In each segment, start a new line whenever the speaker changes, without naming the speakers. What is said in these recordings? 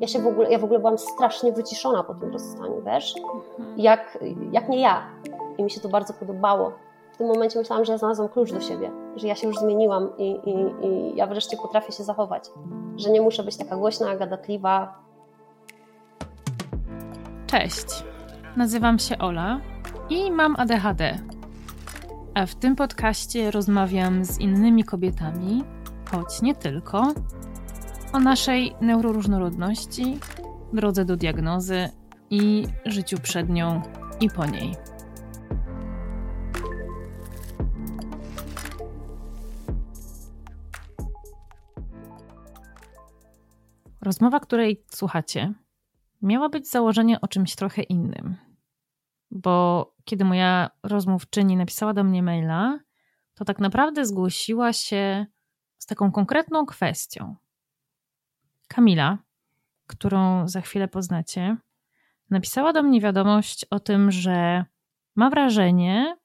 Ja się w ogóle, ja w ogóle byłam strasznie wyciszona po tym rozstaniu, wiesz? Mhm. Jak, jak nie ja. I mi się to bardzo podobało. W tym momencie myślałam, że ja znalazłam klucz do siebie, że ja się już zmieniłam i, i, i ja wreszcie potrafię się zachować. Że nie muszę być taka głośna, gadatliwa.
Cześć. Nazywam się Ola i mam ADHD. A w tym podcaście rozmawiam z innymi kobietami, choć nie tylko, o naszej neuroróżnorodności, drodze do diagnozy i życiu przed nią i po niej. Rozmowa, której słuchacie, miała być założenie o czymś trochę innym. Bo kiedy moja rozmówczyni napisała do mnie maila, to tak naprawdę zgłosiła się z taką konkretną kwestią. Kamila, którą za chwilę poznacie, napisała do mnie wiadomość o tym, że ma wrażenie,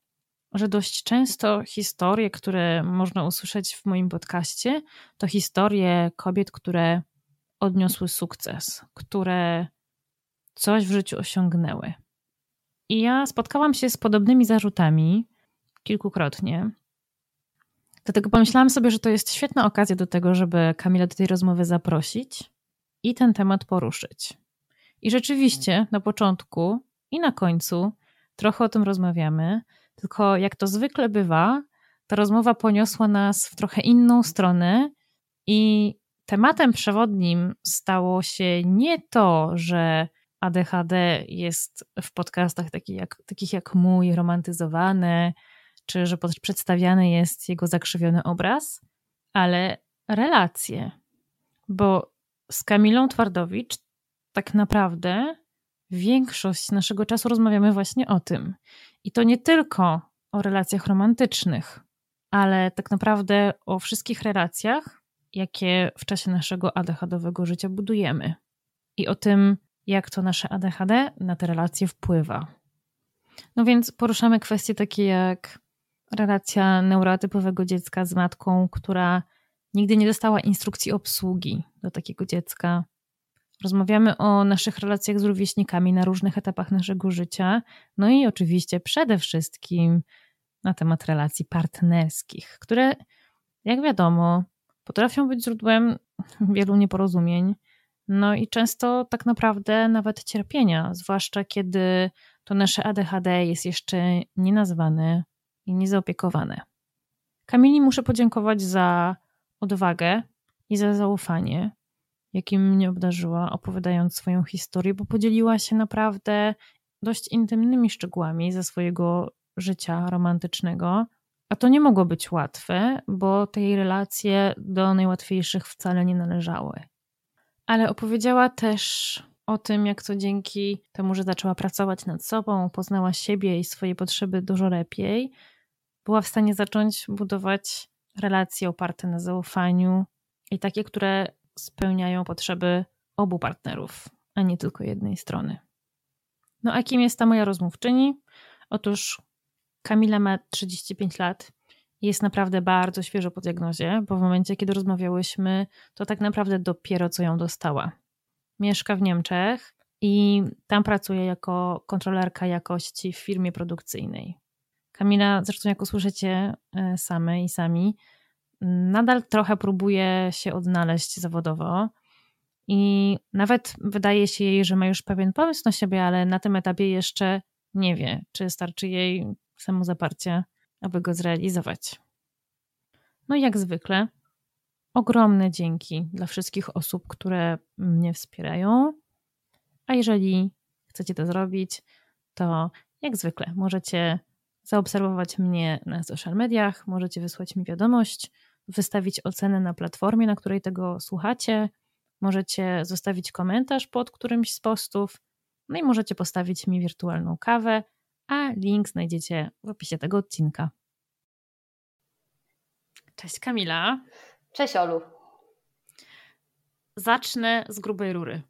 że dość często historie, które można usłyszeć w moim podcaście, to historie kobiet, które odniosły sukces, które coś w życiu osiągnęły. I ja spotkałam się z podobnymi zarzutami kilkukrotnie. Dlatego pomyślałam sobie, że to jest świetna okazja do tego, żeby Kamila do tej rozmowy zaprosić i ten temat poruszyć. I rzeczywiście na początku i na końcu trochę o tym rozmawiamy, tylko jak to zwykle bywa, ta rozmowa poniosła nas w trochę inną stronę i tematem przewodnim stało się nie to, że ADHD jest w podcastach takich jak, takich jak mój romantyzowane, czy że przedstawiany jest jego zakrzywiony obraz, ale relacje. Bo z Kamilą Twardowicz tak naprawdę większość naszego czasu rozmawiamy właśnie o tym. I to nie tylko o relacjach romantycznych, ale tak naprawdę o wszystkich relacjach, jakie w czasie naszego ADHD-owego życia budujemy. I o tym, jak to nasze ADHD na te relacje wpływa. No więc poruszamy kwestie takie jak relacja neurotypowego dziecka z matką, która nigdy nie dostała instrukcji obsługi do takiego dziecka. Rozmawiamy o naszych relacjach z rówieśnikami na różnych etapach naszego życia, no i oczywiście przede wszystkim na temat relacji partnerskich, które, jak wiadomo, potrafią być źródłem wielu nieporozumień, no i często tak naprawdę nawet cierpienia, zwłaszcza kiedy to nasze ADHD jest jeszcze nienazwane i niezaopiekowane. Kamili muszę podziękować za odwagę i za zaufanie, jakim mnie obdarzyła, opowiadając swoją historię, bo podzieliła się naprawdę dość intymnymi szczegółami ze swojego życia romantycznego. A to nie mogło być łatwe, bo te jej relacje do najłatwiejszych wcale nie należały. Ale opowiedziała też o tym, jak to dzięki temu, że zaczęła pracować nad sobą, poznała siebie i swoje potrzeby dużo lepiej, była w stanie zacząć budować relacje oparte na zaufaniu i takie, które spełniają potrzeby obu partnerów, a nie tylko jednej strony. No a kim jest ta moja rozmówczyni? Otóż Kamila ma 35 lat jest naprawdę bardzo świeżo po diagnozie, bo w momencie, kiedy rozmawiałyśmy, to tak naprawdę dopiero co ją dostała. Mieszka w Niemczech i tam pracuje jako kontrolerka jakości w firmie produkcyjnej. Kamila, zresztą jak usłyszycie e, same i sami, nadal trochę próbuje się odnaleźć zawodowo i nawet wydaje się jej, że ma już pewien pomysł na siebie, ale na tym etapie jeszcze nie wie, czy starczy jej samozaparcie, aby go zrealizować. No i jak zwykle, ogromne dzięki dla wszystkich osób, które mnie wspierają. A jeżeli chcecie to zrobić, to jak zwykle możecie zaobserwować mnie na social mediach, możecie wysłać mi wiadomość, wystawić ocenę na platformie, na której tego słuchacie, możecie zostawić komentarz pod którymś z postów, no i możecie postawić mi wirtualną kawę, a link znajdziecie w opisie tego odcinka. Cześć Kamila.
Cześć Olu.
Zacznę z grubej rury.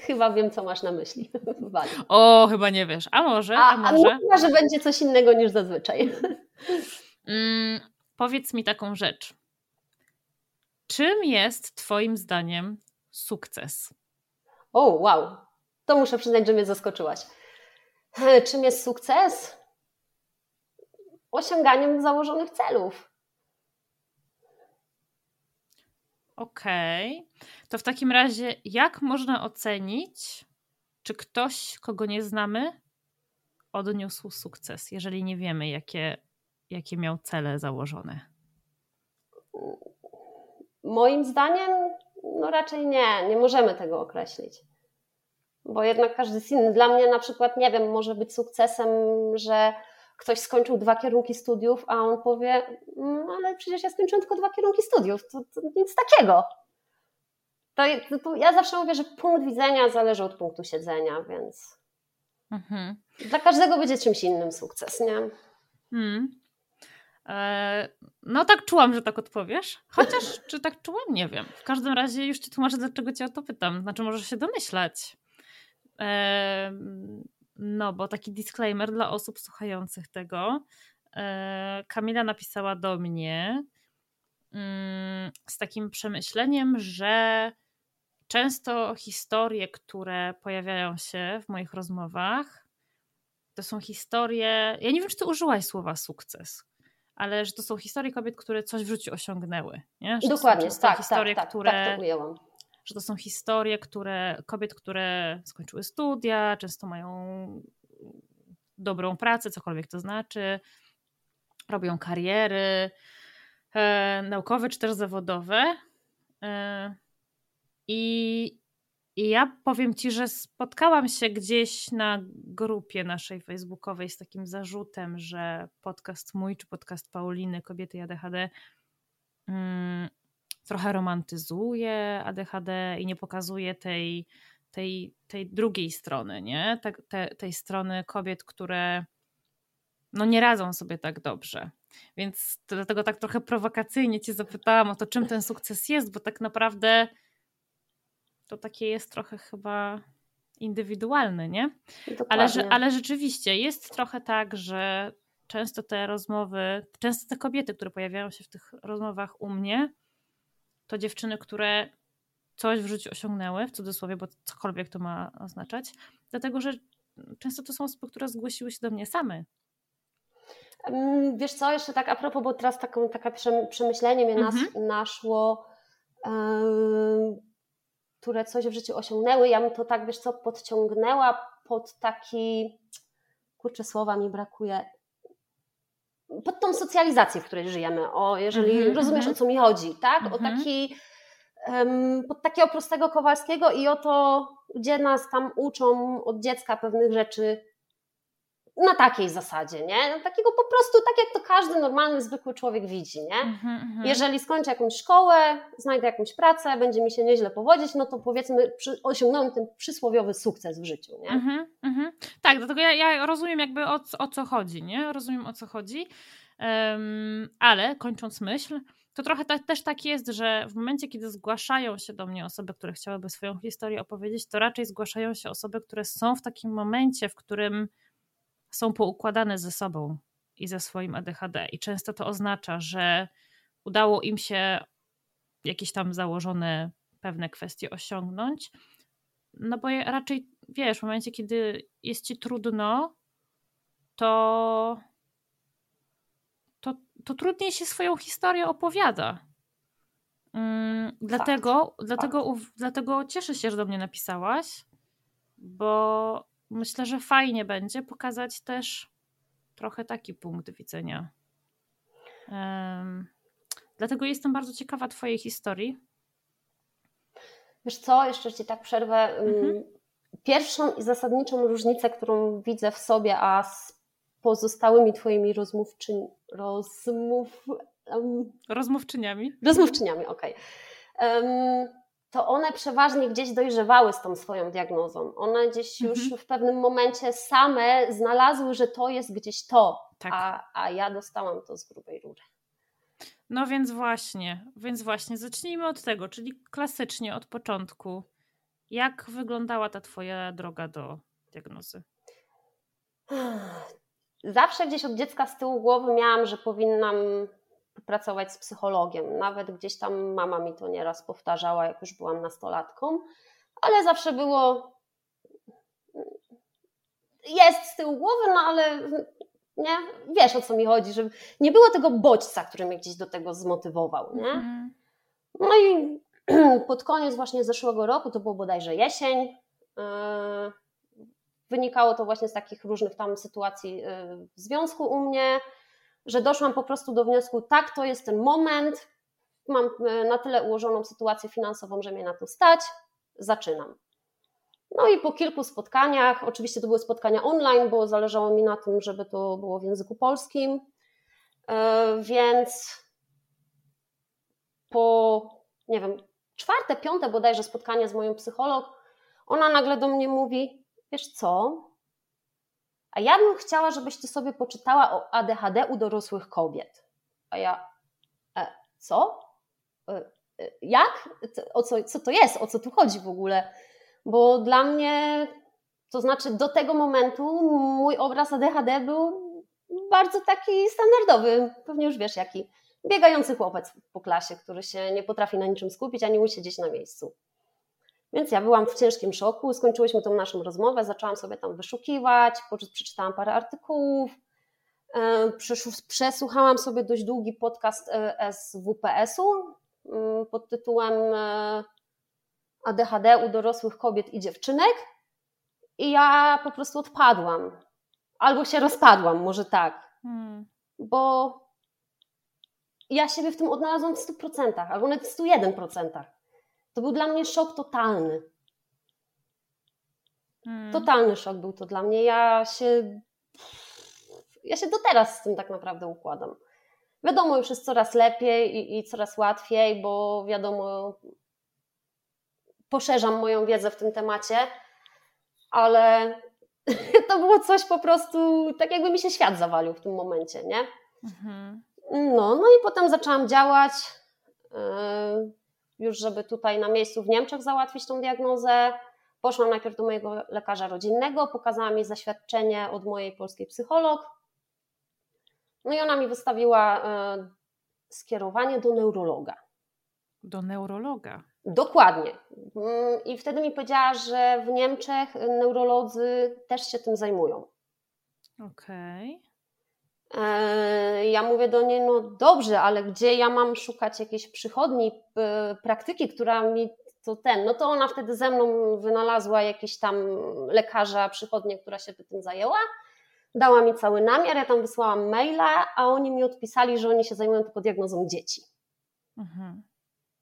Chyba wiem, co masz na myśli.
o, chyba nie wiesz. A może? A, a może?
A chyba, że będzie coś innego niż zazwyczaj.
Mm, powiedz mi taką rzecz. Czym jest Twoim zdaniem sukces?
O, wow. To muszę przyznać, że mnie zaskoczyłaś. Czym jest sukces? Osiąganiem założonych celów.
Okej. Okay. To w takim razie, jak można ocenić, czy ktoś, kogo nie znamy, odniósł sukces, jeżeli nie wiemy, jakie, jakie miał cele założone?
Moim zdaniem, no raczej nie, nie możemy tego określić. Bo jednak każdy jest inny. Dla mnie na przykład, nie wiem, może być sukcesem, że ktoś skończył dwa kierunki studiów, a on powie, no, ale przecież ja skończyłem tylko dwa kierunki studiów, to, to nic takiego. To, to, ja zawsze mówię, że punkt widzenia zależy od punktu siedzenia, więc mhm. dla każdego będzie czymś innym sukces, nie? Hmm.
E, no tak czułam, że tak odpowiesz. Chociaż czy tak czułam, nie wiem. W każdym razie już ci tłumaczę, dlaczego cię o to pytam. Znaczy możesz się domyślać. E, no, bo taki disclaimer dla osób słuchających tego. E, Kamila napisała do mnie mm, z takim przemyśleniem, że często historie, które pojawiają się w moich rozmowach, to są historie. Ja nie wiem, czy ty użyłaś słowa sukces, ale że to są historie kobiet, które coś w życiu osiągnęły. Nie?
Że Dokładnie, to są tak, tak, historie, tak, tak, które, tak to ujęłam
że to są historie, które kobiet, które skończyły studia, często mają dobrą pracę, cokolwiek to znaczy, robią kariery e, naukowe czy też zawodowe. E, i, I ja powiem ci, że spotkałam się gdzieś na grupie naszej facebookowej z takim zarzutem, że podcast mój czy podcast Pauliny, Kobiety i ADHD, trochę romantyzuje ADHD i nie pokazuje tej, tej, tej drugiej strony, nie? Te, te, tej strony kobiet, które no nie radzą sobie tak dobrze. Więc dlatego tak trochę prowokacyjnie cię zapytałam o to, czym ten sukces jest, bo tak naprawdę to takie jest trochę chyba indywidualne, nie? Ale, ale rzeczywiście jest trochę tak, że często te rozmowy, często te kobiety, które pojawiają się w tych rozmowach u mnie, to dziewczyny, które coś w życiu osiągnęły, w cudzysłowie, bo cokolwiek to ma oznaczać, dlatego że często to są osoby, które zgłosiły się do mnie same.
Wiesz co, jeszcze tak a propos, bo teraz taką, takie przemyślenie mnie nas, mhm. naszło, yy, które coś w życiu osiągnęły, ja bym to tak, wiesz co, podciągnęła pod taki, kurczę, słowa mi brakuje, pod tą socjalizację, w której żyjemy, o, jeżeli mm -hmm, rozumiesz, -hmm. o co mi chodzi, tak? Mm -hmm. O mhm. taki, um, pod takiego prostego Kowalskiego i o to, gdzie nas tam uczą od dziecka pewnych rzeczy na takiej zasadzie, nie? No, takiego po prostu, tak jak to każdy normalny, zwykły człowiek widzi, nie? Mm -hmm. Jeżeli skończę jakąś szkołę, znajdę jakąś pracę, będzie mi się nieźle powodzić, no to powiedzmy przy, osiągnąłem ten przysłowiowy sukces w życiu, nie? -hmm.
Tak, dlatego ja, ja, rozumiem jakby o, o co chodzi, nie? Rozumiem o co chodzi, um, ale kończąc myśl, to trochę ta, też tak jest, że w momencie, kiedy zgłaszają się do mnie osoby, które chciałyby swoją historię opowiedzieć, to raczej zgłaszają się osoby, które są w takim momencie, w którym są poukładane ze sobą i ze swoim ADHD. I często to oznacza, że udało im się jakieś tam założone pewne kwestie osiągnąć. No bo raczej wiesz, w momencie, kiedy jest ci trudno, to, to, to trudniej się swoją historię opowiada. Mm, dlatego, dlatego, dlatego cieszę się, że do mnie napisałaś, bo myślę, że fajnie będzie pokazać też trochę taki punkt widzenia. Um, dlatego jestem bardzo ciekawa Twojej historii.
Wiesz co, jeszcze Ci tak przerwę. Mhm. Pierwszą i zasadniczą różnicę, którą widzę w sobie, a z pozostałymi Twoimi rozmówczyń, rozmów,
um, rozmówczyniami.
Rozmówczyniami, okej. Okay. Um, to one przeważnie gdzieś dojrzewały z tą swoją diagnozą. One gdzieś już mhm. w pewnym momencie same znalazły, że to jest gdzieś to, tak. a, a ja dostałam to z grubej rury.
No więc właśnie, więc właśnie zacznijmy od tego, czyli klasycznie od początku. Jak wyglądała ta twoja droga do diagnozy?
Zawsze gdzieś od dziecka z tyłu głowy miałam, że powinnam pracować z psychologiem. Nawet gdzieś tam mama mi to nieraz powtarzała, jak już byłam nastolatką, ale zawsze było jest z tyłu głowy, no ale nie? Wiesz o co mi chodzi, że nie było tego bodźca, który mnie gdzieś do tego zmotywował. Nie? Mhm. No i pod koniec właśnie zeszłego roku, to było bodajże jesień, yy, wynikało to właśnie z takich różnych tam sytuacji yy, w związku u mnie, że doszłam po prostu do wniosku, tak, to jest ten moment, mam yy, na tyle ułożoną sytuację finansową, że mnie na to stać, zaczynam. No i po kilku spotkaniach, oczywiście to były spotkania online, bo zależało mi na tym, żeby to było w języku polskim, więc po, nie wiem, czwarte, piąte bodajże spotkanie z moją psycholog, ona nagle do mnie mówi, wiesz co, a ja bym chciała, żebyś ty sobie poczytała o ADHD u dorosłych kobiet. A ja, e, co? E, e, jak? O co, co to jest? O co tu chodzi w ogóle? Bo dla mnie, to znaczy do tego momentu mój obraz ADHD był bardzo taki standardowy, pewnie już wiesz jaki biegający chłopiec po klasie, który się nie potrafi na niczym skupić, ani usiedzieć na miejscu. Więc ja byłam w ciężkim szoku, skończyłyśmy tą naszą rozmowę, zaczęłam sobie tam wyszukiwać, przeczytałam parę artykułów, e, przesłuchałam sobie dość długi podcast e, SWPS-u mm, pod tytułem e, ADHD u dorosłych kobiet i dziewczynek i ja po prostu odpadłam. Albo się rozpadłam, może tak. Hmm. Bo ja siebie w tym odnalazłam w 100%, albo nawet w 101%. To był dla mnie szok totalny. Hmm. Totalny szok był to dla mnie. Ja się. Ja się do teraz z tym tak naprawdę układam. Wiadomo, już jest coraz lepiej i, i coraz łatwiej, bo wiadomo, poszerzam moją wiedzę w tym temacie, ale to było coś po prostu, tak jakby mi się świat zawalił w tym momencie, nie? Mhm. No, no i potem zaczęłam działać, yy, już żeby tutaj na miejscu w Niemczech załatwić tą diagnozę. Poszłam najpierw do mojego lekarza rodzinnego, pokazałam jej zaświadczenie od mojej polskiej psycholog. No i ona mi wystawiła yy, skierowanie do neurologa.
Do neurologa?
Dokładnie. Yy, I wtedy mi powiedziała, że w Niemczech neurolodzy też się tym zajmują.
Okej. Okay.
E, ja mówię do niej, no dobrze, ale gdzie ja mam szukać jakiejś przychodni, praktyki, która mi to ten, no to ona wtedy ze mną wynalazła jakieś tam lekarza, przychodnię, która się tym zajęła. Dała mi cały namiar, ja tam wysłałam maila, a oni mi odpisali, że oni się zajmują tylko diagnozą dzieci. Mhm.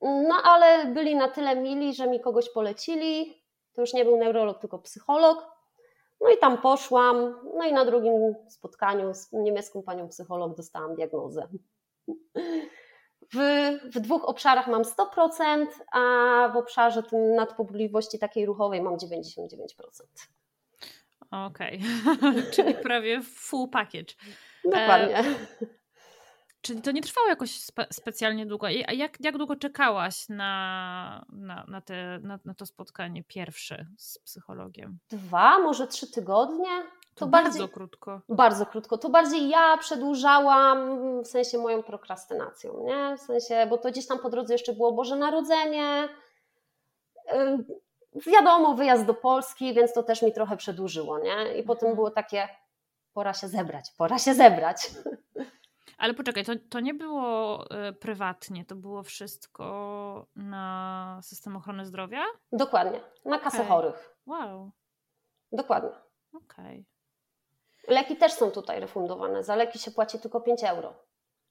No ale byli na tyle mili, że mi kogoś polecili. To już nie był neurolog, tylko psycholog. No i tam poszłam, no i na drugim spotkaniu z niemiecką panią psycholog dostałam diagnozę. W, w dwóch obszarach mam 100%, a w obszarze tym nadpobudliwości takiej ruchowej mam 99%.
Okej, okay. czyli prawie full package.
Dokładnie. E,
Czyli to nie trwało jakoś spe specjalnie długo. A jak, jak długo czekałaś na, na, na, te, na, na to spotkanie pierwsze z psychologiem?
Dwa, może trzy tygodnie.
To, to bardzo bardziej, krótko.
Bardzo krótko. To bardziej ja przedłużałam w sensie moją prokrastynacją, nie? W sensie, bo to gdzieś tam po drodze jeszcze było Boże Narodzenie. Wiadomo, wyjazd do Polski, więc to też mi trochę przedłużyło, nie? I potem mhm. było takie, pora się zebrać, pora się zebrać.
Ale poczekaj, to, to nie było y, prywatnie, to było wszystko na system ochrony zdrowia?
Dokładnie, na kasę okay. chorych.
Wow.
Dokładnie.
Okej.
Okay. Leki też są tutaj refundowane. Za leki się płaci tylko 5 euro.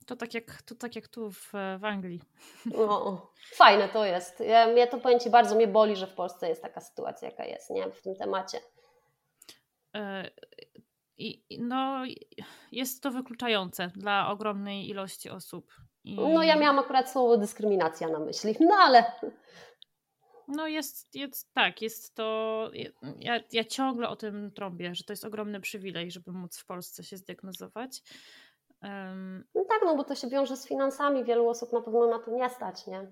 To tak jak, to tak jak tu w, w Anglii.
No, fajne to jest. Ja, to pojęcie bardzo mnie boli, że w Polsce jest taka sytuacja, jaka jest, nie? W tym temacie.
I no, jest to wykluczające dla ogromnej ilości osób. I...
No, ja miałam akurat słowo dyskryminacja na myśli, no ale.
No, jest, jest tak, jest to. Ja, ja ciągle o tym trąbię, że to jest ogromny przywilej, żeby móc w Polsce się zdiagnozować. Um...
No tak, no bo to się wiąże z finansami. Wielu osób na pewno na to nie stać, nie?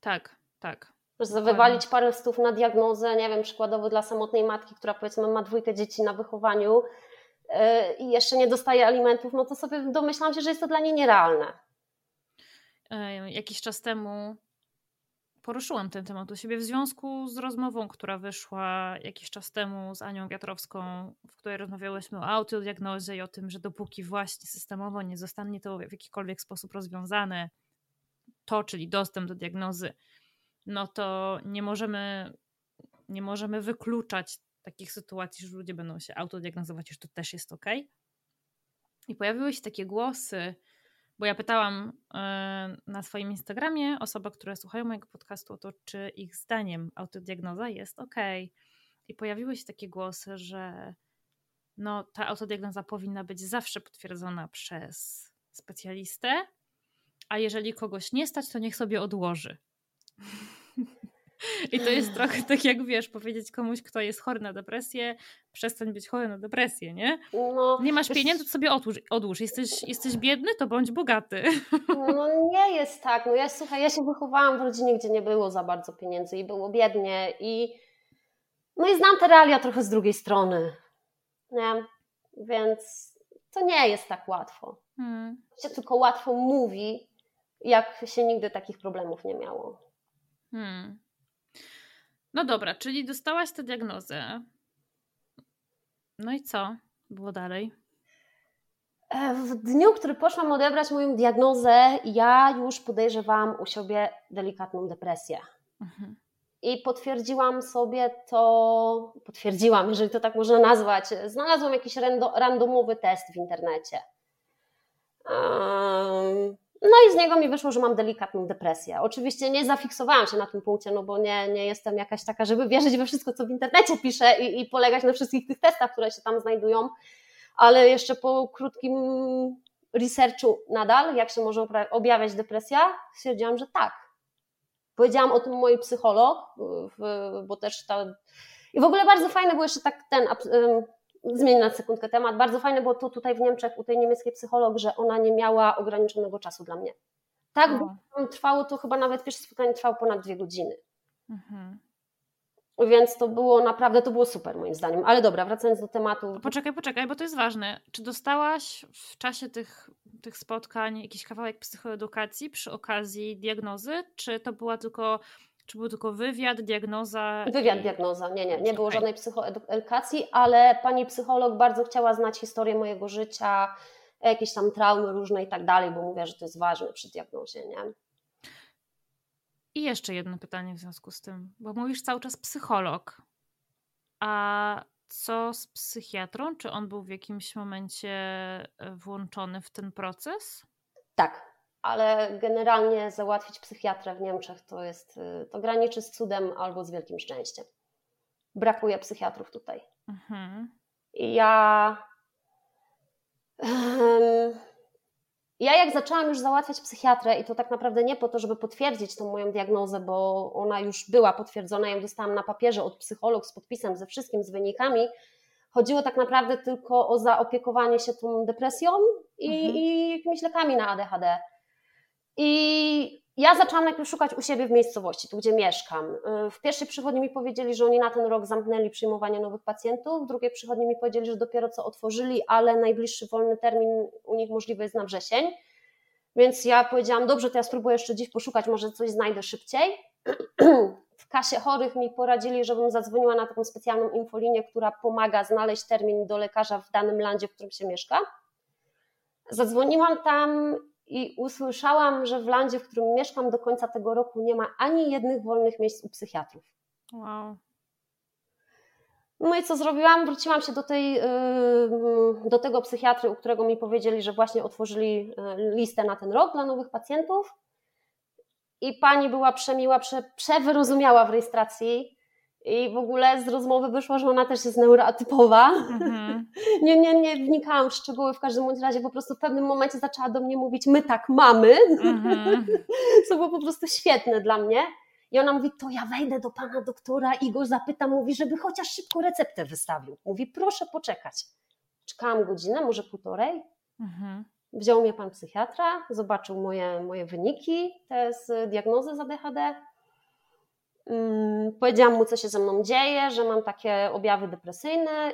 Tak, tak.
Że wywalić parę stów na diagnozę, nie wiem, przykładowo dla samotnej matki, która powiedzmy ma dwójkę dzieci na wychowaniu, y, i jeszcze nie dostaje alimentów, no to sobie domyślam się, że jest to dla niej nierealne.
E, jakiś czas temu poruszyłam ten temat u siebie w związku z rozmową, która wyszła jakiś czas temu z Anią Wiatrowską, w której rozmawiałyśmy o autodiagnozie i o tym, że dopóki właśnie systemowo nie zostanie to w jakikolwiek sposób rozwiązane, to, czyli dostęp do diagnozy, no to nie możemy, nie możemy wykluczać takich sytuacji, że ludzie będą się autodiagnozować, że to też jest ok. I pojawiły się takie głosy, bo ja pytałam e, na swoim Instagramie osoby, które słuchają mojego podcastu o to, czy ich zdaniem autodiagnoza jest ok. I pojawiły się takie głosy, że no, ta autodiagnoza powinna być zawsze potwierdzona przez specjalistę, a jeżeli kogoś nie stać, to niech sobie odłoży. I to jest trochę tak, jak wiesz, powiedzieć komuś, kto jest chory na depresję, przestań być chory na depresję, nie? No, nie masz pieniędzy, to sobie odłóż. odłóż. Jesteś, jesteś biedny, to bądź bogaty.
No nie jest tak. No ja słuchaj, ja się wychowałam w rodzinie, gdzie nie było za bardzo pieniędzy i było biednie i no i znam te realia trochę z drugiej strony. Nie? Więc to nie jest tak łatwo. Hmm. Się tylko łatwo mówi, jak się nigdy takich problemów nie miało. Hmm.
No dobra, czyli dostałaś tę diagnozę. No i co było dalej?
E, w dniu, który poszłam odebrać moją diagnozę, ja już podejrzewałam u siebie delikatną depresję. Mhm. I potwierdziłam sobie to, potwierdziłam, jeżeli to tak można nazwać. Znalazłam jakiś randomowy test w internecie. Um, no i z niego mi wyszło, że mam delikatną depresję. Oczywiście nie zafiksowałam się na tym punkcie, no bo nie, nie jestem jakaś taka, żeby wierzyć we wszystko, co w internecie piszę i, i polegać na wszystkich tych testach, które się tam znajdują, ale jeszcze po krótkim researchu nadal, jak się może objawiać depresja, stwierdziłam, że tak. Powiedziałam o tym mojej psycholog, bo też ta... I w ogóle bardzo fajne było jeszcze tak ten zmienię na sekundkę temat. Bardzo fajne było to tutaj w Niemczech u tej niemieckiej psycholog, że ona nie miała ograniczonego czasu dla mnie. Tak, bo trwało to chyba nawet pierwsze spotkanie trwało ponad dwie godziny. Mhm. Więc to było naprawdę, to było super moim zdaniem. Ale dobra, wracając do tematu.
Poczekaj, poczekaj, bo to jest ważne. Czy dostałaś w czasie tych, tych spotkań jakiś kawałek psychoedukacji przy okazji diagnozy, czy to była tylko czy był tylko wywiad, diagnoza?
Wywiad, i... diagnoza. Nie, nie, nie było żadnej psychoedukacji, ale pani psycholog bardzo chciała znać historię mojego życia, jakieś tam traumy różne i tak dalej, bo mówię, że to jest ważne przy diagnozie, nie?
I jeszcze jedno pytanie w związku z tym, bo mówisz cały czas psycholog. A co z psychiatrą? Czy on był w jakimś momencie e, włączony w ten proces?
Tak, ale generalnie załatwić psychiatrę w Niemczech to jest, y, to graniczy z cudem albo z wielkim szczęściem. Brakuje psychiatrów tutaj. Mhm. Ja. Ja, jak zaczęłam już załatwiać psychiatrę, i to tak naprawdę nie po to, żeby potwierdzić tą moją diagnozę, bo ona już była potwierdzona, ja ją dostałam na papierze od psycholog z podpisem, ze wszystkim, z wynikami. Chodziło tak naprawdę tylko o zaopiekowanie się tą depresją i, mhm. i jakimiś lekami na ADHD. I ja zaczęłam najpierw szukać u siebie w miejscowości, tu gdzie mieszkam. W pierwszej przychodni mi powiedzieli, że oni na ten rok zamknęli przyjmowanie nowych pacjentów, w drugiej przychodni mi powiedzieli, że dopiero co otworzyli, ale najbliższy wolny termin u nich możliwy jest na wrzesień. Więc ja powiedziałam, dobrze, to ja spróbuję jeszcze dziś poszukać, może coś znajdę szybciej. W kasie chorych mi poradzili, żebym zadzwoniła na taką specjalną infolinię, która pomaga znaleźć termin do lekarza w danym landzie, w którym się mieszka. Zadzwoniłam tam i usłyszałam, że w landzie, w którym mieszkam do końca tego roku nie ma ani jednych wolnych miejsc u psychiatrów. Wow. No i co zrobiłam? Wróciłam się do, tej, yy, do tego psychiatry, u którego mi powiedzieli, że właśnie otworzyli yy, listę na ten rok dla nowych pacjentów. I pani była przemiła, prze, przewyrozumiała w rejestracji i w ogóle z rozmowy wyszło, że ona też jest neuroatypowa. Mhm. nie, nie, nie wnikałam w szczegóły, w każdym bądź razie po prostu w pewnym momencie zaczęła do mnie mówić, my tak mamy, mhm. co było po prostu świetne dla mnie. I ona mówi, to ja wejdę do pana doktora i go zapytam, mówi, żeby chociaż szybko receptę wystawił. Mówi, proszę poczekać. Czekałam godzinę, może półtorej. Mhm. Wziął mnie pan psychiatra, zobaczył moje, moje wyniki, te z diagnozy za DHD powiedziałam mu, co się ze mną dzieje, że mam takie objawy depresyjne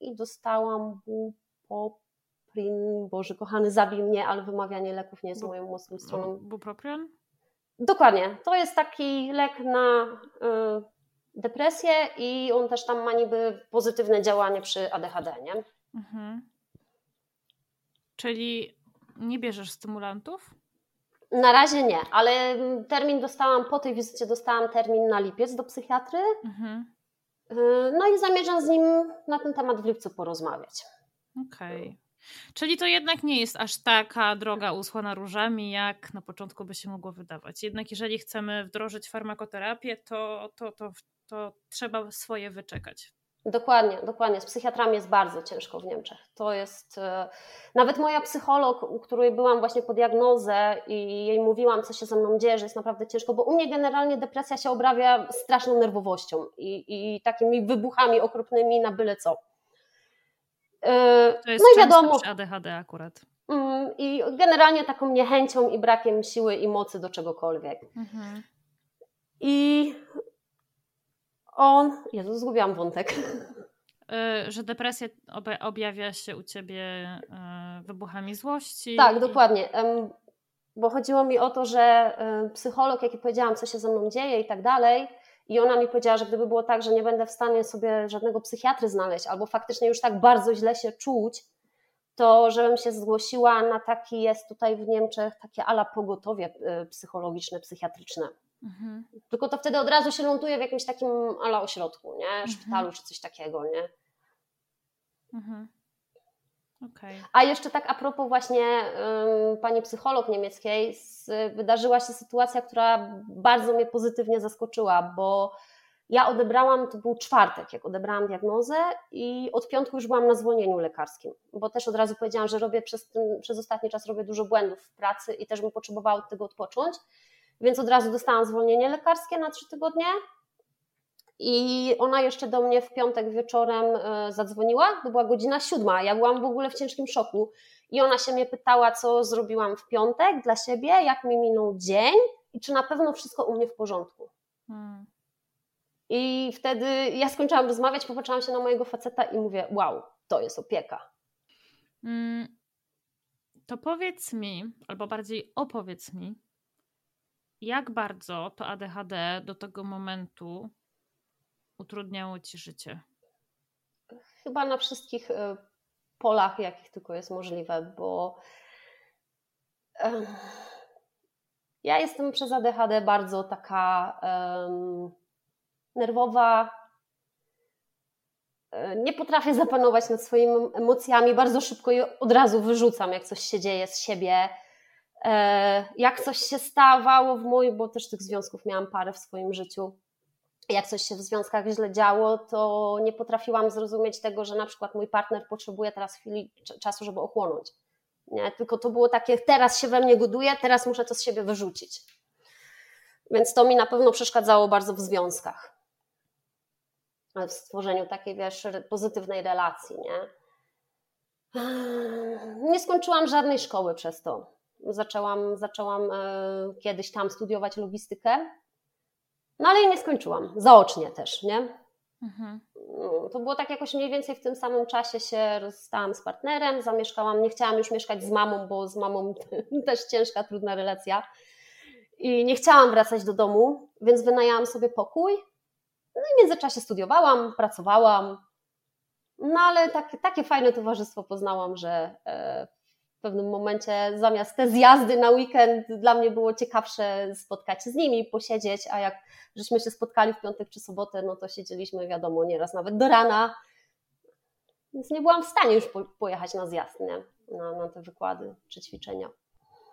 i dostałam mu Bupoprin, Boże kochany, zabij mnie, ale wymawianie leków nie jest moją mocną stroną.
Bupropion?
Dokładnie. To jest taki lek na y, depresję i on też tam ma niby pozytywne działanie przy ADHD, nie? Mhm.
Czyli nie bierzesz stymulantów?
Na razie nie, ale termin dostałam, po tej wizycie dostałam termin na lipiec do psychiatry. Mhm. Y, no i zamierzam z nim na ten temat w lipcu porozmawiać.
Okej. Okay. Czyli to jednak nie jest aż taka droga usłana różami, jak na początku by się mogło wydawać. Jednak jeżeli chcemy wdrożyć farmakoterapię, to, to, to, to trzeba swoje wyczekać.
Dokładnie, dokładnie. Z psychiatrami jest bardzo ciężko w Niemczech. To jest. E, nawet moja psycholog, u której byłam właśnie po diagnozę i jej mówiłam, co się ze mną dzieje, że jest naprawdę ciężko, bo u mnie generalnie depresja się objawia straszną nerwowością i, i takimi wybuchami okropnymi na byle co.
E, to jest no i wiadomo. ADHD akurat.
Mm, I generalnie taką niechęcią i brakiem siły i mocy do czegokolwiek. Mhm. I on. Jezu, zgubiłam wątek.
E, że depresja objawia się u ciebie e, wybuchami złości.
Tak, dokładnie. Bo chodziło mi o to, że psycholog, jak powiedziałam, co się ze mną dzieje i tak dalej, i ona mi powiedziała, że gdyby było tak, że nie będę w stanie sobie żadnego psychiatry znaleźć, albo faktycznie już tak bardzo źle się czuć, to żebym się zgłosiła na taki, jest tutaj w Niemczech takie ala pogotowie psychologiczne, psychiatryczne. Mhm. Tylko to wtedy od razu się ląduje w jakimś takim ala ośrodku, nie? Mhm. Szpitalu czy coś takiego, nie? Mhm. Okay. A jeszcze tak a propos właśnie um, pani psycholog niemieckiej, z, wydarzyła się sytuacja, która bardzo mnie pozytywnie zaskoczyła, bo ja odebrałam, to był czwartek, jak odebrałam diagnozę i od piątku już byłam na zwolnieniu lekarskim, bo też od razu powiedziałam, że robię przez, ten, przez ostatni czas robię dużo błędów w pracy i też bym potrzebowała od tego odpocząć, więc od razu dostałam zwolnienie lekarskie na trzy tygodnie i ona jeszcze do mnie w piątek wieczorem e, zadzwoniła, to była godzina siódma, ja byłam w ogóle w ciężkim szoku i ona się mnie pytała, co zrobiłam w piątek dla siebie, jak mi minął dzień i czy na pewno wszystko u mnie w porządku. Hmm. I wtedy ja skończyłam rozmawiać, popatrzyłam się na mojego faceta i mówię, wow, to jest opieka. Hmm.
To powiedz mi, albo bardziej opowiedz mi, jak bardzo to ADHD do tego momentu utrudniało ci życie?
Chyba na wszystkich e, polach, jakich tylko jest możliwe, bo ja jestem przez ADHD bardzo taka um, nerwowa. E, nie potrafię zapanować nad swoimi emocjami, bardzo szybko je od razu wyrzucam, jak coś się dzieje z siebie. E, jak coś się stawało w moim, bo też tych związków miałam parę w swoim życiu jak coś się w związkach źle działo, to nie potrafiłam zrozumieć tego, że na przykład mój partner potrzebuje teraz chwili czasu, żeby ochłonąć. Nie? Tylko to było takie, teraz się we mnie goduje, teraz muszę to z siebie wyrzucić. Więc to mi na pewno przeszkadzało bardzo w związkach. W stworzeniu takiej, wiesz, pozytywnej relacji, nie? Nie skończyłam żadnej szkoły przez to. Zaczęłam, zaczęłam e, kiedyś tam studiować logistykę no ale jej nie skończyłam, zaocznie też, nie? Mhm. No, to było tak jakoś mniej więcej w tym samym czasie się rozstałam z partnerem, zamieszkałam, nie chciałam już mieszkać z mamą, bo z mamą też ciężka, trudna relacja i nie chciałam wracać do domu, więc wynajęłam sobie pokój. No i w międzyczasie studiowałam, pracowałam, no ale takie, takie fajne towarzystwo poznałam, że e, w pewnym momencie zamiast te zjazdy na weekend dla mnie było ciekawsze spotkać się z nimi, posiedzieć, a jak żeśmy się spotkali w piątek czy sobotę, no to siedzieliśmy, wiadomo, nieraz nawet do rana, więc nie byłam w stanie już pojechać na zjazd, nie? Na, na te wykłady czy ćwiczenia.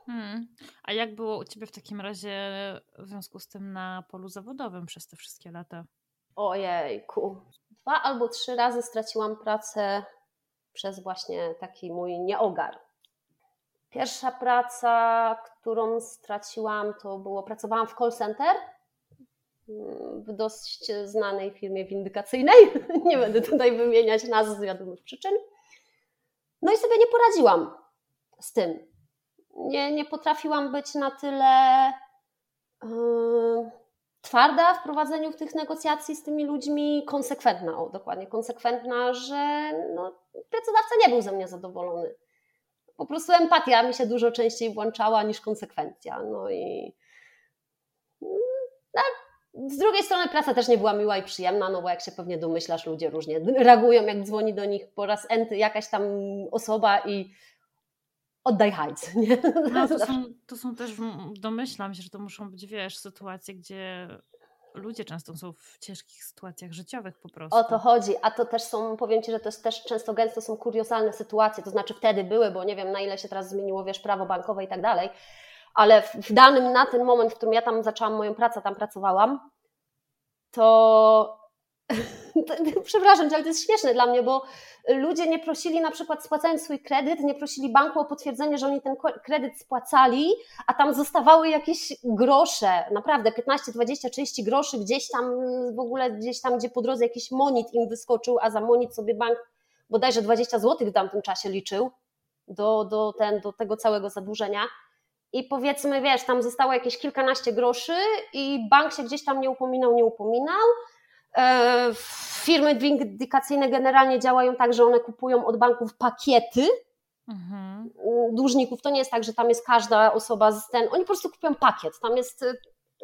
Hmm. A jak było u Ciebie w takim razie w związku z tym na polu zawodowym przez te wszystkie lata?
Ojejku. Dwa albo trzy razy straciłam pracę przez właśnie taki mój nieogar. Pierwsza praca, którą straciłam, to było, pracowałam w call center w dość znanej firmie windykacyjnej. Nie będę tutaj wymieniać nazw z wiadomych przyczyn. No i sobie nie poradziłam z tym. Nie, nie potrafiłam być na tyle yy, twarda w prowadzeniu tych negocjacji z tymi ludźmi, konsekwentna, o dokładnie, konsekwentna, że no, pracodawca nie był ze mnie zadowolony. Po prostu empatia mi się dużo częściej włączała niż konsekwencja. No i no, z drugiej strony praca też nie była miła i przyjemna, no bo jak się pewnie domyślasz, ludzie różnie reagują, jak dzwoni do nich po raz enty jakaś tam osoba i oddaj hajc. Nie?
No, to, są, to są też, domyślam się, że to muszą być, wiesz, sytuacje, gdzie ludzie często są w ciężkich sytuacjach życiowych po prostu.
O to chodzi, a to też są, powiem Ci, że to jest też często gęsto są kuriozalne sytuacje, to znaczy wtedy były, bo nie wiem na ile się teraz zmieniło, wiesz, prawo bankowe i tak dalej, ale w, w danym, na ten moment, w którym ja tam zaczęłam moją pracę, tam pracowałam, to przepraszam, ale to jest śmieszne dla mnie, bo ludzie nie prosili na przykład spłacając swój kredyt, nie prosili banku o potwierdzenie, że oni ten kredyt spłacali, a tam zostawały jakieś grosze, naprawdę 15, 20, 30 groszy gdzieś tam w ogóle gdzieś tam, gdzie po drodze jakiś monit im wyskoczył, a za monit sobie bank bodajże 20 zł w tamtym czasie liczył do, do, ten, do tego całego zadłużenia. I powiedzmy, wiesz, tam zostało jakieś kilkanaście groszy i bank się gdzieś tam nie upominał, nie upominał, firmy windykacyjne generalnie działają tak, że one kupują od banków pakiety mhm. dłużników. To nie jest tak, że tam jest każda osoba z ten. Oni po prostu kupują pakiet. Tam jest e,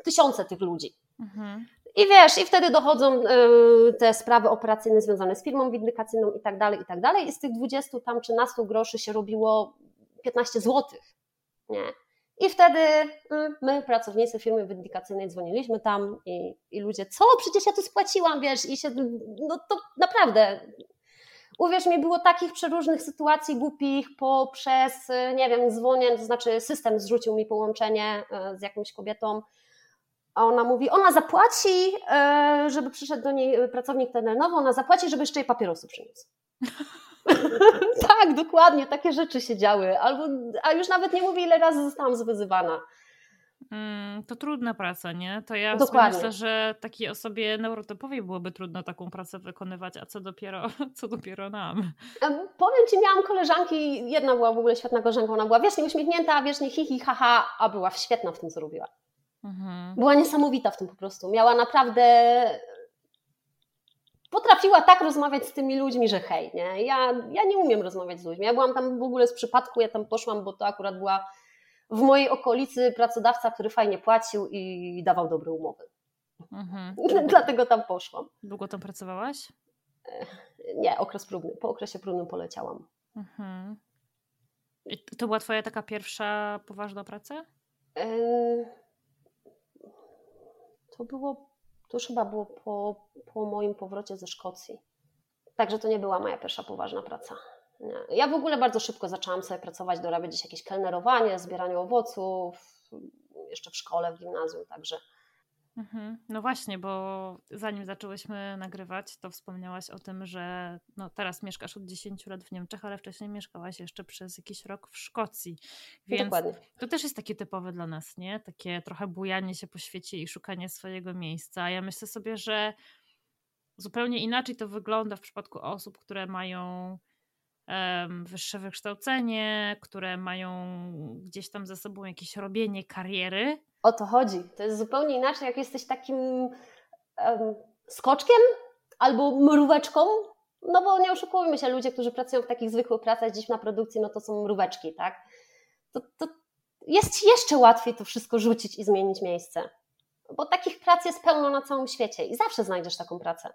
tysiące tych ludzi. Mhm. I wiesz, i wtedy dochodzą e, te sprawy operacyjne związane z firmą windykacyjną i tak dalej, i tak dalej. I z tych 20 tam 13 groszy się robiło 15 złotych. Nie? I wtedy mm, my, pracownicy firmy windykacyjnej, dzwoniliśmy tam i, i ludzie, co, przecież ja tu spłaciłam, wiesz, i się, no to naprawdę, uwierz mi, było takich przeróżnych sytuacji głupich poprzez, nie wiem, dzwonię, to znaczy system zrzucił mi połączenie e, z jakąś kobietą, a ona mówi, ona zapłaci, e, żeby przyszedł do niej pracownik terenowy, ona zapłaci, żeby jeszcze jej papierosy przyniósł. tak, dokładnie, takie rzeczy się działy. Albo, a już nawet nie mówię, ile razy zostałam zwyzywana.
Mm, to trudna praca, nie? To ja myślę, że takiej osobie neurotypowej byłoby trudno taką pracę wykonywać, a co dopiero, co dopiero nam.
Powiem Ci, miałam koleżanki, jedna była w ogóle świetna koleżanka, ona była wiecznie uśmiechnięta, wiecznie hihi, haha, a była świetna w tym, co robiła. Mhm. Była niesamowita w tym po prostu. Miała naprawdę potrafiła tak rozmawiać z tymi ludźmi, że hej, nie? Ja, ja nie umiem rozmawiać z ludźmi. Ja byłam tam w ogóle z przypadku, ja tam poszłam, bo to akurat była w mojej okolicy pracodawca, który fajnie płacił i dawał dobre umowy. Mhm. Dlatego tam poszłam.
Długo tam pracowałaś?
Nie, okres próbny. Po okresie próbnym poleciałam.
Mhm. I to była twoja taka pierwsza poważna praca?
To było to już chyba było po, po moim powrocie ze Szkocji. Także to nie była moja pierwsza poważna praca. Nie. Ja w ogóle bardzo szybko zaczęłam sobie pracować, dorabiać gdzieś jakieś kelnerowanie, zbieranie owoców, jeszcze w szkole, w gimnazjum, także.
No właśnie, bo zanim zaczęłyśmy nagrywać, to wspomniałaś o tym, że no teraz mieszkasz od 10 lat w Niemczech, ale wcześniej mieszkałaś jeszcze przez jakiś rok w Szkocji. Więc Dokładnie. to też jest takie typowe dla nas, nie? Takie trochę bujanie się po świecie i szukanie swojego miejsca. Ja myślę sobie, że zupełnie inaczej to wygląda w przypadku osób, które mają wyższe wykształcenie, które mają gdzieś tam ze sobą jakieś robienie kariery,
o to chodzi. To jest zupełnie inaczej, jak jesteś takim um, skoczkiem albo mróweczką. No bo nie oszukujmy się, ludzie, którzy pracują w takich zwykłych pracach gdzieś na produkcji, no to są mróweczki, tak? To, to jest jeszcze łatwiej to wszystko rzucić i zmienić miejsce. Bo takich prac jest pełno na całym świecie i zawsze znajdziesz taką pracę.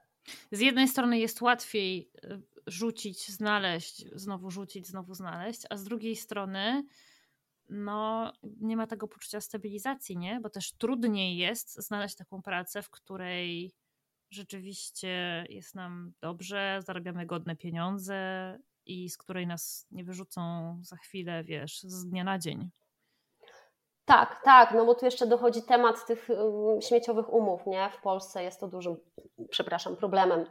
Z jednej strony jest łatwiej y, rzucić, znaleźć, znowu rzucić, znowu znaleźć, a z drugiej strony no, nie ma tego poczucia stabilizacji, nie? Bo też trudniej jest znaleźć taką pracę, w której rzeczywiście jest nam dobrze, zarabiamy godne pieniądze i z której nas nie wyrzucą za chwilę, wiesz, z dnia na dzień.
Tak, tak, no bo tu jeszcze dochodzi temat tych śmieciowych umów, nie? W Polsce jest to dużym, przepraszam, problemem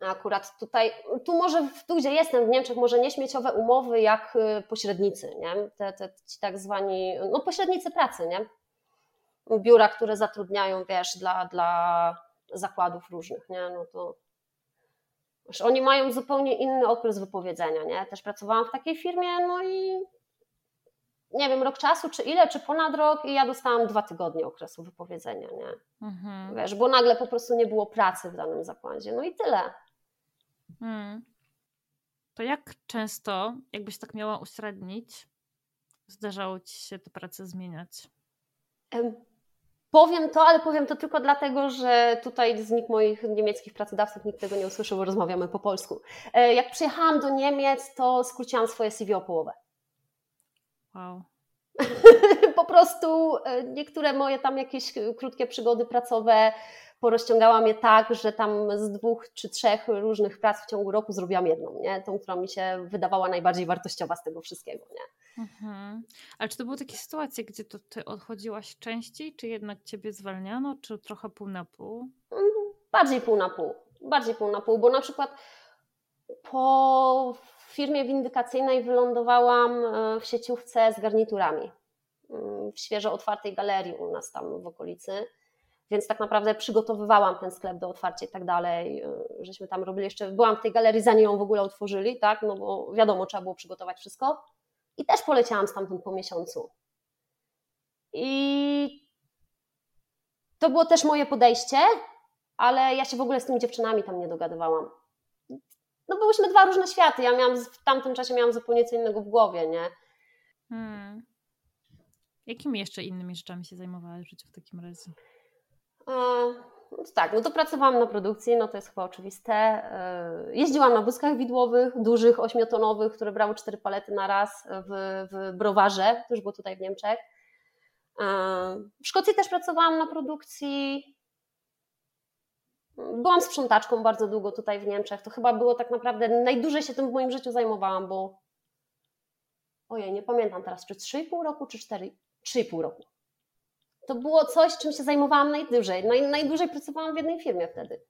Akurat tutaj, tu może, tu gdzie jestem w Niemczech, może nie śmieciowe umowy jak y, pośrednicy, nie? Te, te, ci tak zwani, no pośrednicy pracy, nie? Biura, które zatrudniają, wiesz, dla, dla zakładów różnych, nie? No to wiesz, oni mają zupełnie inny okres wypowiedzenia, nie? Też pracowałam w takiej firmie, no i nie wiem, rok czasu, czy ile, czy ponad rok i ja dostałam dwa tygodnie okresu wypowiedzenia, nie? Mhm. Wiesz, bo nagle po prostu nie było pracy w danym zakładzie. No i tyle. Hmm.
To jak często, jakbyś tak miała uśrednić, zdarzało ci się te prace zmieniać?
Powiem to, ale powiem to tylko dlatego, że tutaj z nikt moich niemieckich pracodawców nikt tego nie usłyszał, bo rozmawiamy po polsku. E, jak przyjechałam do Niemiec, to skróciłam swoje CV o połowę.
Wow.
po prostu e, niektóre moje tam jakieś krótkie przygody pracowe porozciągałam je tak, że tam z dwóch czy trzech różnych prac w ciągu roku zrobiłam jedną, nie? Tą, która mi się wydawała najbardziej wartościowa z tego wszystkiego, nie?
Mhm. Ale czy to były takie sytuacje, gdzie to ty odchodziłaś częściej, czy jednak ciebie zwalniano, czy trochę pół na pół?
Mhm. Bardziej pół na pół. Bardziej pół na pół, bo na przykład po firmie windykacyjnej wylądowałam e, w sieciówce z garniturami mm, w świeżo otwartej galerii u nas tam w okolicy więc tak naprawdę przygotowywałam ten sklep do otwarcia i tak dalej, y, żeśmy tam robili jeszcze, byłam w tej galerii zanim ją w ogóle otworzyli, tak, no bo wiadomo, trzeba było przygotować wszystko i też poleciałam stamtąd po miesiącu. I to było też moje podejście, ale ja się w ogóle z tymi dziewczynami tam nie dogadywałam. No byłyśmy dwa różne światy, ja miałam, w tamtym czasie miałam zupełnie co innego w głowie, nie? Hmm.
Jakimi jeszcze innymi rzeczami się zajmowałaś w życiu w takim razie?
No tak, no to pracowałam na produkcji, no to jest chyba oczywiste. E, jeździłam na wózkach widłowych, dużych, ośmiotonowych, które brały cztery palety na raz w, w browarze, to już było tutaj w Niemczech. E, w Szkocji też pracowałam na produkcji. Byłam sprzątaczką bardzo długo tutaj w Niemczech. To chyba było tak naprawdę najdłużej się tym w moim życiu zajmowałam, bo ojej, nie pamiętam teraz, czy 3,5 roku, czy 4, 3,5 roku to było coś, czym się zajmowałam najdłużej. Naj, najdłużej pracowałam w jednej firmie wtedy.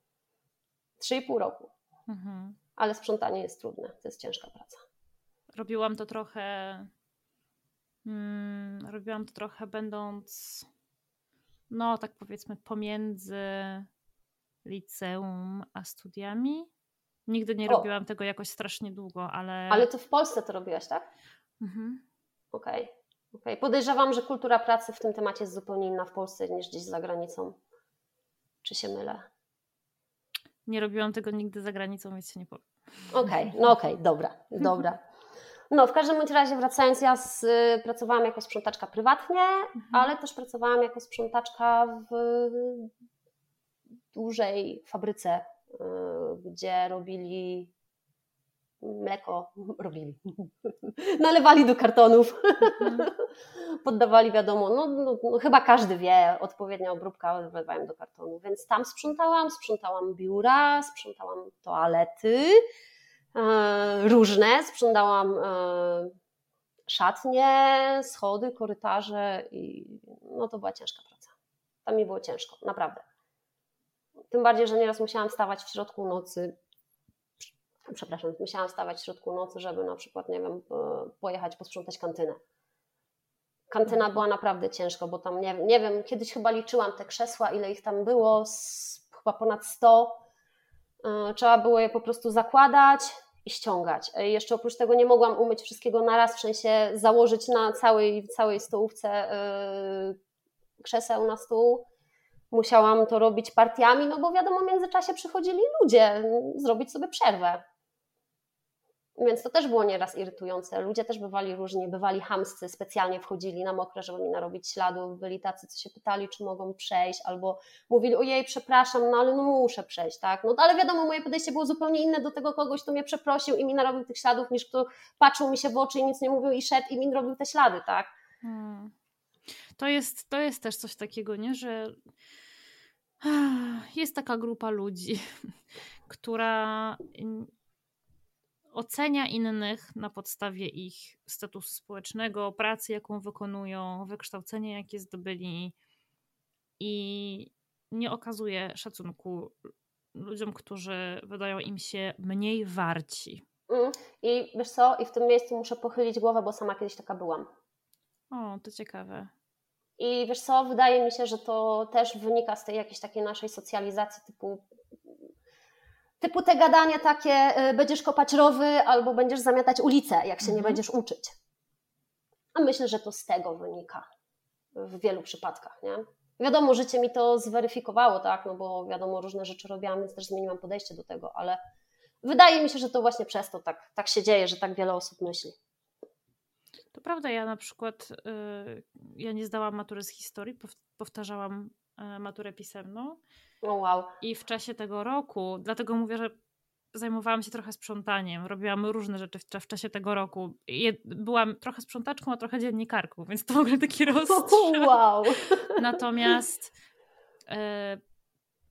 Trzy i pół roku. Mhm. Ale sprzątanie jest trudne, to jest ciężka praca.
Robiłam to trochę. Hmm, robiłam to trochę będąc, no tak powiedzmy, pomiędzy liceum a studiami. Nigdy nie o. robiłam tego jakoś strasznie długo, ale.
Ale to w Polsce to robiłaś, tak? Mhm. Okej. Okay. Okay. Podejrzewam, że kultura pracy w tym temacie jest zupełnie inna w Polsce niż gdzieś za granicą. Czy się mylę?
Nie robiłam tego nigdy za granicą, więc się nie powiem.
Okej, okay. no okej, okay. dobra, dobra. No, w każdym razie wracając, ja z, pracowałam jako sprzątaczka prywatnie, mhm. ale też pracowałam jako sprzątaczka w dużej fabryce, y, gdzie robili mleko robili. Nalewali do kartonów. Poddawali, wiadomo, no, no, no, chyba każdy wie, odpowiednia obróbka wlewają do kartonu. Więc tam sprzątałam, sprzątałam biura, sprzątałam toalety e, różne, sprzątałam e, szatnie, schody, korytarze i no to była ciężka praca. Tam mi było ciężko, naprawdę. Tym bardziej, że nieraz musiałam stawać w środku nocy przepraszam, musiałam stawać w środku nocy, żeby na przykład, nie wiem, pojechać posprzątać kantynę. Kantyna była naprawdę ciężko, bo tam, nie, nie wiem, kiedyś chyba liczyłam te krzesła, ile ich tam było, z, chyba ponad 100. E, trzeba było je po prostu zakładać i ściągać. E, jeszcze oprócz tego nie mogłam umyć wszystkiego naraz, w sensie założyć na całej, całej stołówce krzeseł na stół musiałam to robić partiami, no bo wiadomo, w międzyczasie przychodzili ludzie, zrobić sobie przerwę. Więc to też było nieraz irytujące. Ludzie też bywali różni, bywali hamscy, specjalnie wchodzili na mokre, żeby mi narobić śladów. Byli tacy, co się pytali, czy mogą przejść, albo mówili, ojej, przepraszam, no ale no muszę przejść, tak? No ale wiadomo, moje podejście było zupełnie inne do tego kogoś, kto mnie przeprosił i mi narobił tych śladów, niż kto patrzył mi się w oczy i nic nie mówił i szedł i mi robił te ślady, tak? Hmm.
To, jest, to jest też coś takiego, nie? że jest taka grupa ludzi, która ocenia innych na podstawie ich statusu społecznego, pracy, jaką wykonują, wykształcenia, jakie zdobyli i nie okazuje szacunku ludziom, którzy wydają im się mniej warci.
Mm. I wiesz co, i w tym miejscu muszę pochylić głowę, bo sama kiedyś taka byłam.
O, to ciekawe.
I wiesz co, wydaje mi się, że to też wynika z tej jakiejś takiej naszej socjalizacji typu typu te gadanie takie, y, będziesz kopać rowy albo będziesz zamiatać ulicę, jak się mhm. nie będziesz uczyć. A myślę, że to z tego wynika w wielu przypadkach, nie? Wiadomo, życie mi to zweryfikowało, tak, no bo wiadomo, różne rzeczy robiłam, więc też zmieniłam podejście do tego, ale wydaje mi się, że to właśnie przez to tak, tak się dzieje, że tak wiele osób myśli.
To prawda, ja na przykład y, ja nie zdałam matury z historii, powtarzałam e, maturę pisemną.
Oh, wow.
I w czasie tego roku, dlatego mówię, że zajmowałam się trochę sprzątaniem, robiłam różne rzeczy w, w czasie tego roku. byłam trochę sprzątaczką, a trochę dziennikarką, więc to w ogóle taki rozstrzał.
Wow.
Natomiast e,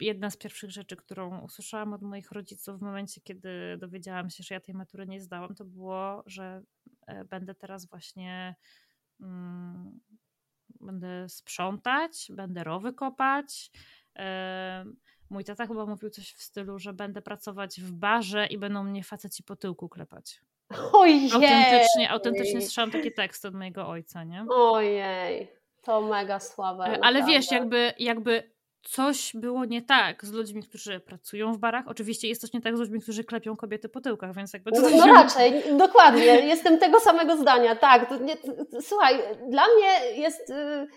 jedna z pierwszych rzeczy, którą usłyszałam od moich rodziców w momencie, kiedy dowiedziałam się, że ja tej matury nie zdałam, to było, że e, będę teraz właśnie mm, będę sprzątać, będę rowy kopać. E, mój tata chyba mówił coś w stylu, że będę pracować w barze i będą mnie faceci po tyłku klepać.
Ojej!
Autentycznie, autentycznie słyszałam takie teksty od mojego ojca, nie?
Ojej, to mega słabe.
E, ale wiesz, jakby, jakby coś było nie tak z ludźmi, którzy pracują w barach. Oczywiście jest coś nie tak z ludźmi, którzy klepią kobiety po tyłkach, więc jakby...
No, no raczej, dokładnie. Jestem tego samego zdania, tak. Słuchaj, dla mnie jest... Y,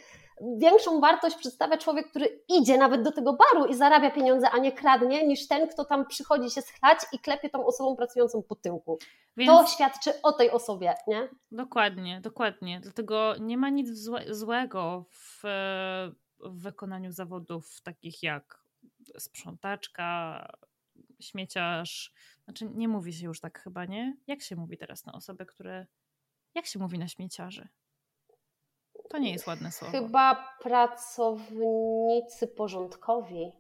większą wartość przedstawia człowiek, który idzie nawet do tego baru i zarabia pieniądze, a nie kradnie, niż ten, kto tam przychodzi się schlać i klepie tą osobą pracującą po tyłku. Więc... To świadczy o tej osobie, nie?
Dokładnie, dokładnie. Dlatego nie ma nic złe, złego w, w wykonaniu zawodów takich jak sprzątaczka, śmieciarz. Znaczy, nie mówi się już tak chyba, nie? Jak się mówi teraz na osoby, które. Jak się mówi na śmieciarzy? To nie jest ładne słowo.
Chyba pracownicy porządkowi.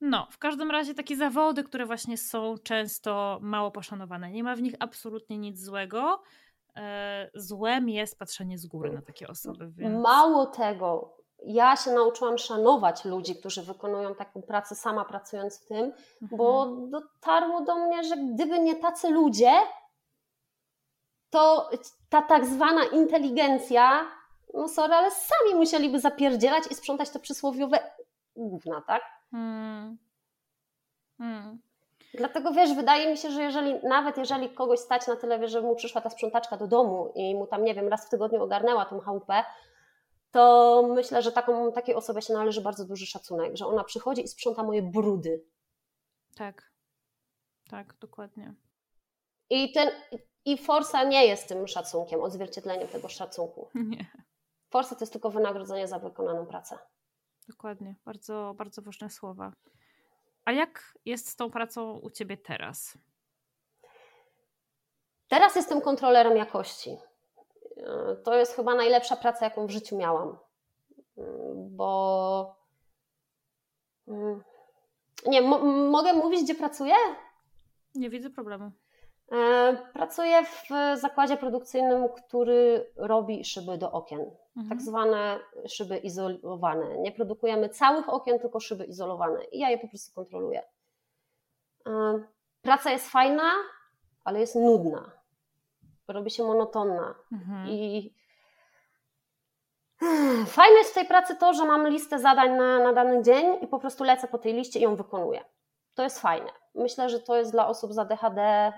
No, w każdym razie takie zawody, które właśnie są często mało poszanowane. Nie ma w nich absolutnie nic złego. E, złem jest patrzenie z góry na takie osoby. Więc...
Mało tego, ja się nauczyłam szanować ludzi, którzy wykonują taką pracę, sama pracując w tym, mhm. bo dotarło do mnie, że gdyby nie tacy ludzie, to ta tak zwana inteligencja, no sorry, ale sami musieliby zapierdzielać i sprzątać to przysłowiowe gówna, tak? Hmm. Hmm. Dlatego wiesz, wydaje mi się, że jeżeli nawet jeżeli kogoś stać na tyle, że mu przyszła ta sprzątaczka do domu i mu tam, nie wiem, raz w tygodniu ogarnęła tą chałupę, to myślę, że taką, takiej osobie się należy bardzo duży szacunek, że ona przychodzi i sprząta moje brudy.
Tak, tak, dokładnie.
I, ten, i Forsa nie jest tym szacunkiem, odzwierciedleniem tego szacunku.
Nie.
Forsa to jest tylko wynagrodzenie za wykonaną pracę.
Dokładnie, bardzo, bardzo ważne słowa. A jak jest z tą pracą u Ciebie teraz?
Teraz jestem kontrolerem jakości. To jest chyba najlepsza praca, jaką w życiu miałam. Bo. Mm, nie, mogę mówić, gdzie pracuję?
Nie widzę problemu.
E, pracuję w zakładzie produkcyjnym, który robi szyby do okien, mhm. tak zwane szyby izolowane. Nie produkujemy całych okien, tylko szyby izolowane i ja je po prostu kontroluję. E, praca jest fajna, ale jest nudna. Robi się monotonna. Mhm. I fajne jest w tej pracy to, że mam listę zadań na, na dany dzień i po prostu lecę po tej liście i ją wykonuję. To jest fajne. Myślę, że to jest dla osób z ADHD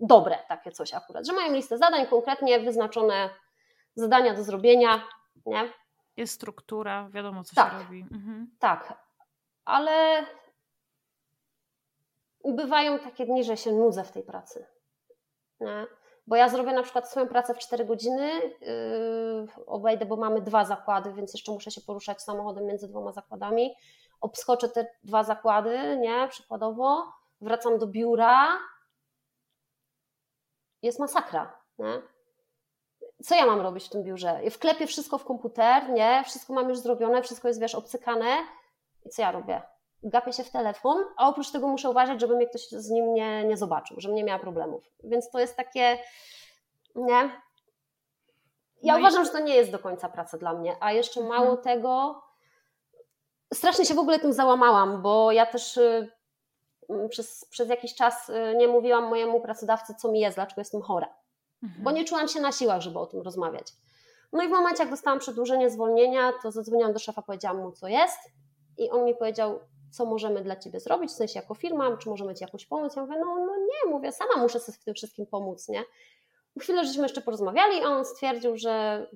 dobre takie coś akurat, że mają listę zadań, konkretnie wyznaczone zadania do zrobienia, nie?
Jest struktura, wiadomo co tak, się robi. Mhm.
Tak, ale bywają takie dni, że się nudzę w tej pracy. Nie? Bo ja zrobię na przykład swoją pracę w 4 godziny, yy, obejdę, bo mamy dwa zakłady, więc jeszcze muszę się poruszać samochodem między dwoma zakładami. Obskoczę te dwa zakłady, nie, przykładowo, wracam do biura, jest masakra. Nie? Co ja mam robić w tym biurze? Wklepię wszystko w komputer, nie? Wszystko mam już zrobione, wszystko jest, wiesz, obcykane. I co ja robię? Gapię się w telefon, a oprócz tego muszę uważać, żeby mnie ktoś z nim nie, nie zobaczył, żebym nie miała problemów. Więc to jest takie, nie? Ja no uważam, i... że to nie jest do końca praca dla mnie, a jeszcze mhm. mało tego, strasznie się w ogóle tym załamałam, bo ja też y, przez, przez jakiś czas y, nie mówiłam mojemu pracodawcy, co mi jest, dlaczego jestem chora, mhm. bo nie czułam się na siłach, żeby o tym rozmawiać. No i w momencie, jak dostałam przedłużenie zwolnienia, to zadzwoniłam do szefa, powiedziałam mu, co jest i on mi powiedział, co możemy dla Ciebie zrobić, w sensie jako firma, czy możemy Ci jakoś pomóc. Ja mówię, no, no nie, mówię, sama muszę sobie w tym wszystkim pomóc, nie? Chwilę żeśmy jeszcze porozmawiali, a on stwierdził, że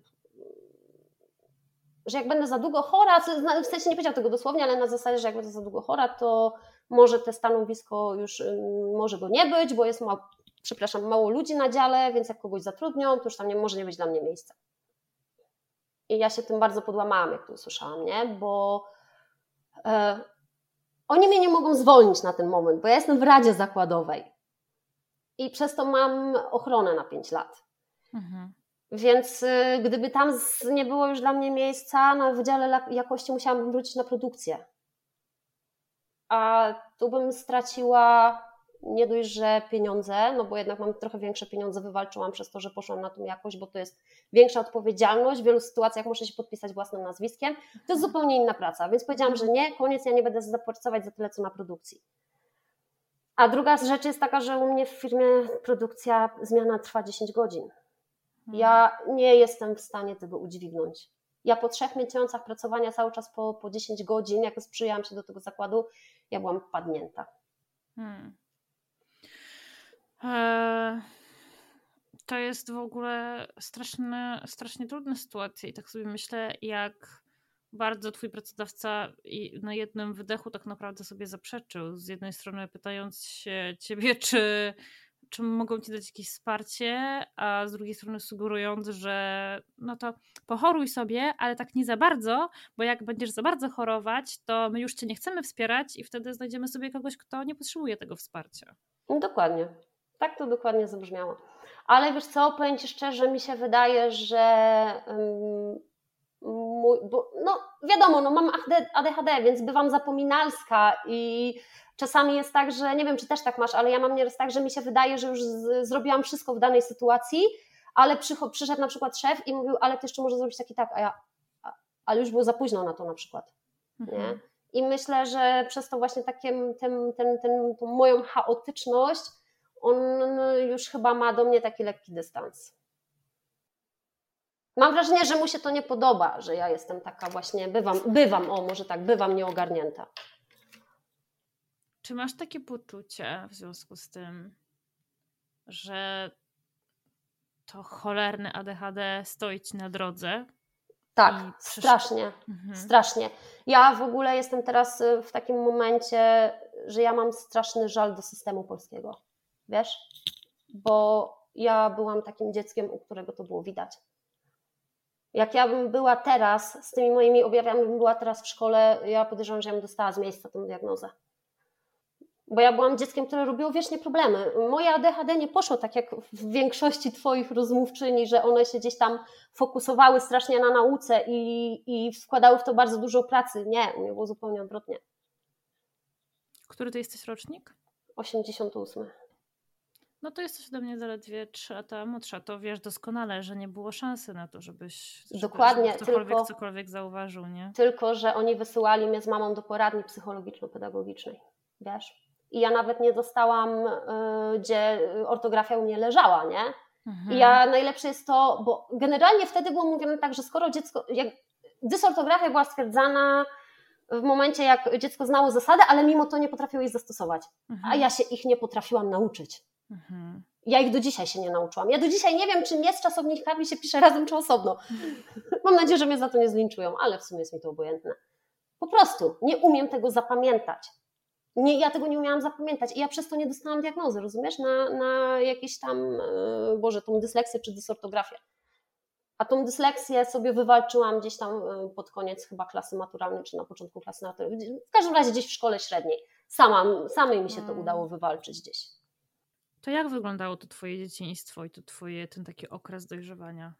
że jak będę za długo chora, w sensie nie powiedział tego dosłownie, ale na zasadzie, że jak będę za długo chora, to może te stanowisko już może go nie być, bo jest mało, przepraszam, mało ludzi na dziale, więc jak kogoś zatrudnią, to już tam nie, może nie być dla mnie miejsca. I ja się tym bardzo podłamałam, jak to usłyszałam, nie? Bo e, oni mnie nie mogą zwolnić na ten moment, bo ja jestem w Radzie Zakładowej i przez to mam ochronę na 5 lat. Mhm. Więc y, gdyby tam nie było już dla mnie miejsca na Wydziale Jakości, musiałabym wrócić na produkcję. A tu bym straciła nie dość, że pieniądze, no bo jednak mam trochę większe pieniądze, wywalczyłam przez to, że poszłam na tą jakość, bo to jest większa odpowiedzialność. W wielu sytuacjach muszę się podpisać własnym nazwiskiem. To jest zupełnie inna praca, więc powiedziałam, że nie, koniec, ja nie będę zapracować za tyle, co na produkcji. A druga rzecz jest taka, że u mnie w firmie produkcja, zmiana trwa 10 godzin. Ja nie jestem w stanie tego udźwignąć. Ja po trzech miesiącach pracowania cały czas po, po 10 godzin, jak sprzyjałam się do tego zakładu, ja byłam padnięta. Hmm.
Eee, to jest w ogóle straszne, strasznie trudna sytuacja i tak sobie myślę, jak bardzo twój pracodawca na jednym wydechu tak naprawdę sobie zaprzeczył. Z jednej strony pytając się ciebie, czy czy mogą ci dać jakieś wsparcie, a z drugiej strony sugerując, że no to pochoruj sobie, ale tak nie za bardzo, bo jak będziesz za bardzo chorować, to my już cię nie chcemy wspierać i wtedy znajdziemy sobie kogoś, kto nie potrzebuje tego wsparcia.
No dokładnie. Tak to dokładnie zabrzmiało. Ale wiesz co, powiem Ci szczerze, mi się wydaje, że um, mój, bo, no wiadomo, no mam ADHD, więc bywam zapominalska i czasami jest tak, że nie wiem, czy też tak masz, ale ja mam nieraz tak, że mi się wydaje, że już z, zrobiłam wszystko w danej sytuacji, ale przyszedł na przykład szef i mówił, ale ty jeszcze może zrobić taki tak, a ja, a, ale już było za późno na to na przykład. Mhm. Nie? I myślę, że przez to właśnie takim, ten, ten, ten, tą moją chaotyczność, on już chyba ma do mnie taki lekki dystans. Mam wrażenie, że mu się to nie podoba, że ja jestem taka właśnie, bywam, bywam, o może tak, bywam nieogarnięta.
Czy masz takie poczucie w związku z tym, że to cholerne ADHD stoi ci na drodze?
Tak, strasznie, mhm. strasznie. Ja w ogóle jestem teraz y, w takim momencie, że ja mam straszny żal do systemu polskiego. Wiesz? Bo ja byłam takim dzieckiem, u którego to było widać. Jak ja bym była teraz, z tymi moimi objawami, bym była teraz w szkole, ja podejrzewam, że ja bym dostała z miejsca tę diagnozę bo ja byłam dzieckiem, które robiło wiecznie problemy. Moje ADHD nie poszło tak jak w większości Twoich rozmówczyni, że one się gdzieś tam fokusowały strasznie na nauce i, i wkładały w to bardzo dużo pracy. Nie, u mnie było zupełnie odwrotnie.
Który to jesteś rocznik?
88.
No to jesteś ode mnie zaledwie 3 lata młodsza. To wiesz doskonale, że nie było szansy na to, żebyś żeby, Dokładnie, żeby ktokolwiek tylko, cokolwiek zauważył, nie?
Tylko, że oni wysyłali mnie z mamą do poradni psychologiczno-pedagogicznej. Wiesz? i ja nawet nie dostałam, y, gdzie ortografia u mnie leżała, nie? Mhm. I ja najlepsze jest to, bo generalnie wtedy było mówione tak, że skoro dziecko, jak dysortografia była stwierdzana w momencie, jak dziecko znało zasady, ale mimo to nie potrafiło jej zastosować, mhm. a ja się ich nie potrafiłam nauczyć. Mhm. Ja ich do dzisiaj się nie nauczyłam. Ja do dzisiaj nie wiem, czy nie z czasownikami się pisze razem, czy osobno. Mam nadzieję, że mnie za to nie zlinczują, ale w sumie jest mi to obojętne. Po prostu nie umiem tego zapamiętać nie, ja tego nie umiałam zapamiętać i ja przez to nie dostałam diagnozy, rozumiesz, na, na jakieś tam, e, Boże, tą dysleksję czy dysortografię. A tą dysleksję sobie wywalczyłam gdzieś tam e, pod koniec chyba klasy maturalnej, czy na początku klasy maturalnej. W każdym razie gdzieś w szkole średniej. Sama, samej mi się to mm. udało wywalczyć gdzieś.
To jak wyglądało to twoje dzieciństwo i to twoje, ten taki okres dojrzewania?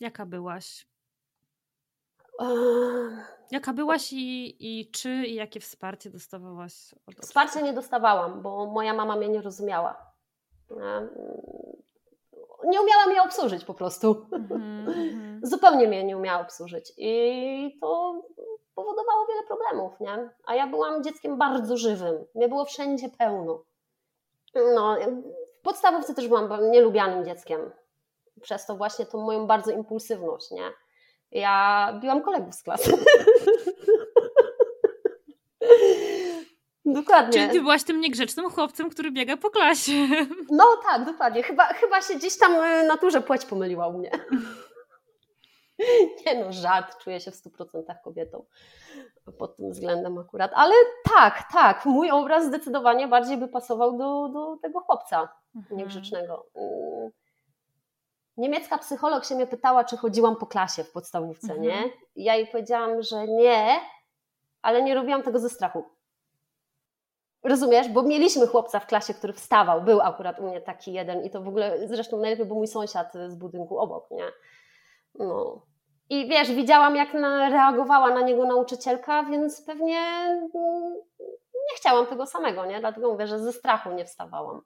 Jaka byłaś? Jaka byłaś i, i czy i jakie wsparcie dostawałaś?
Od Wsparcia nie dostawałam, bo moja mama mnie nie rozumiała. Nie umiała mnie obsłużyć po prostu. Mm-hmm. Zupełnie mnie nie umiała obsłużyć. I to powodowało wiele problemów, nie? A ja byłam dzieckiem bardzo żywym. Mnie było wszędzie pełno. No, w podstawówce też byłam nielubianym dzieckiem. Przez to właśnie tą moją bardzo impulsywność, nie? Ja biłam kolegów z klasy. dokładnie.
Czyli ty byłaś tym niegrzecznym chłopcem, który biega po klasie.
No tak, dokładnie. Chyba, chyba się gdzieś tam y, naturze płeć pomyliła u mnie. Nie no, żart, czuję się w 100% kobietą pod tym względem akurat. Ale tak, tak, mój obraz zdecydowanie bardziej by pasował do, do tego chłopca mhm. niegrzecznego. Mm. Niemiecka psycholog się mnie pytała, czy chodziłam po klasie w podstawówce, mhm. nie? Ja jej powiedziałam, że nie, ale nie robiłam tego ze strachu. Rozumiesz? Bo mieliśmy chłopca w klasie, który wstawał. Był akurat u mnie taki jeden i to w ogóle zresztą najlepiej był mój sąsiad z budynku obok, nie? No. I wiesz, widziałam, jak reagowała na niego nauczycielka, więc pewnie mm, nie chciałam tego samego, nie? Dlatego mówię, że ze strachu nie wstawałam.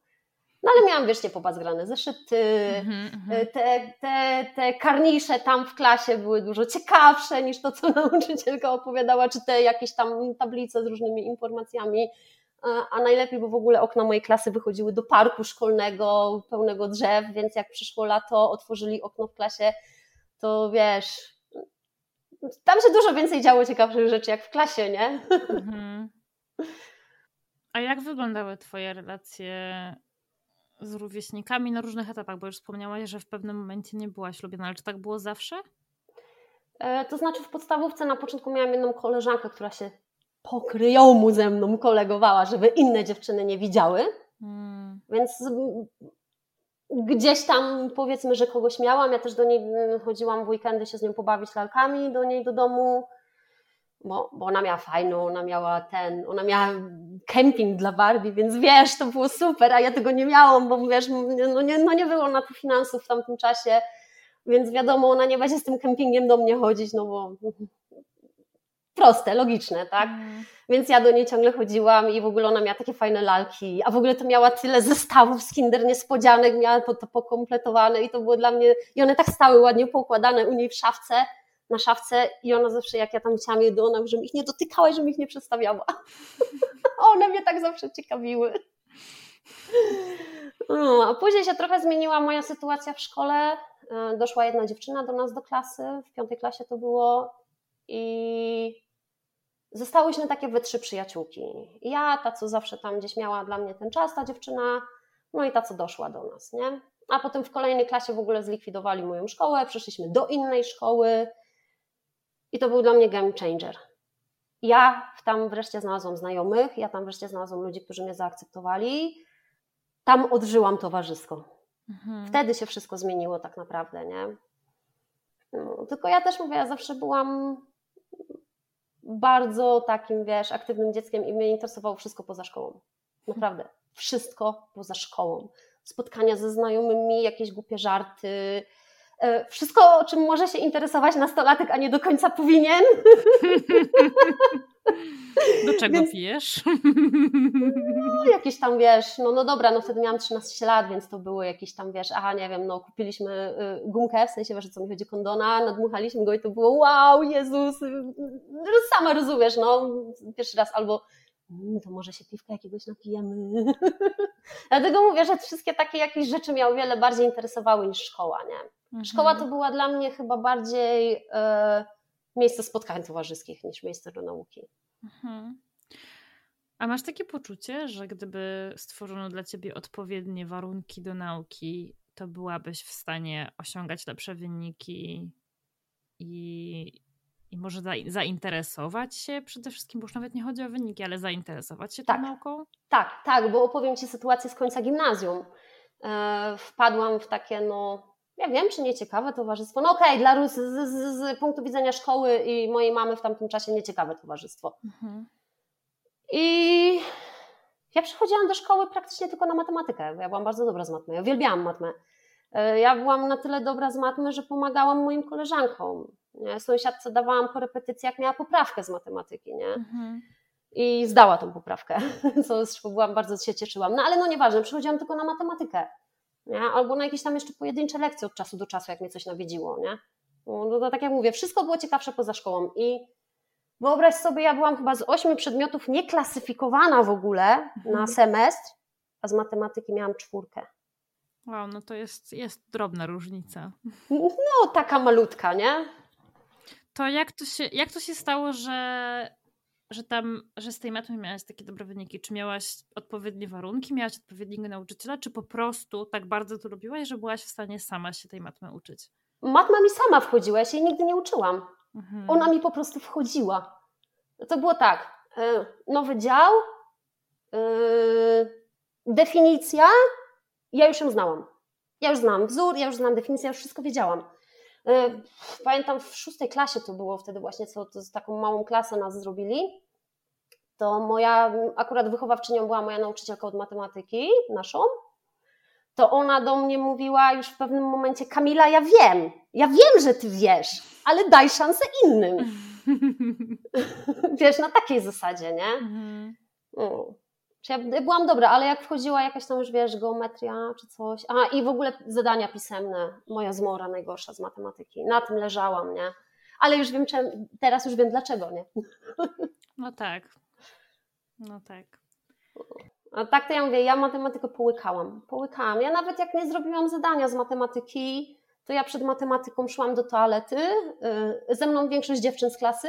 No ale miałam, wiesz, niepobazgrane zeszyty, mm -hmm. te, te, te karnisze tam w klasie były dużo ciekawsze niż to, co nauczycielka opowiadała, czy te jakieś tam tablice z różnymi informacjami. A najlepiej, bo w ogóle okna mojej klasy wychodziły do parku szkolnego, pełnego drzew, więc jak przyszło lato, otworzyli okno w klasie, to wiesz, tam się dużo więcej działo ciekawszych rzeczy, jak w klasie, nie? Mhm.
A jak wyglądały Twoje relacje z rówieśnikami na różnych etapach? Bo już wspomniałaś, że w pewnym momencie nie byłaś lubiana, ale czy tak było zawsze?
E, to znaczy w podstawówce na początku miałam jedną koleżankę, która się pokryjomu ze mną kolegowała, żeby inne dziewczyny nie widziały. Hmm. Więc gdzieś tam powiedzmy, że kogoś miałam. Ja też do niej mm, chodziłam w weekendy się z nią pobawić lalkami do niej do domu, bo, bo ona miała fajną, ona miała ten, ona miała kemping dla Barbie, więc wiesz, to było super, a ja tego nie miałam, bo wiesz, no nie, no nie było na to finansów w tamtym czasie, więc wiadomo, ona nie będzie z tym kempingiem do mnie chodzić, no bo proste, logiczne, tak? Mm. Więc ja do niej ciągle chodziłam i w ogóle ona miała takie fajne lalki, a w ogóle to miała tyle zestawów z Kinder Niespodzianek, miała to pokompletowane i to było dla mnie, i one tak stały ładnie poukładane u niej w szafce, na szafce i ona zawsze, jak ja tam chciałam je do, ona żebym ich nie dotykała i żebym ich nie przestawiała. one mnie tak zawsze ciekawiły. No, a później się trochę zmieniła moja sytuacja w szkole. E, doszła jedna dziewczyna do nas do klasy, w piątej klasie to było i zostałyśmy takie we trzy przyjaciółki. Ja, ta co zawsze tam gdzieś miała dla mnie ten czas, ta dziewczyna, no i ta co doszła do nas, nie? A potem w kolejnej klasie w ogóle zlikwidowali moją szkołę, przeszliśmy do innej szkoły i to był dla mnie game changer. Ja tam wreszcie znalazłam znajomych, ja tam wreszcie znalazłam ludzi, którzy mnie zaakceptowali. Tam odżyłam towarzysko. Mhm. Wtedy się wszystko zmieniło tak naprawdę, nie? No, tylko ja też mówię, ja zawsze byłam bardzo takim, wiesz, aktywnym dzieckiem i mnie interesowało wszystko poza szkołą. Naprawdę. Wszystko poza szkołą. Spotkania ze znajomymi, jakieś głupie żarty. E, wszystko, czym może się interesować nastolatek, a nie do końca powinien.
Do czego więc, pijesz?
No, jakieś tam, wiesz, no, no dobra, no wtedy miałam 13 lat, więc to było jakieś tam, wiesz, aha, nie wiem, no kupiliśmy y, gumkę, w sensie, wiesz, co mi chodzi, kondona, nadmuchaliśmy go i to było wow, Jezus, y, y, sama rozumiesz, no, pierwszy raz albo mm, to może się piwka jakiegoś napijemy. Dlatego mówię, że wszystkie takie jakieś rzeczy mnie o wiele bardziej interesowały niż szkoła, nie? Mhm. Szkoła to była dla mnie chyba bardziej miejsce spotkań towarzyskich niż miejsce do nauki. Mhm.
A masz takie poczucie, że gdyby stworzono dla ciebie odpowiednie warunki do nauki, to byłabyś w stanie osiągać lepsze wyniki i, i może za, zainteresować się przede wszystkim, bo już nawet nie chodzi o wyniki, ale zainteresować się
tak,
tą nauką?
Tak, tak, bo opowiem Ci sytuację z końca gimnazjum. E, wpadłam w takie, no, ja wiem, czy nieciekawe towarzystwo. No okej, okay, dla z, z, z, punktu widzenia szkoły i mojej mamy w tamtym czasie nieciekawe towarzystwo. Mhm. I ja przychodziłam do szkoły praktycznie tylko na matematykę, ja byłam bardzo dobra z matmy. Ja uwielbiałam matmę. E, ja byłam na tyle dobra z matmy, że pomagałam moim koleżankom. Nie? Sąsiadce dawałam korepetycję, jak miała poprawkę z matematyki. Nie? Mhm. I zdała tą poprawkę, co byłam, bardzo się cieszyłam. No ale no nieważne, przychodziłam tylko na matematykę nie? albo na jakieś tam jeszcze pojedyncze lekcje od czasu do czasu, jak mnie coś nawiedziło. Nie? No, to tak jak mówię, wszystko było ciekawsze poza szkołą i wyobraź sobie, ja byłam chyba z ośmiu przedmiotów nieklasyfikowana w ogóle mhm. na semestr, a z matematyki miałam czwórkę.
Wow, no to jest, jest drobna różnica.
No, taka malutka, nie?
To jak to się, jak to się stało, że że tam, że z tej matmy miałaś takie dobre wyniki? Czy miałaś odpowiednie warunki, miałaś odpowiedniego nauczyciela, czy po prostu tak bardzo to lubiłaś, że byłaś w stanie sama się tej matmy uczyć?
Matma mi sama wchodziła, ja się jej nigdy nie uczyłam. Mhm. Ona mi po prostu wchodziła. To było tak, e, nowy dział, e, definicja, ja już ją znałam. Ja już znałam wzór, ja już znam definicję, ja już wszystko wiedziałam. E, pamiętam w szóstej klasie to było wtedy właśnie, co to taką małą klasę nas zrobili. To moja, akurat wychowawczynią była moja nauczycielka od matematyki, naszą. To ona do mnie mówiła już w pewnym momencie: Kamila, ja wiem, ja wiem, że ty wiesz, ale daj szansę innym. wiesz, na takiej zasadzie, nie? Mhm. Mm. ja byłam dobra, ale jak wchodziła jakaś tam już, wiesz, geometria czy coś. A i w ogóle zadania pisemne, moja zmora najgorsza z matematyki. Na tym leżałam, nie? Ale już wiem, czem, teraz już wiem dlaczego, nie?
No tak. No tak.
A tak to ja mówię, ja matematykę połykałam. Połykałam. Ja nawet jak nie zrobiłam zadania z matematyki, to ja przed matematyką szłam do toalety. Y, ze mną większość dziewczyn z klasy.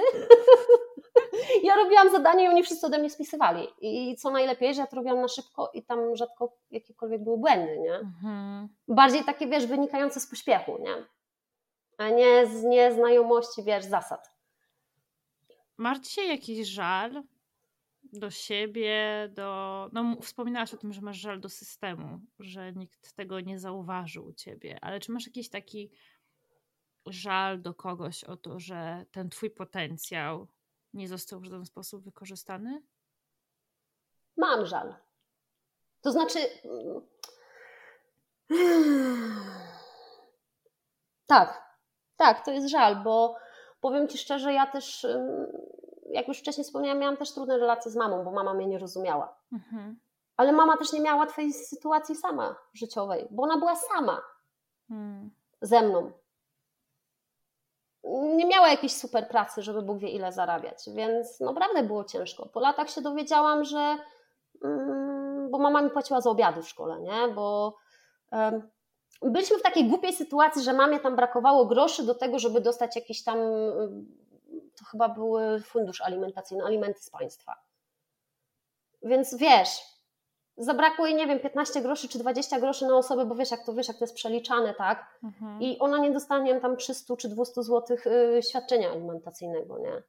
ja robiłam zadanie i oni wszyscy ode mnie spisywali. I co najlepiej, że ja to robiłam na szybko i tam rzadko jakiekolwiek były błędy, nie? Mhm. Bardziej takie, wiesz, wynikające z pośpiechu, nie? A nie z nieznajomości, wiesz, zasad.
Masz dzisiaj jakiś żal do siebie, do. No, wspominałaś o tym, że masz żal do systemu, że nikt tego nie zauważył u ciebie, ale czy masz jakiś taki żal do kogoś o to, że ten twój potencjał nie został w żaden sposób wykorzystany?
Mam żal. To znaczy. Tak, tak, to jest żal, bo powiem Ci szczerze, ja też jak już wcześniej wspomniałam, miałam też trudne relacje z mamą, bo mama mnie nie rozumiała. Mhm. Ale mama też nie miała łatwej sytuacji sama życiowej, bo ona była sama hmm. ze mną. Nie miała jakiejś super pracy, żeby Bóg wie ile zarabiać, więc naprawdę było ciężko. Po latach się dowiedziałam, że mm, bo mama mi płaciła za obiady w szkole, nie? Bo um, byliśmy w takiej głupiej sytuacji, że mamie tam brakowało groszy do tego, żeby dostać jakiś tam to chyba był fundusz alimentacyjny, alimenty z państwa. Więc wiesz, zabrakło jej, nie wiem, 15 groszy czy 20 groszy na osobę, bo wiesz, jak to wiesz, jak to jest przeliczane, tak? Mhm. I ona nie dostanie tam 300 czy 200 zł y, świadczenia alimentacyjnego, nie?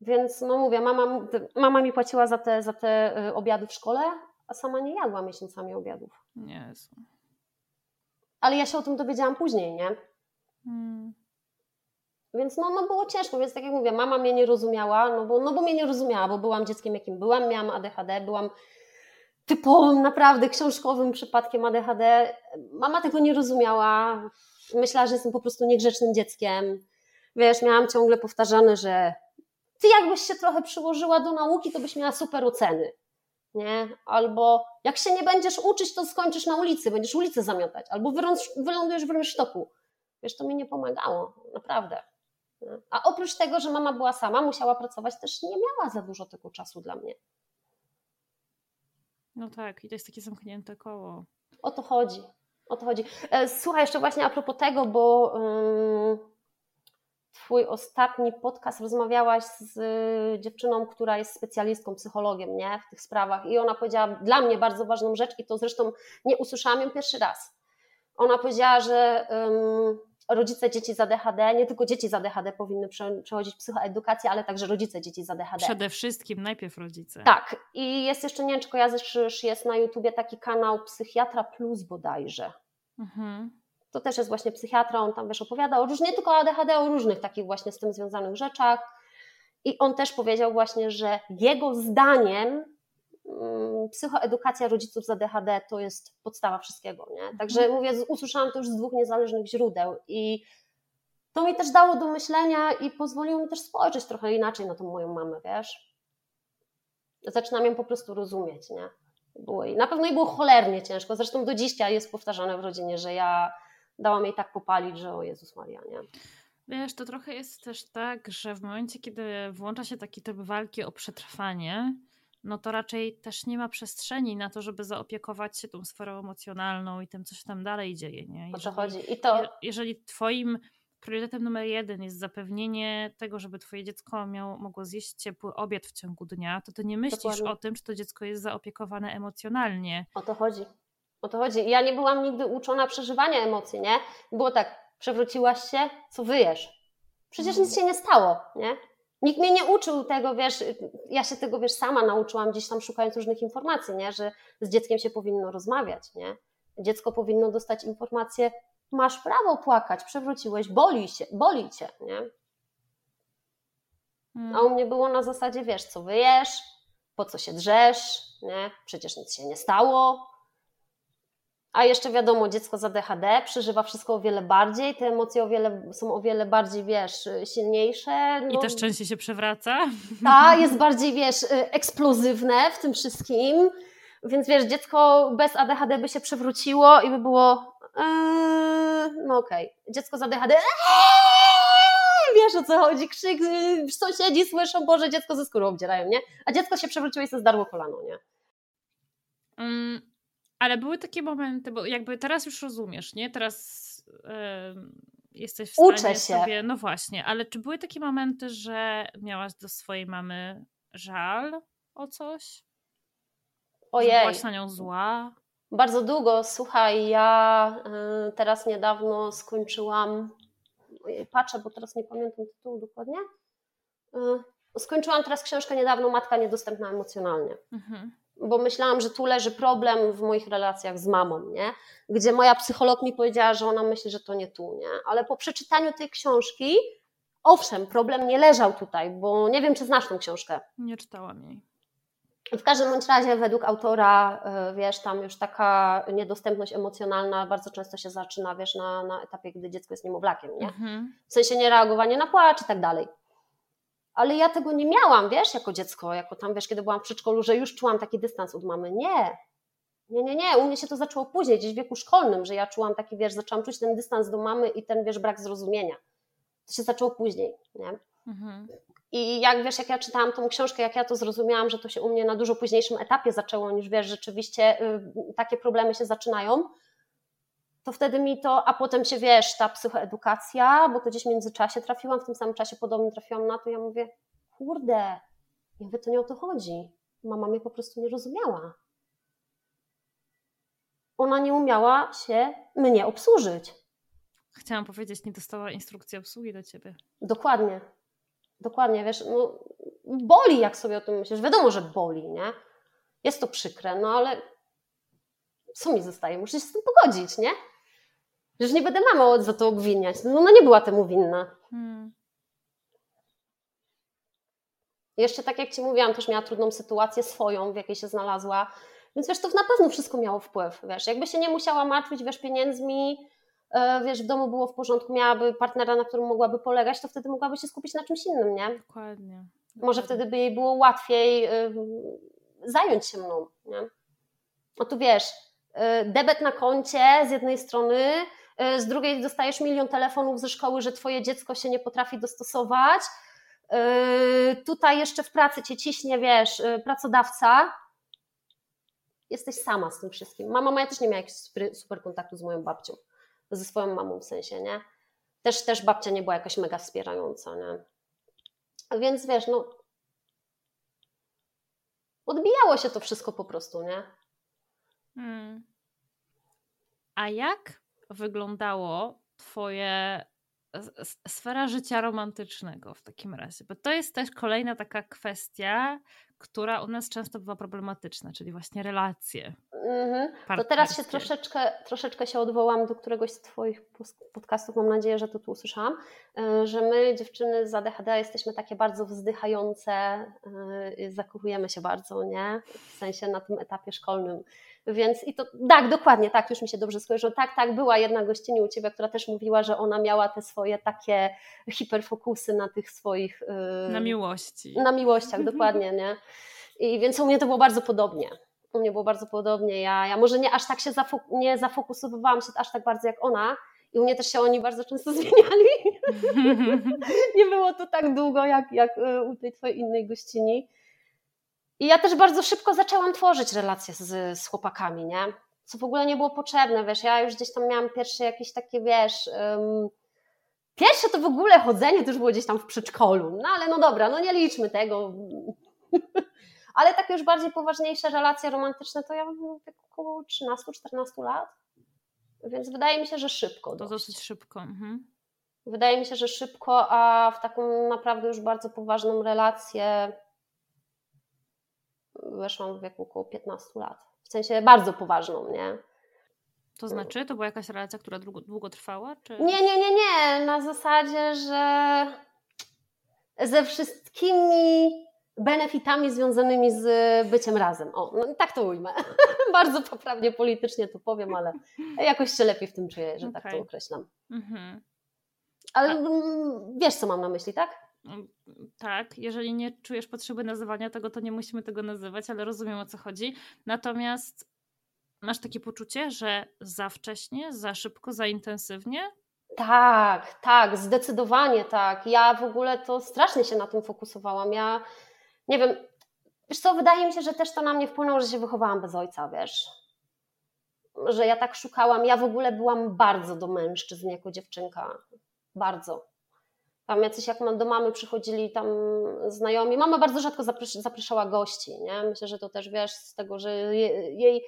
Więc no mówię, mama, mama mi płaciła za te, za te y, obiady w szkole, a sama nie jadła miesiącami obiadów.
Jezu.
Ale ja się o tym dowiedziałam później, nie? Hmm. Więc no, no było ciężko, więc tak jak mówię, mama mnie nie rozumiała, no bo, no bo mnie nie rozumiała, bo byłam dzieckiem jakim byłam, miałam ADHD, byłam typowym, naprawdę książkowym przypadkiem ADHD. Mama tego nie rozumiała, myślała, że jestem po prostu niegrzecznym dzieckiem. Wiesz, miałam ciągle powtarzane, że ty jakbyś się trochę przyłożyła do nauki, to byś miała super oceny. Nie? Albo jak się nie będziesz uczyć, to skończysz na ulicy, będziesz ulicę zamiatać, albo wylądujesz w rynsztoku. Wiesz, to mi nie pomagało, naprawdę. A oprócz tego, że mama była sama, musiała pracować, też nie miała za dużo tego czasu dla mnie.
No tak, i to jest takie zamknięte koło.
O to chodzi. O to chodzi. E, słuchaj, jeszcze właśnie a propos tego, bo um, Twój ostatni podcast rozmawiałaś z dziewczyną, która jest specjalistką, psychologiem nie? w tych sprawach, i ona powiedziała dla mnie bardzo ważną rzecz, i to zresztą nie usłyszałam ją pierwszy raz. Ona powiedziała, że um, rodzice dzieci z ADHD, nie tylko dzieci z ADHD powinny przechodzić psychoedukację, ale także rodzice dzieci z ADHD.
Przede wszystkim najpierw rodzice.
Tak. I jest jeszcze, nie wiem czy kojarzysz, jest na YouTubie taki kanał Psychiatra Plus bodajże. Mhm. To też jest właśnie psychiatra, on tam wiesz opowiada o różnych, nie tylko o ADHD, o różnych takich właśnie z tym związanych rzeczach. I on też powiedział właśnie, że jego zdaniem psychoedukacja rodziców z ADHD to jest podstawa wszystkiego. Nie? Także mhm. mówię, usłyszałam to już z dwóch niezależnych źródeł i to mi też dało do myślenia i pozwoliło mi też spojrzeć trochę inaczej na tą moją mamę, wiesz. Zaczynam ją po prostu rozumieć, nie? Było jej, na pewno jej było cholernie ciężko, zresztą do dzisiaj jest powtarzane w rodzinie, że ja dałam jej tak popalić, że o Jezus Maria, nie?
Wiesz, to trochę jest też tak, że w momencie, kiedy włącza się taki typ walki o przetrwanie, no to raczej też nie ma przestrzeni na to, żeby zaopiekować się tą sferą emocjonalną i tym, co się tam dalej dzieje. Nie?
Jeżeli, o to chodzi. I to...
jeżeli twoim priorytetem numer jeden jest zapewnienie tego, żeby twoje dziecko miało, mogło zjeść ciepły obiad w ciągu dnia, to ty nie myślisz Dokładnie. o tym, czy to dziecko jest zaopiekowane emocjonalnie.
O to chodzi. O to chodzi. Ja nie byłam nigdy uczona przeżywania emocji, nie? Było tak, przewróciłaś się, co wyjesz? Przecież nic się nie stało, nie? Nikt mnie nie uczył tego, wiesz, ja się tego, wiesz, sama nauczyłam gdzieś tam szukając różnych informacji, nie? Że z dzieckiem się powinno rozmawiać, nie? Dziecko powinno dostać informację, masz prawo płakać, przewróciłeś, boli się, boli cię, nie? Hmm. A u mnie było na zasadzie, wiesz, co wyjesz, po co się drzesz, nie? Przecież nic się nie stało. A jeszcze wiadomo, dziecko z ADHD przeżywa wszystko o wiele bardziej, te emocje o wiele, są o wiele bardziej, wiesz, silniejsze.
No, I też częściej się przewraca.
Tak, jest bardziej, wiesz, eksplozywne w tym wszystkim. Więc wiesz, dziecko bez ADHD by się przewróciło i by było Eee, no okej, okay. dziecko z ADHD, eee, wiesz o co chodzi, krzyk, sąsiedzi słyszą, Boże, dziecko ze skórą obdzierają, nie? A dziecko się przewróciło i sobie zdarło kolano, nie?
Um, ale były takie momenty, bo jakby teraz już rozumiesz, nie? Teraz jesteś w stanie
Uczę się.
sobie, no właśnie, ale czy były takie momenty, że miałaś do swojej mamy żal o coś?
Ojej.
Że byłaś na nią zła?
Bardzo długo, słuchaj, ja y, teraz niedawno skończyłam, patrzę, bo teraz nie pamiętam tytułu dokładnie. Y, skończyłam teraz książkę niedawno Matka niedostępna emocjonalnie. Mhm. Bo myślałam, że tu leży problem w moich relacjach z mamą, nie? Gdzie moja psycholog mi powiedziała, że ona myśli, że to nie tu, nie? Ale po przeczytaniu tej książki, owszem, problem nie leżał tutaj, bo nie wiem, czy znasz tę książkę.
Nie czytałam jej.
W każdym bądź razie, według autora, y, wiesz, tam już taka niedostępność emocjonalna bardzo często się zaczyna, wiesz, na, na etapie, gdy dziecko jest niemowlakiem, nie? Mhm. W sensie niereagowanie na płacz i tak dalej. Ale ja tego nie miałam, wiesz, jako dziecko, jako tam, wiesz, kiedy byłam w przedszkolu, że już czułam taki dystans od mamy. Nie. Nie, nie, nie. U mnie się to zaczęło później, gdzieś w wieku szkolnym, że ja czułam taki, wiesz, zaczęłam czuć ten dystans do mamy i ten, wiesz, brak zrozumienia. To się zaczęło później, nie? Mhm. I jak wiesz, jak ja czytałam tą książkę, jak ja to zrozumiałam, że to się u mnie na dużo późniejszym etapie zaczęło, niż wiesz, rzeczywiście y, takie problemy się zaczynają, to wtedy mi to, a potem się wiesz, ta psychoedukacja, bo to gdzieś w międzyczasie trafiłam, w tym samym czasie podobnie trafiłam na to, ja mówię, kurde, ja mówię, to nie o to chodzi. Mama mnie po prostu nie rozumiała. Ona nie umiała się mnie obsłużyć.
Chciałam powiedzieć, nie dostała instrukcji obsługi do ciebie.
Dokładnie. Dokładnie, wiesz, no, boli jak sobie o tym myślisz. Wiadomo, że boli, nie? Jest to przykre, no ale co mi zostaje? Muszę się z tym pogodzić, nie? Przecież nie będę mamę za to obwiniać. No ona nie była temu winna. Hmm. Jeszcze tak jak Ci mówiłam, też miała trudną sytuację swoją, w jakiej się znalazła. Więc wiesz, to na pewno wszystko miało wpływ, wiesz. Jakby się nie musiała martwić, wiesz, pieniędzmi, E, wiesz, w domu było w porządku, miałaby partnera, na którym mogłaby polegać, to wtedy mogłaby się skupić na czymś innym, nie?
Dokładnie.
Może wtedy by jej było łatwiej e, zająć się mną, nie? No tu wiesz, e, debet na koncie z jednej strony, z drugiej dostajesz milion telefonów ze szkoły, że twoje dziecko się nie potrafi dostosować. Tutaj jeszcze w pracy cię ciśnie, wiesz, pracodawca. Jesteś sama z tym wszystkim. Mama moja też nie miała jakiegoś super kontaktu z moją babcią ze swoją mamą w sensie, nie? Też, też babcia nie była jakaś mega wspierająca, nie? Więc wiesz, no odbijało się to wszystko po prostu, nie? Hmm.
A jak wyglądało twoje sfera życia romantycznego w takim razie? Bo to jest też kolejna taka kwestia, która u nas często bywa problematyczna, czyli właśnie relacje. Mhm.
To teraz się troszeczkę, troszeczkę się odwołam do któregoś z Twoich podcastów, mam nadzieję, że to tu usłyszałam, e, że my dziewczyny z ADHD jesteśmy takie bardzo wzdychające, e, zakochujemy się bardzo, nie? W sensie na tym etapie szkolnym. Więc i to tak, dokładnie, tak, już mi się dobrze skojarzyło. Tak, tak, była jedna gościni u Ciebie, która też mówiła, że ona miała te swoje takie hiperfokusy na tych swoich...
Yy, na miłości.
Na miłościach, dokładnie, nie? I więc u mnie to było bardzo podobnie. U mnie było bardzo podobnie. Ja, ja może nie aż tak się zafok nie zafokusowywałam się aż tak bardzo jak ona, i u mnie też się oni bardzo często zmieniali. nie było to tak długo jak, jak y, u tej twojej innej gościni. I ja też bardzo szybko zaczęłam tworzyć relacje z, z chłopakami, nie? Co w ogóle nie było potrzebne, wiesz, ja już gdzieś tam miałam pierwsze jakieś takie, wiesz, um, Pierwsze to w ogóle chodzenie to już było gdzieś tam w przedszkolu, no ale no dobra, no nie liczmy tego. ale takie już bardziej poważniejsze relacje romantyczne to ja mam około 13-14 lat. Więc wydaje mi się, że szybko.
To
dość.
dosyć szybko. Mhm.
Wydaje mi się, że szybko, a w taką naprawdę już bardzo poważną relację weszłam w wieku około 15 lat. W sensie bardzo poważną, nie?
To znaczy, to była jakaś relacja, która długo, długo trwała? Czy...
Nie, nie, nie, nie. Na zasadzie, że ze wszystkimi benefitami związanymi z byciem razem. O, no tak to ujmę. Bardzo poprawnie politycznie to powiem, ale jakoś się lepiej w tym czuję, że okay. tak to określam. Mhm. Ale A... wiesz, co mam na myśli, tak?
Mm, tak, jeżeli nie czujesz potrzeby nazywania tego, to nie musimy tego nazywać, ale rozumiem o co chodzi. Natomiast masz takie poczucie, że za wcześnie, za szybko, za intensywnie?
Tak, tak, zdecydowanie tak. Ja w ogóle to strasznie się na tym fokusowałam. Ja nie wiem, wiesz co, wydaje mi się, że też to na mnie wpłynęło, że się wychowałam bez ojca, wiesz. Że ja tak szukałam. Ja w ogóle byłam bardzo do mężczyzn jako dziewczynka. Bardzo. Tam jacyś jak do mamy przychodzili tam znajomi. Mama bardzo rzadko zapraszała gości, nie? Myślę, że to też wiesz z tego, że jej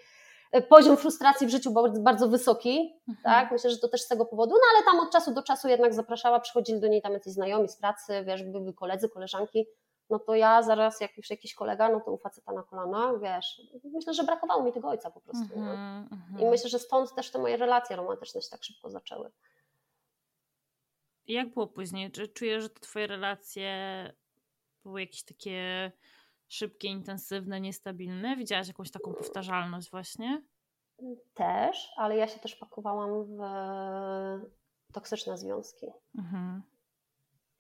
poziom frustracji w życiu był bardzo wysoki, mhm. tak? Myślę, że to też z tego powodu, no ale tam od czasu do czasu jednak zapraszała, przychodzili do niej tam jacyś znajomi z pracy, wiesz, były koledzy, koleżanki, no to ja zaraz, jak już jakiś kolega, no to u faceta na kolana, wiesz, myślę, że brakowało mi tego ojca po prostu, -hmm, I myślę, że stąd też te moje relacje romantyczne się tak szybko zaczęły.
Jak było później? Czy czujesz, że te twoje relacje były jakieś takie szybkie, intensywne, niestabilne? Widziałaś jakąś taką powtarzalność właśnie?
Też, ale ja się też pakowałam w toksyczne związki. Mhm.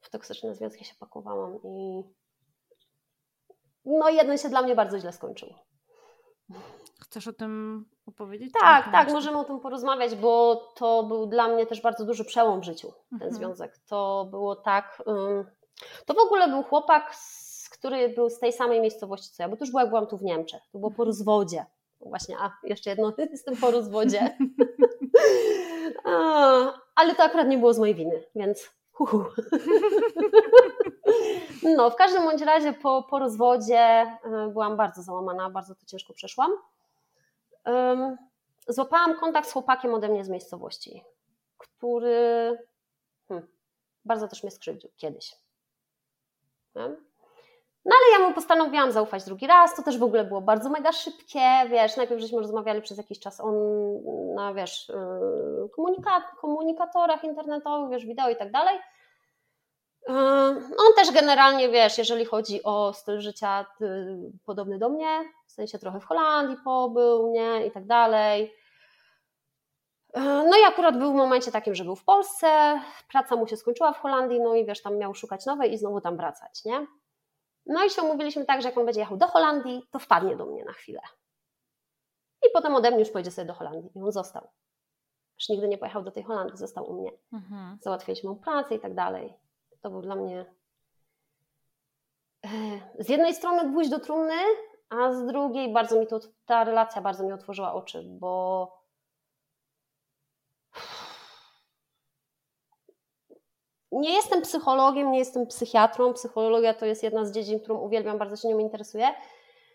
W toksyczne związki się pakowałam i no jeden się dla mnie bardzo źle skończył.
Chcesz o tym opowiedzieć?
Tak, tak, możemy o tym porozmawiać, bo to był dla mnie też bardzo duży przełom w życiu, ten mhm. związek. To było tak. Um, to w ogóle był chłopak, który był z tej samej miejscowości co ja, bo to już było jak byłam tu w Niemczech. To było po mhm. rozwodzie. Właśnie, a jeszcze jedno, jestem po rozwodzie. ale to akurat nie było z mojej winy, więc. No, w każdym bądź razie po, po rozwodzie e, byłam bardzo załamana, bardzo to ciężko przeszłam. Złapałam kontakt z chłopakiem ode mnie z miejscowości, który hmm, bardzo też mnie skrzywdził kiedyś. No ale ja mu postanowiłam zaufać drugi raz, to też w ogóle było bardzo mega szybkie, wiesz, najpierw żeśmy rozmawiali przez jakiś czas on na, wiesz, y, komunikat, komunikatorach internetowych, wiesz, wideo i tak dalej, on też generalnie, wiesz, jeżeli chodzi o styl życia podobny do mnie, w sensie trochę w Holandii pobył, nie, i tak dalej. No i akurat był w momencie takim, że był w Polsce, praca mu się skończyła w Holandii, no i wiesz, tam miał szukać nowej i znowu tam wracać, nie? No i się umówiliśmy tak, że jak on będzie jechał do Holandii, to wpadnie do mnie na chwilę. I potem ode mnie już pojedzie sobie do Holandii i on został. Już nigdy nie pojechał do tej Holandii, został u mnie. Mhm. Załatwiliśmy mu pracę i tak dalej. To był dla mnie e, z jednej strony gwóźdź do trumny, a z drugiej bardzo mi to, ta relacja bardzo mi otworzyła oczy, bo nie jestem psychologiem, nie jestem psychiatrą. Psychologia to jest jedna z dziedzin, którą uwielbiam, bardzo się nią interesuję,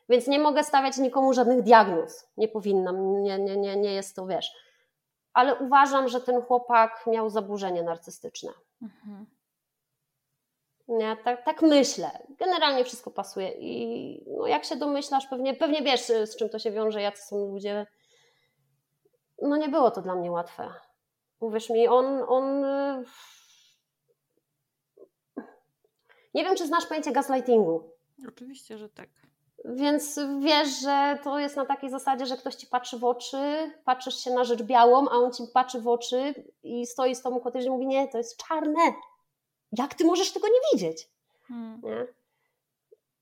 więc nie mogę stawiać nikomu żadnych diagnoz. Nie powinnam, nie, nie, nie, nie jest to, wiesz. Ale uważam, że ten chłopak miał zaburzenie narcystyczne. Mhm. Nie, tak, tak myślę. Generalnie wszystko pasuje i no, jak się domyślasz, pewnie, pewnie wiesz, z czym to się wiąże, jacy są ludzie. No nie było to dla mnie łatwe. Uwierz mi, on, on... Nie wiem, czy znasz pojęcie gaslightingu.
Oczywiście, że tak.
Więc wiesz, że to jest na takiej zasadzie, że ktoś ci patrzy w oczy, patrzysz się na rzecz białą, a on ci patrzy w oczy i stoi z tobą kotyż i mówi, nie, to jest czarne jak ty możesz tego nie widzieć? Hmm. Nie?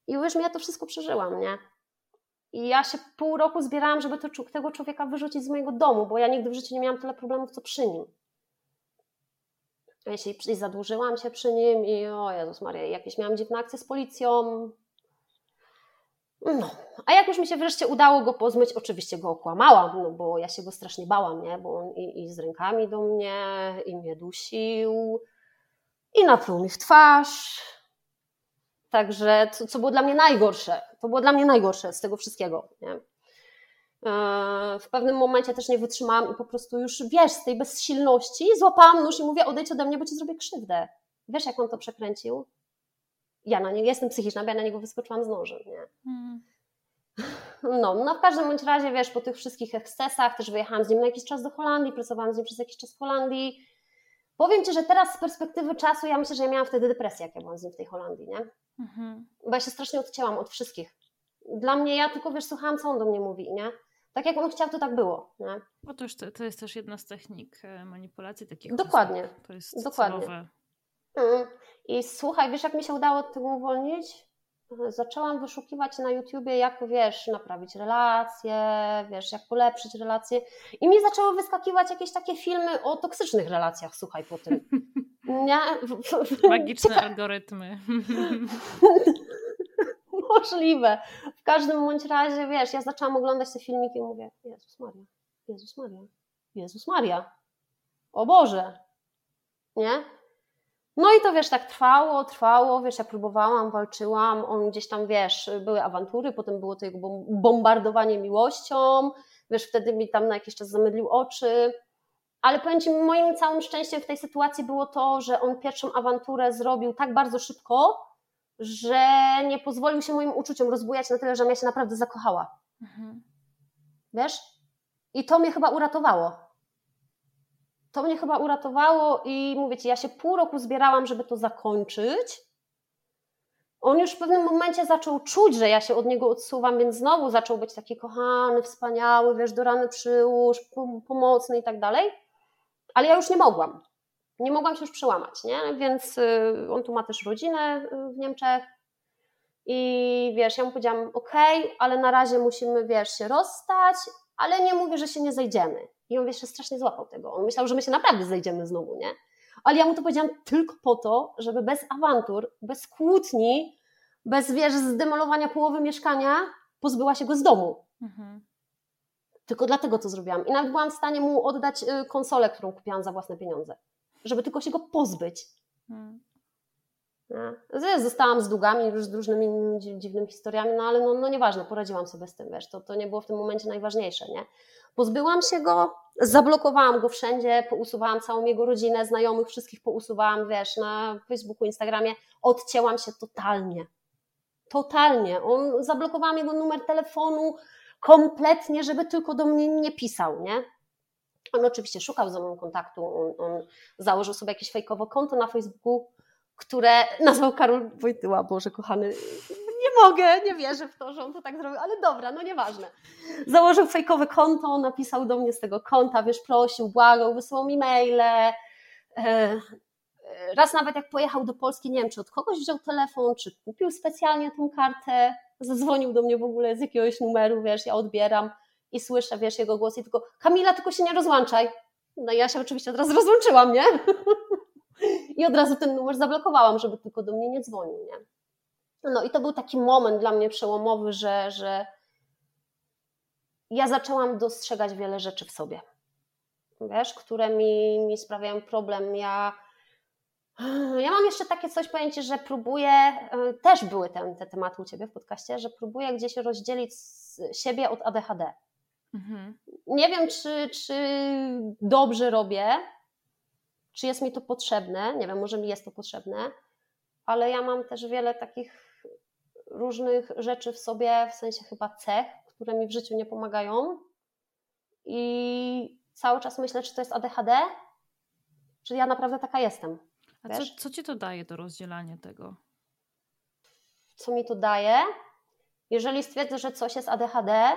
I już ja to wszystko przeżyłam, nie? I ja się pół roku zbierałam, żeby to, tego człowieka wyrzucić z mojego domu, bo ja nigdy w życiu nie miałam tyle problemów, co przy nim. Ja się i zadłużyłam się przy nim i o Jezus Maria, jakieś miałam dziwne akcje z policją. No, a jak już mi się wreszcie udało go pozmyć, oczywiście go okłamałam, no bo ja się go strasznie bałam, nie? Bo on i, i z rękami do mnie, i mnie dusił, i napluł mi w twarz. Także, co, co było dla mnie najgorsze, to było dla mnie najgorsze z tego wszystkiego. Nie? E, w pewnym momencie też nie wytrzymałam i po prostu już, wiesz, z tej bezsilności złapałam nóż i mówię, odejdź ode mnie, bo ci zrobię krzywdę. Wiesz, jak on to przekręcił? Ja na niego, jestem psychiczna, bo ja na niego wyskoczyłam z nożem, nie? Hmm. No, no w każdym bądź razie, wiesz, po tych wszystkich ekscesach też wyjechałam z nim na jakiś czas do Holandii, pracowałam z nim przez jakiś czas w Holandii. Powiem Ci, że teraz z perspektywy czasu ja myślę, że ja miałam wtedy depresję, jak ja byłam z nim w tej Holandii, nie? Mhm. Bo ja się strasznie odcięłam od wszystkich. Dla mnie, ja tylko, wiesz, słuchałam, co on do mnie mówi, nie? Tak jak on chciał, to tak było, nie?
To, już, to, to jest też jedna z technik e, manipulacji takich
Dokładnie.
Osób. To jest
Dokładnie. Celowe. Mm. I słuchaj, wiesz, jak mi się udało od tego uwolnić? Zaczęłam wyszukiwać na YouTubie, jak wiesz, naprawić relacje, wiesz, jak polepszyć relacje. I mi zaczęły wyskakiwać jakieś takie filmy o toksycznych relacjach, słuchaj, po tym.
Nie? Magiczne algorytmy.
Możliwe. W każdym bądź razie, wiesz, ja zaczęłam oglądać te filmiki i mówię, Jezus Maria, Jezus Maria, Jezus Maria, o Boże, nie? No i to wiesz, tak trwało, trwało, wiesz, ja próbowałam, walczyłam, on gdzieś tam, wiesz, były awantury, potem było to jego bombardowanie miłością, wiesz, wtedy mi tam na jakiś czas zamydlił oczy, ale powiem Ci, moim całym szczęściem w tej sytuacji było to, że on pierwszą awanturę zrobił tak bardzo szybko, że nie pozwolił się moim uczuciom rozbujać na tyle, że ja się naprawdę zakochała. Mhm. Wiesz? I to mnie chyba uratowało to mnie chyba uratowało i mówię Ci, ja się pół roku zbierałam, żeby to zakończyć. On już w pewnym momencie zaczął czuć, że ja się od niego odsuwam, więc znowu zaczął być taki kochany, wspaniały, wiesz, do rany przyłóż, pomocny i tak dalej. Ale ja już nie mogłam. Nie mogłam się już przełamać, nie? Więc y, on tu ma też rodzinę y, w Niemczech. I wiesz, ja mu powiedziałam, ok, ale na razie musimy, wiesz, się rozstać, ale nie mówię, że się nie zejdziemy. I on wiesz, się strasznie złapał tego. On myślał, że my się naprawdę zejdziemy znowu, nie? Ale ja mu to powiedziałam tylko po to, żeby bez awantur, bez kłótni, bez wiesz, zdemolowania połowy mieszkania, pozbyła się go z domu. Mhm. Tylko dlatego to zrobiłam. I nawet byłam w stanie mu oddać y, konsolę, którą kupiłam za własne pieniądze. Żeby tylko się go pozbyć. Mhm. Zostałam z długami, z różnymi dziwnymi historiami, no ale no, no nieważne, poradziłam sobie z tym, wiesz, to, to nie było w tym momencie najważniejsze, nie? Pozbyłam się go, zablokowałam go wszędzie, pousuwałam całą jego rodzinę, znajomych, wszystkich pousuwałam, wiesz, na Facebooku, Instagramie, odcięłam się totalnie. Totalnie. On, zablokowałam jego numer telefonu kompletnie, żeby tylko do mnie nie pisał, nie? On oczywiście szukał ze mną kontaktu, on, on założył sobie jakieś fejkowe konto na Facebooku, które nazwał Karol Wojtyła, Boże kochany, nie mogę, nie wierzę w to, że on to tak zrobił, ale dobra, no nieważne. Założył fejkowe konto, napisał do mnie z tego konta, wiesz, prosił, błagał, wysłał mi maile. E, raz nawet jak pojechał do Polski, nie wiem, czy od kogoś wziął telefon, czy kupił specjalnie tą kartę, zadzwonił do mnie w ogóle z jakiegoś numeru, wiesz, ja odbieram i słyszę, wiesz, jego głos i tylko Kamila, tylko się nie rozłączaj. No ja się oczywiście od razu rozłączyłam, nie? I od razu ten numer zablokowałam, żeby tylko do mnie nie dzwonił, nie? No i to był taki moment dla mnie przełomowy, że, że ja zaczęłam dostrzegać wiele rzeczy w sobie, wiesz, które mi, mi sprawiają problem. Ja, ja mam jeszcze takie coś, pojęcie, że próbuję, e, też były te, te tematy u Ciebie w podcaście, że próbuję gdzieś rozdzielić siebie od ADHD. Mhm. Nie wiem, czy, czy dobrze robię, czy jest mi to potrzebne, nie wiem, może mi jest to potrzebne, ale ja mam też wiele takich różnych rzeczy w sobie, w sensie chyba cech, które mi w życiu nie pomagają. I cały czas myślę, czy to jest ADHD, czy ja naprawdę taka jestem.
A co, co ci to daje do rozdzielania tego?
Co mi to daje? Jeżeli stwierdzę, że coś jest ADHD,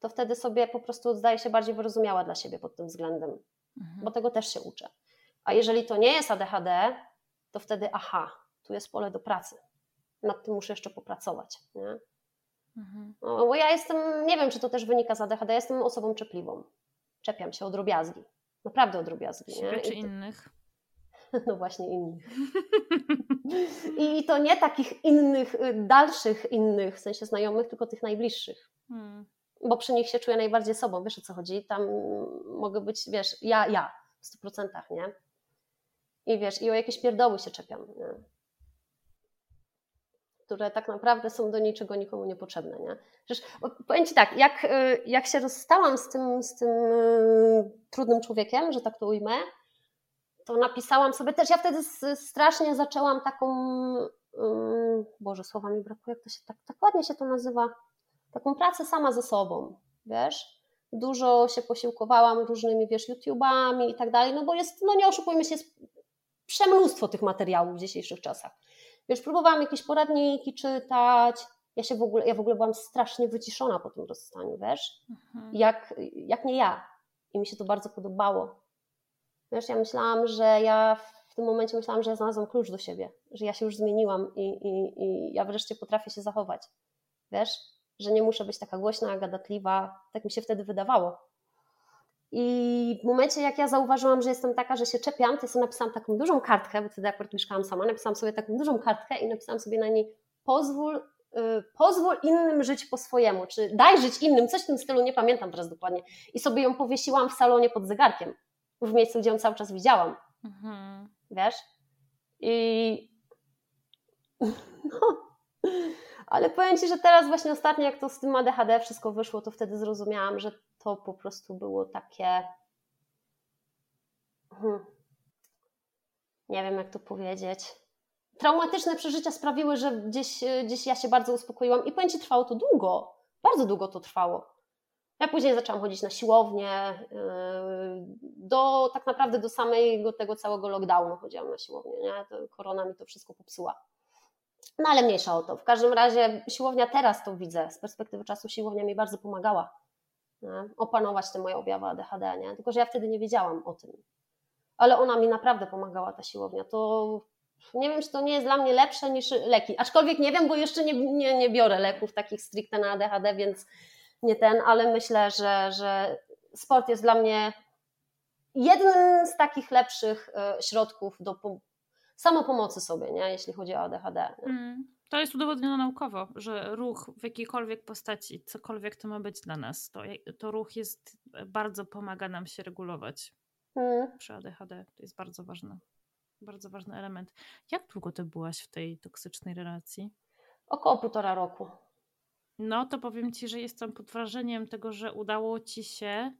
to wtedy sobie po prostu zdaję się bardziej wyrozumiała dla siebie pod tym względem, mhm. bo tego też się uczę. A jeżeli to nie jest ADHD, to wtedy aha, tu jest pole do pracy nad tym muszę jeszcze popracować. Nie? Mhm. No, bo ja jestem, nie wiem, czy to też wynika z ADHD, ja jestem osobą czepliwą. Czepiam się od drobiazgi. Naprawdę od drobiazgi.
Siebie nie? czy to... innych?
No właśnie innych. I to nie takich innych, y, dalszych innych, w sensie znajomych, tylko tych najbliższych. Hmm. Bo przy nich się czuję najbardziej sobą, wiesz o co chodzi? Tam mogę być, wiesz, ja, ja, w stu procentach, nie? I wiesz, i o jakieś pierdoły się czepiam, nie? które tak naprawdę są do niczego nikomu niepotrzebne. Nie? Przecież, powiem Ci tak, jak, y, jak się rozstałam z tym, z tym y, trudnym człowiekiem, że tak to ujmę, to napisałam sobie też, ja wtedy strasznie zaczęłam taką, um, Boże, słowa mi brakuje, jak to się tak, tak ładnie się to nazywa, taką pracę sama ze sobą, wiesz, dużo się posiłkowałam różnymi, wiesz, YouTubami i tak dalej, no bo jest, no nie oszukujmy się, jest przemnóstwo tych materiałów w dzisiejszych czasach. Wiesz, próbowałam jakieś poradniki czytać, ja się w ogóle, ja w ogóle byłam strasznie wyciszona po tym rozstaniu, wiesz, mhm. jak, jak nie ja. I mi się to bardzo podobało. Wiesz, ja myślałam, że ja w tym momencie myślałam, że ja znalazłam klucz do siebie, że ja się już zmieniłam i, i, i ja wreszcie potrafię się zachować. Wiesz, że nie muszę być taka głośna, gadatliwa. Tak mi się wtedy wydawało. I w momencie, jak ja zauważyłam, że jestem taka, że się czepiam, to ja sobie napisałam taką dużą kartkę, bo wtedy akurat mieszkałam sama, napisałam sobie taką dużą kartkę i napisałam sobie na niej pozwól, yy, pozwól innym żyć po swojemu, czy daj żyć innym, coś w tym stylu, nie pamiętam teraz dokładnie. I sobie ją powiesiłam w salonie pod zegarkiem, w miejscu, gdzie ją cały czas widziałam. Mhm. Wiesz? I no, ale powiem Ci, że teraz właśnie ostatnio, jak to z tym ADHD wszystko wyszło, to wtedy zrozumiałam, że to po prostu było takie. Hmm. Nie wiem, jak to powiedzieć. Traumatyczne przeżycia sprawiły, że gdzieś, gdzieś ja się bardzo uspokoiłam i Ci, trwało to długo. Bardzo długo to trwało. Ja później zaczęłam chodzić na siłownię. Yy, do, tak naprawdę do samego tego całego lockdownu chodziłam na siłownię. Nie? To korona mi to wszystko popsuła. No ale mniejsza o to. W każdym razie siłownia teraz to widzę. Z perspektywy czasu siłownia mi bardzo pomagała? Opanować te moje objawy ADHD, nie? Tylko, że ja wtedy nie wiedziałam o tym. Ale ona mi naprawdę pomagała, ta siłownia. To nie wiem, czy to nie jest dla mnie lepsze niż leki. Aczkolwiek nie wiem, bo jeszcze nie, nie, nie biorę leków takich stricte na ADHD, więc nie ten, ale myślę, że, że sport jest dla mnie jednym z takich lepszych e, środków do samopomocy sobie, nie? jeśli chodzi o ADHD.
Mm. To jest udowodnione naukowo, że ruch w jakiejkolwiek postaci, cokolwiek to ma być dla nas, to, to ruch jest, bardzo pomaga nam się regulować mm. przy ADHD. To jest bardzo ważne. Bardzo ważny element. Jak długo ty byłaś w tej toksycznej relacji?
Około półtora roku.
No to powiem ci, że jestem pod wrażeniem tego, że udało ci się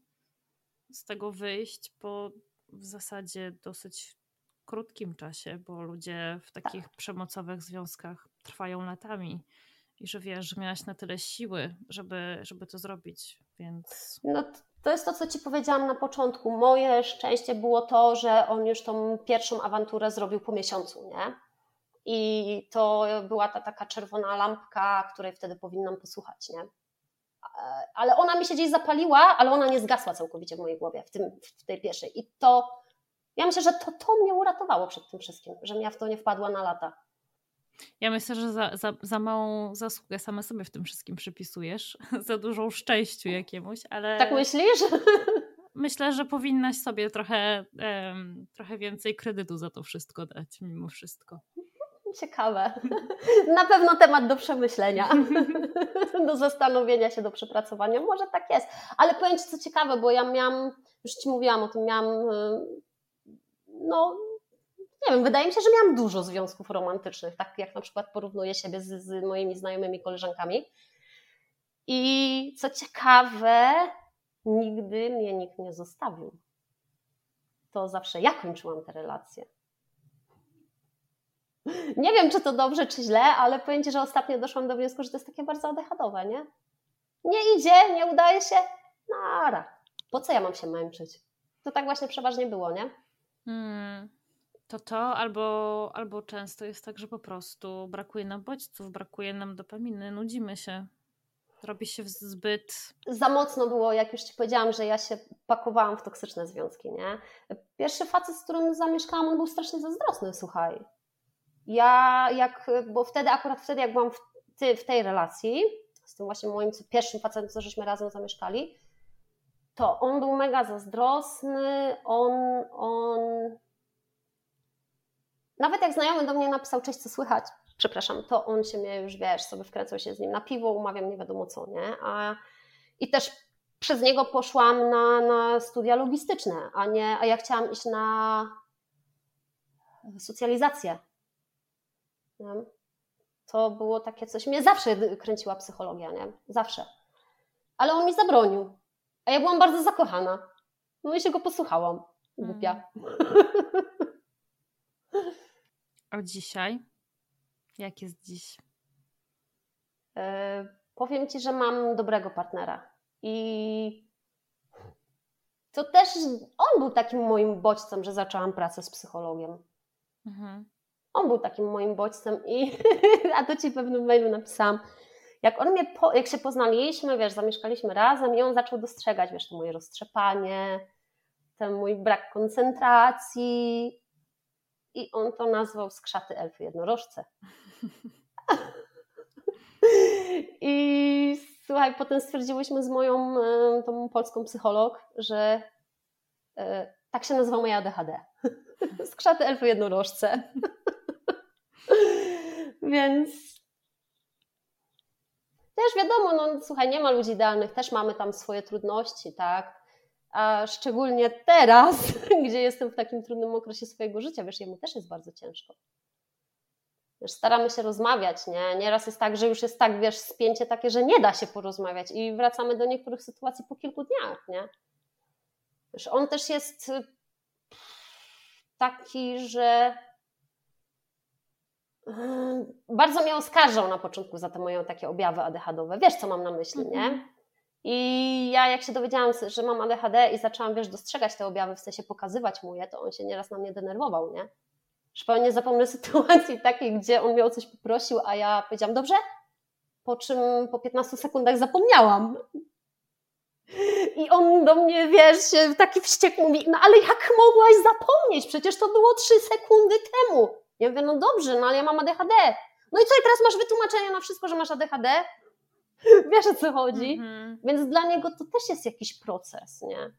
z tego wyjść po w zasadzie dosyć krótkim czasie, bo ludzie w takich tak. przemocowych związkach trwają latami i że wiesz, że miałaś na tyle siły, żeby, żeby to zrobić, więc...
No to jest to, co Ci powiedziałam na początku. Moje szczęście było to, że on już tą pierwszą awanturę zrobił po miesiącu, nie? I to była ta taka czerwona lampka, której wtedy powinnam posłuchać, nie? Ale ona mi się gdzieś zapaliła, ale ona nie zgasła całkowicie w mojej głowie, w, tym, w tej pierwszej. I to ja myślę, że to, to mnie uratowało przed tym wszystkim, że ja w to nie wpadła na lata.
Ja myślę, że za, za, za małą zasługę same sobie w tym wszystkim przypisujesz, za dużą szczęściu jakiemuś, ale.
Tak myślisz?
Myślę, że powinnaś sobie trochę, um, trochę więcej kredytu za to wszystko dać, mimo wszystko.
Ciekawe. Na pewno temat do przemyślenia, do zastanowienia się, do przepracowania. Może tak jest. Ale powiem Ci co ciekawe, bo ja miałam, już Ci mówiłam o tym, miałam no nie wiem, wydaje mi się, że miałam dużo związków romantycznych, tak jak na przykład porównuję siebie z, z moimi znajomymi koleżankami. I co ciekawe, nigdy mnie nikt nie zostawił. To zawsze ja kończyłam te relacje. Nie wiem, czy to dobrze, czy źle, ale powiem Ci, że ostatnio doszłam do wniosku, że to jest takie bardzo adechadowe, nie? Nie idzie, nie udaje się, nara. Po co ja mam się męczyć? To tak właśnie przeważnie było, nie? Hmm.
To to, albo, albo często jest tak, że po prostu brakuje nam bodźców, brakuje nam dopaminy, nudzimy się. Robi się zbyt.
Za mocno było, jak już ci powiedziałam, że ja się pakowałam w toksyczne związki, nie? Pierwszy facet, z którym zamieszkałam, on był strasznie zazdrosny, słuchaj. Ja, jak, bo wtedy, akurat wtedy, jak byłam w, ty, w tej relacji, z tym właśnie moim pierwszym facetem, co żeśmy razem zamieszkali, to on był mega zazdrosny, on, on... Nawet jak znajomy do mnie napisał, cześć, co słychać, przepraszam, to on się mnie już, wiesz, sobie wkręcał się z nim na piwo, umawiam nie wiadomo co, nie? A, I też przez niego poszłam na, na studia logistyczne, a nie, a ja chciałam iść na socjalizację. Nie? To było takie coś, mnie zawsze kręciła psychologia, nie? Zawsze. Ale on mi zabronił. A ja byłam bardzo zakochana. No i się go posłuchałam. Głupia. Mm.
A dzisiaj? Jak jest dziś?
E, powiem Ci, że mam dobrego partnera. I to też on był takim moim bodźcem, że zaczęłam pracę z psychologiem. Mhm. On był takim moim bodźcem i a to Ci w pewnym mailu napisałam. Jak on mnie, po, jak się poznaliśmy, wiesz, zamieszkaliśmy razem i on zaczął dostrzegać, wiesz, to moje roztrzepanie, ten mój brak koncentracji i on to nazwał skrzaty elfy jednorożce. I słuchaj, potem stwierdziłyśmy z moją e, tą polską psycholog, że e, tak się nazywa moja ADHD. Skrzaty elfy jednorożce. Więc też wiadomo, no słuchaj, nie ma ludzi idealnych, też mamy tam swoje trudności, tak? A szczególnie teraz, gdzie jestem w takim trudnym okresie swojego życia, wiesz, jemu też jest bardzo ciężko. Wiesz, staramy się rozmawiać, nie? Nieraz jest tak, że już jest tak, wiesz, spięcie takie, że nie da się porozmawiać i wracamy do niektórych sytuacji po kilku dniach, nie? Wiesz, on też jest taki, że bardzo mnie oskarżał na początku za te moje takie objawy ADHD-owe. Wiesz, co mam na myśli, nie? Mhm. I ja jak się dowiedziałam, że mam ADHD i zaczęłam, wiesz, dostrzegać te objawy, w sensie pokazywać mu je, to on się nieraz na mnie denerwował, nie? Że nie zapomnę sytuacji takiej, gdzie on mnie o coś poprosił, a ja powiedziałam, dobrze? Po czym po 15 sekundach zapomniałam. I on do mnie, wiesz, taki wściek mówi, no ale jak mogłaś zapomnieć? Przecież to było 3 sekundy temu. Ja mówię, no dobrze, no ale ja mam ADHD. No i co, i teraz masz wytłumaczenie na wszystko, że masz ADHD? Wiesz o co chodzi? Mm-hmm. Więc dla niego to też jest jakiś proces, nie?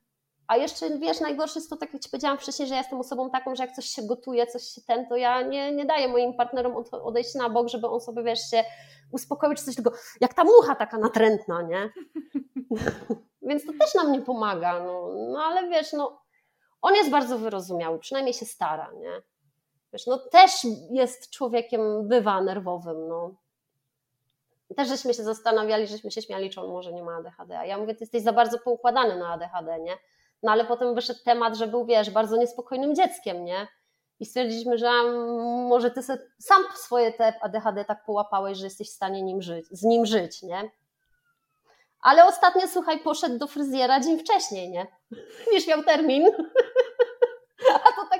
A jeszcze, wiesz, najgorsze jest to, tak jak Ci powiedziałam wcześniej, że ja jestem osobą taką, że jak coś się gotuje, coś się ten, to ja nie, nie daję moim partnerom odejść na bok, żeby on sobie, wiesz, się uspokoił czy coś, tylko jak ta mucha taka natrętna, nie? Więc to też nam nie pomaga, no, no ale wiesz, no, on jest bardzo wyrozumiały, przynajmniej się stara, nie? Wiesz, no też jest człowiekiem, bywa nerwowym, no. Też żeśmy się zastanawiali, żeśmy się śmiali, czy on może nie ma ADHD. A ja mówię, ty jesteś za bardzo poukładany na ADHD, nie? No ale potem wyszedł temat, że był, wiesz, bardzo niespokojnym dzieckiem, nie? I stwierdziliśmy, że może ty sam swoje te ADHD tak połapałeś, że jesteś w stanie nim żyć, z nim żyć, nie? Ale ostatnio, słuchaj, poszedł do fryzjera dzień wcześniej, nie? Niż miał termin.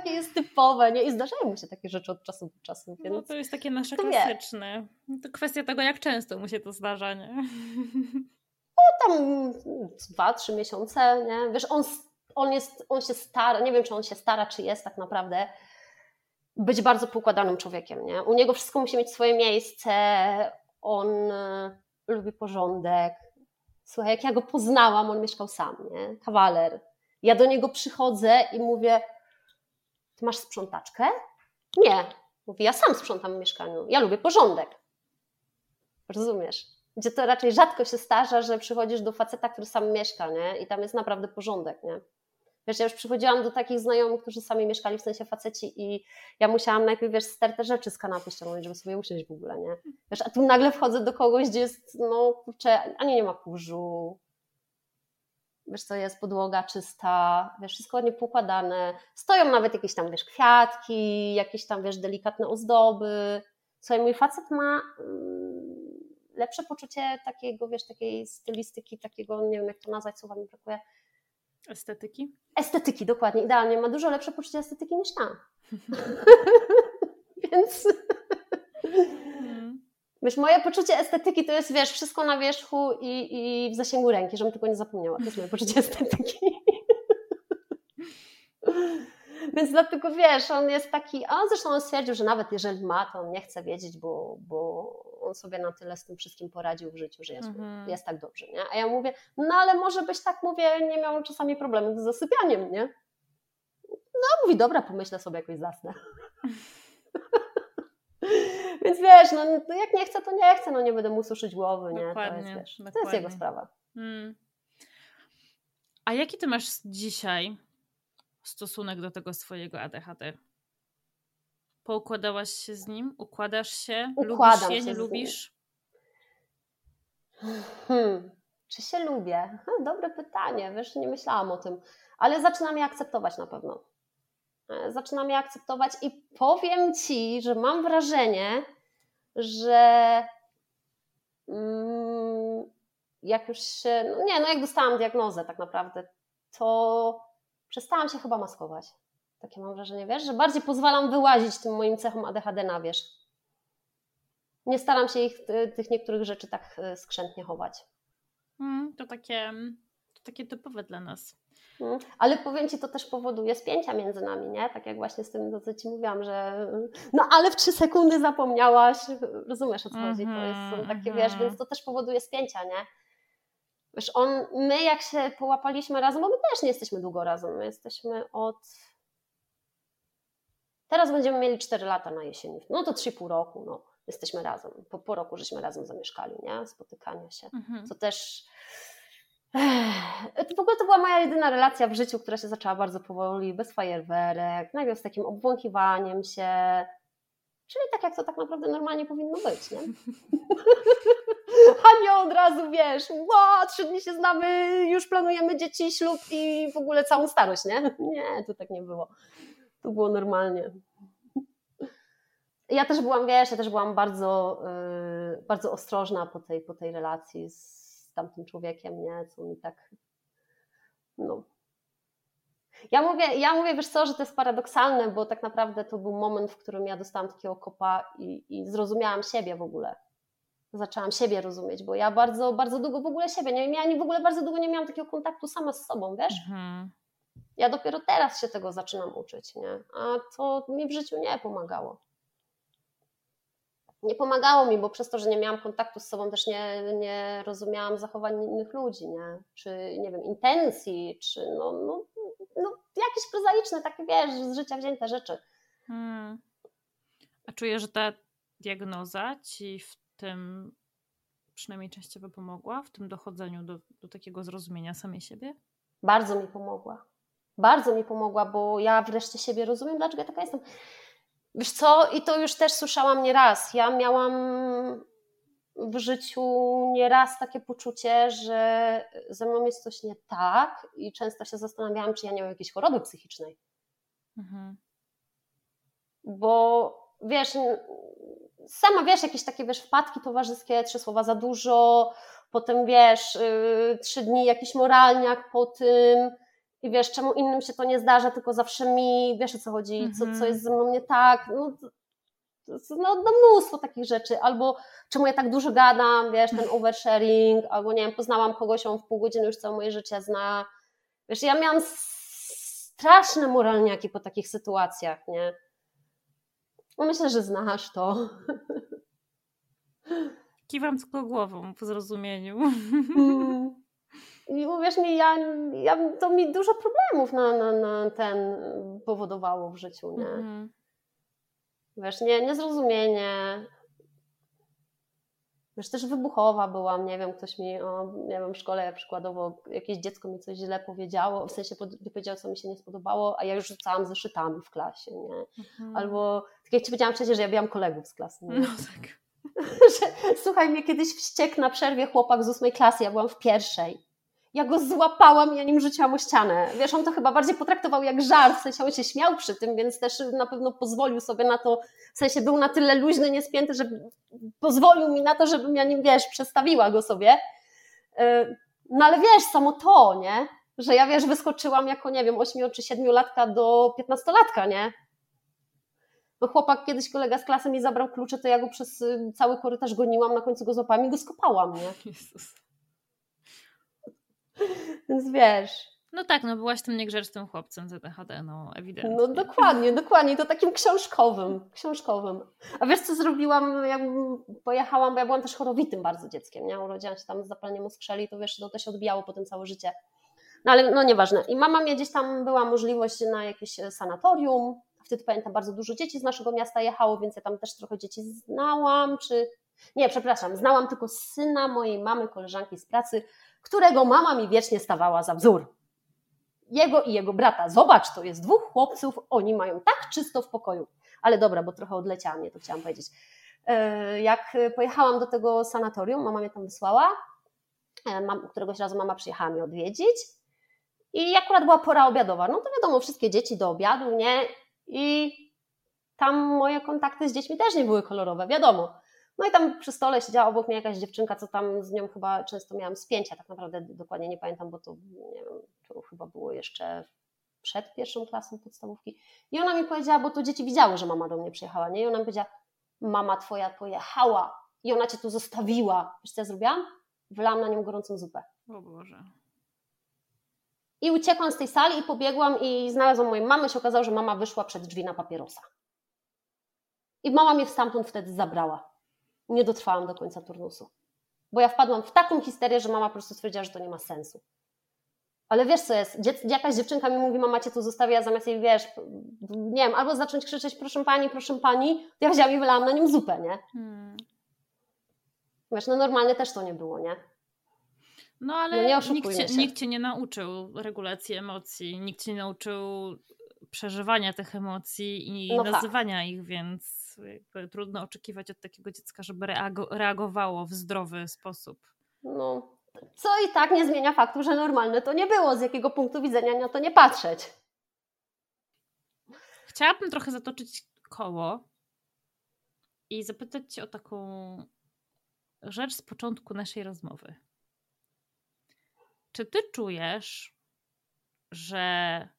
Takie jest typowe, nie? I zdarzają mu się takie rzeczy od czasu do czasu. No, więc
no to jest takie nasze klasyczne. Wie. To kwestia tego, jak często mu się to zdarza, nie?
O, tam dwa, trzy miesiące, nie? Wiesz, on, on, jest, on się stara, nie wiem, czy on się stara, czy jest tak naprawdę, być bardzo poukładanym człowiekiem, nie? U niego wszystko musi mieć swoje miejsce, on y, lubi porządek. Słuchaj, jak ja go poznałam, on mieszkał sam, nie? Kawaler. Ja do niego przychodzę i mówię, ty masz sprzątaczkę? Nie. Mówi, ja sam sprzątam w mieszkaniu. Ja lubię porządek. Rozumiesz? Gdzie to raczej rzadko się zdarza, że przychodzisz do faceta, który sam mieszka, nie? I tam jest naprawdę porządek, nie? Wiesz, ja już przychodziłam do takich znajomych, którzy sami mieszkali, w sensie faceci i ja musiałam najpierw, wiesz, stertę rzeczy z kanapy ściągnąć, żeby sobie usiąść w ogóle, nie? Wiesz, a tu nagle wchodzę do kogoś, gdzie jest, no kurczę, ani nie ma kurzu, wiesz co, jest podłoga czysta, wiesz, wszystko ładnie poukładane, stoją nawet jakieś tam, wiesz, kwiatki, jakieś tam, wiesz, delikatne ozdoby. Słuchaj, mój facet ma mm, lepsze poczucie takiego, wiesz, takiej stylistyki, takiego, nie wiem jak to nazwać, słowa mi brakuje.
Estetyki?
Estetyki, dokładnie, idealnie. Ma dużo lepsze poczucie estetyki niż ja. Więc Wiesz, moje poczucie estetyki to jest, wiesz, wszystko na wierzchu i, i w zasięgu ręki, żebym tylko nie zapomniała. To jest moje poczucie estetyki. Więc dlatego wiesz, on jest taki, a zresztą on stwierdził, że nawet jeżeli ma, to on nie chce wiedzieć, bo, bo on sobie na tyle z tym wszystkim poradził w życiu, że jest, mhm. jest tak dobrze, nie? A ja mówię, no ale może byś tak, mówię, nie miał czasami problemów z zasypianiem, nie? No, mówi, dobra, pomyślę sobie, jakoś zasnę. Więc wiesz, no, no jak nie chcę, to nie chcę, no nie będę mu suszyć głowy, nie? Dokładnie, to jest, wiesz, dokładnie. to jest jego sprawa. Hmm.
A jaki ty masz dzisiaj stosunek do tego swojego ADHD? Poukładałaś się z nim? Układasz się? Układam lubisz się, nie lubisz?
Hmm. Czy się lubię? dobre pytanie, wiesz, nie myślałam o tym, ale zaczynam je akceptować na pewno. E, zaczynam je akceptować i powiem Ci, że mam wrażenie, że mm, jak już się, no nie, no jak dostałam diagnozę tak naprawdę, to przestałam się chyba maskować. Takie mam wrażenie, wiesz, że bardziej pozwalam wyłazić tym moim cechom ADHD na wierzch. Nie staram się ich, tych niektórych rzeczy tak e, skrzętnie chować.
Mm, to takie, to takie typowe dla nas.
Mm, ale powiem Ci, to też powoduje spięcia między nami, nie? Tak jak właśnie z tym, co Ci mówiłam, że no ale w trzy sekundy zapomniałaś, rozumiesz o co chodzi, to jest mhm, takie, wiesz, mhm. więc to też powoduje spięcia, nie? Wiesz, on, my jak się połapaliśmy razem, bo my też nie jesteśmy długo razem, my jesteśmy od... Teraz będziemy mieli 4 lata na jesieni, no to 3,5 roku, no jesteśmy razem. Po, po roku żeśmy razem zamieszkali, nie? Spotykania się. Mhm. Co też. To w ogóle to była moja jedyna relacja w życiu, która się zaczęła bardzo powoli, bez fajerwerek, najpierw z takim obwąchiwaniem się. Czyli tak, jak to tak naprawdę normalnie powinno być, nie? A nie od razu wiesz, ło, trzy dni się znamy, już planujemy dzieci, ślub i w ogóle całą starość, nie? Nie, to tak nie było. To było normalnie ja też byłam, wiesz, ja też byłam bardzo, yy, bardzo ostrożna po tej, po tej relacji z tamtym człowiekiem, nie, co mi tak, no. Ja mówię, ja mówię, wiesz co, że to jest paradoksalne, bo tak naprawdę to był moment, w którym ja dostałam takiego kopa i, i zrozumiałam siebie w ogóle. Zaczęłam siebie rozumieć, bo ja bardzo, bardzo długo w ogóle siebie nie miałam, w ogóle bardzo długo nie miałam takiego kontaktu sama z sobą, wiesz? Mhm. Ja dopiero teraz się tego zaczynam uczyć, nie? A to mi w życiu nie pomagało nie pomagało mi, bo przez to, że nie miałam kontaktu z sobą, też nie, nie rozumiałam zachowań innych ludzi, nie? czy nie wiem, intencji, czy no, no, no jakieś prozaiczne, takie wiesz, z życia wzięte rzeczy. Hmm.
A czuję, że ta diagnoza ci w tym przynajmniej częściowo pomogła, w tym dochodzeniu do, do takiego zrozumienia samej siebie?
Bardzo mi pomogła. Bardzo mi pomogła, bo ja wreszcie siebie rozumiem, dlaczego ja taka jestem. Wiesz co, i to już też słyszałam nieraz. Ja miałam w życiu nieraz takie poczucie, że ze mną jest coś nie tak i często się zastanawiałam, czy ja nie mam jakiejś choroby psychicznej. Mhm. Bo wiesz, sama wiesz, jakieś takie wiesz, wpadki towarzyskie, trzy słowa za dużo, potem wiesz, yy, trzy dni jakiś moralniak po tym, i wiesz, czemu innym się to nie zdarza, tylko zawsze mi, wiesz o co chodzi, co, co mhm. jest ze mną nie tak, no, no, no mnóstwo takich rzeczy, albo czemu ja tak dużo gadam, wiesz, ten oversharing, albo nie wiem, poznałam kogoś, on w pół godziny już całe moje życie zna, wiesz, ja miałam straszne moralniaki po takich sytuacjach, nie? No myślę, że znasz to.
Kiwam tylko głową po zrozumieniu.
Mm. I uwierz mi, ja, ja, to mi dużo problemów na, na, na ten powodowało w życiu, nie? Mhm. Wiesz, nie, niezrozumienie. Wiesz, też wybuchowa byłam, nie wiem, ktoś mi, o, nie wiem, w szkole przykładowo jakieś dziecko mi coś źle powiedziało, w sensie powiedziało, co mi się nie spodobało, a ja już rzucałam zeszytami w klasie, nie? Mhm. Albo, tak jak Ci powiedziałam przecież, że ja miałam kolegów z klasy, nie?
No tak.
że, słuchaj, mnie kiedyś wściekł na przerwie chłopak z ósmej klasy, ja byłam w pierwszej ja go złapałam i ja nim rzuciłam o ścianę. Wiesz, on to chyba bardziej potraktował jak żart, w sensie on się śmiał przy tym, więc też na pewno pozwolił sobie na to, w sensie był na tyle luźny, niespięty, że pozwolił mi na to, żebym ja nim, wiesz, przestawiła go sobie. Y, no ale wiesz, samo to, nie? Że ja, wiesz, wyskoczyłam jako, nie wiem, 8 czy 7 latka do 15 latka, nie? No chłopak, kiedyś kolega z klasy mi zabrał klucze, to ja go przez y, cały korytarz goniłam, na końcu go złapałam i go skopałam, nie? Jezus. Więc wiesz.
No tak, no byłaś tym niegrzecznym chłopcem z ADHD, no ewidentnie.
No dokładnie, dokładnie, to takim książkowym, książkowym. A wiesz co zrobiłam, jak pojechałam, bo ja byłam też chorowitym bardzo dzieckiem, nie? Urodziłam się tam z zapaleniem muskrzeli, to wiesz, to, to się odbijało potem całe życie. No ale no nieważne. I mama mnie gdzieś tam, była możliwość na jakieś sanatorium, wtedy pamiętam, bardzo dużo dzieci z naszego miasta jechało, więc ja tam też trochę dzieci znałam, czy... Nie, przepraszam, znałam tylko syna mojej mamy, koleżanki z pracy, którego mama mi wiecznie stawała za wzór. Jego i jego brata. Zobacz, to jest dwóch chłopców, oni mają tak czysto w pokoju. Ale dobra, bo trochę odleciałam, nie to chciałam powiedzieć. E, jak pojechałam do tego sanatorium, mama mnie tam wysłała, e, któregoś razu mama przyjechała mnie odwiedzić i akurat była pora obiadowa. No to wiadomo, wszystkie dzieci do obiadu, nie? I tam moje kontakty z dziećmi też nie były kolorowe, wiadomo. No i tam przy stole siedziała obok mnie jakaś dziewczynka, co tam z nią chyba często miałam spięcia, tak naprawdę dokładnie nie pamiętam, bo to nie wiem, to chyba było jeszcze przed pierwszą klasą podstawówki. I ona mi powiedziała, bo to dzieci widziały, że mama do mnie przyjechała, nie? I ona mi powiedziała, mama twoja pojechała i ona cię tu zostawiła. Wiesz co ja zrobiłam? Wlałam na nią gorącą zupę.
O Boże.
I uciekłam z tej sali i pobiegłam i znalazłam moją mamę. Się okazało, że mama wyszła przed drzwi na papierosa. I mama mnie stamtąd wtedy zabrała. Nie dotrwałam do końca turnusu. Bo ja wpadłam w taką histerię, że mama po prostu stwierdziła, że to nie ma sensu. Ale wiesz co jest, jakaś dziewczynka mi mówi, mama cię tu zostawia, zamiast jej, wiesz, nie wiem, albo zacząć krzyczeć, proszę pani, proszę pani, ja wzięłam i wylałam na nim zupę, nie? Hmm. Wiesz, no normalnie też to nie było, nie?
No ale no nikt, cię, nikt cię nie nauczył regulacji emocji, nikt cię nie nauczył przeżywania tych emocji i no nazywania tak. ich, więc trudno oczekiwać od takiego dziecka, żeby reagowało w zdrowy sposób.
No, co i tak nie zmienia faktu, że normalne to nie było, z jakiego punktu widzenia na to nie patrzeć.
Chciałabym trochę zatoczyć koło i zapytać Cię o taką rzecz z początku naszej rozmowy. Czy Ty czujesz, że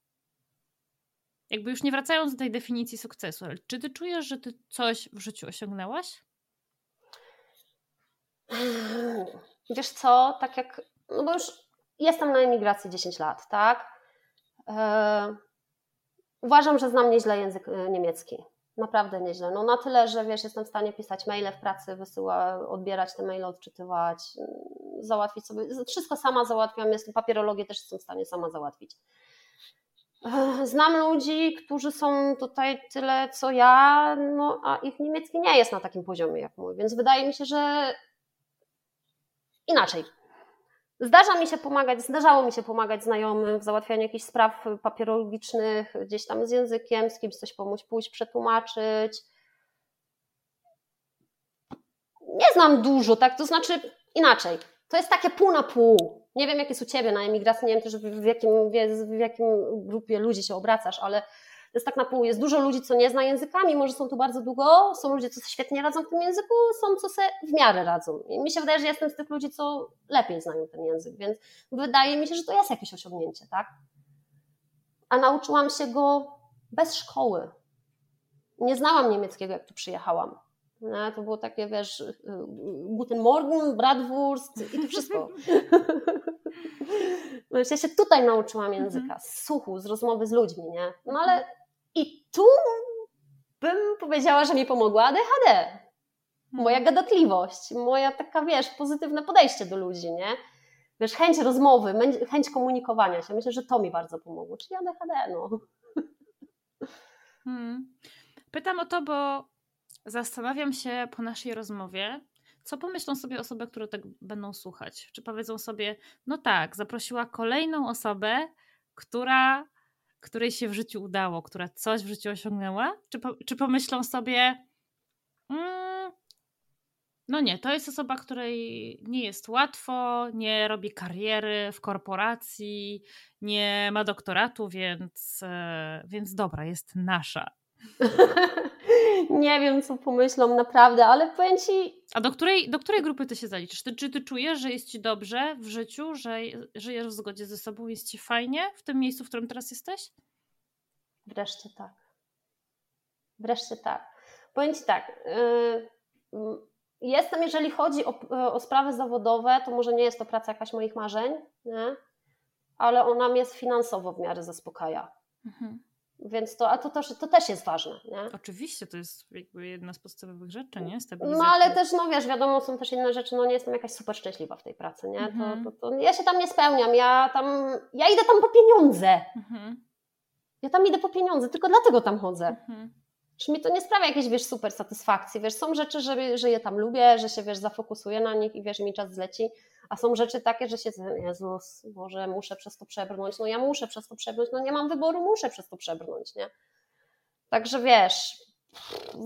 jakby już nie wracając do tej definicji sukcesu, ale czy Ty czujesz, że Ty coś w życiu osiągnęłaś?
Wiesz co, tak jak, no bo już jestem na emigracji 10 lat, tak? E, uważam, że znam nieźle język e, niemiecki. Naprawdę nieźle. No na tyle, że wiesz, jestem w stanie pisać maile w pracy, wysyłać, odbierać te maile, odczytywać, mm, załatwić sobie. Wszystko sama załatwiam, jestem papierologię też jestem w stanie sama załatwić. Znam ludzi, którzy są tutaj tyle co ja, no a ich niemiecki nie jest na takim poziomie jak mój, więc wydaje mi się, że inaczej. Zdarza mi się pomagać, zdarzało mi się pomagać znajomym w załatwianiu jakichś spraw papierologicznych, gdzieś tam z językiem, z kimś coś pomóc, pójść, przetłumaczyć. Nie znam dużo, tak? To znaczy inaczej. To jest takie pół na pół. Nie wiem, jak jest u Ciebie na emigracji, nie wiem też w jakim, w jakim grupie ludzi się obracasz, ale jest tak na pół. Jest dużo ludzi, co nie zna językami, może są tu bardzo długo, są ludzie, co świetnie radzą w tym języku, są, co se w miarę radzą. I mi się wydaje, że jestem z tych ludzi, co lepiej znają ten język, więc wydaje mi się, że to jest jakieś osiągnięcie, tak? A nauczyłam się go bez szkoły. Nie znałam niemieckiego, jak tu przyjechałam. No, to było takie, wiesz, Guten Morgen, Bratwurst i to wszystko. ja się tutaj nauczyłam języka, z słuchu, z rozmowy z ludźmi, nie? No ale i tu bym powiedziała, że mi pomogła ADHD. Moja mhm. gadatliwość, moja taka, wiesz, pozytywne podejście do ludzi, nie? Wiesz, chęć rozmowy, chęć komunikowania się. Myślę, że to mi bardzo pomogło, czyli ADHD, no.
Hmm. Pytam o to, bo zastanawiam się po naszej rozmowie, co pomyślą sobie osoby, które tak będą słuchać? Czy powiedzą sobie, no tak, zaprosiła kolejną osobę, która której się w życiu udało, która coś w życiu osiągnęła? Czy, po, czy pomyślą sobie, mm, no nie, to jest osoba, której nie jest łatwo, nie robi kariery w korporacji, nie ma doktoratu, więc, e, więc dobra, jest nasza.
nie wiem, co pomyślą naprawdę, ale powiem Ci...
A do której, do której grupy Ty się zaliczysz? Ty, czy Ty czujesz, że jest Ci dobrze w życiu, że żyjesz w zgodzie ze sobą, jest Ci fajnie w tym miejscu, w którym teraz jesteś?
Wreszcie tak. Wreszcie tak. Powiem Ci tak, yy, jestem, jeżeli chodzi o, o sprawy zawodowe, to może nie jest to praca jakaś moich marzeń, nie? ale ona mnie finansowo w miarę zaspokaja. Mhm. Więc to, a to, też, to też jest ważne. Nie?
Oczywiście, to jest jakby jedna z podstawowych rzeczy, nie?
No ale też, no wiesz, wiadomo, są też inne rzeczy, no nie jestem jakaś super szczęśliwa w tej pracy, nie? Mhm. To, to, to, ja się tam nie spełniam, ja tam, ja idę tam po pieniądze. Mhm. Ja tam idę po pieniądze, tylko dlatego tam chodzę. Mhm. Czy mi to nie sprawia jakiejś, wiesz, super satysfakcji, wiesz, są rzeczy, że, że je tam lubię, że się, wiesz, zafokusuję na nich i, wiesz, mi czas zleci, a są rzeczy takie, że się, Jezus, Boże, muszę przez to przebrnąć, no ja muszę przez to przebrnąć, no nie mam wyboru, muszę przez to przebrnąć, nie? Także wiesz,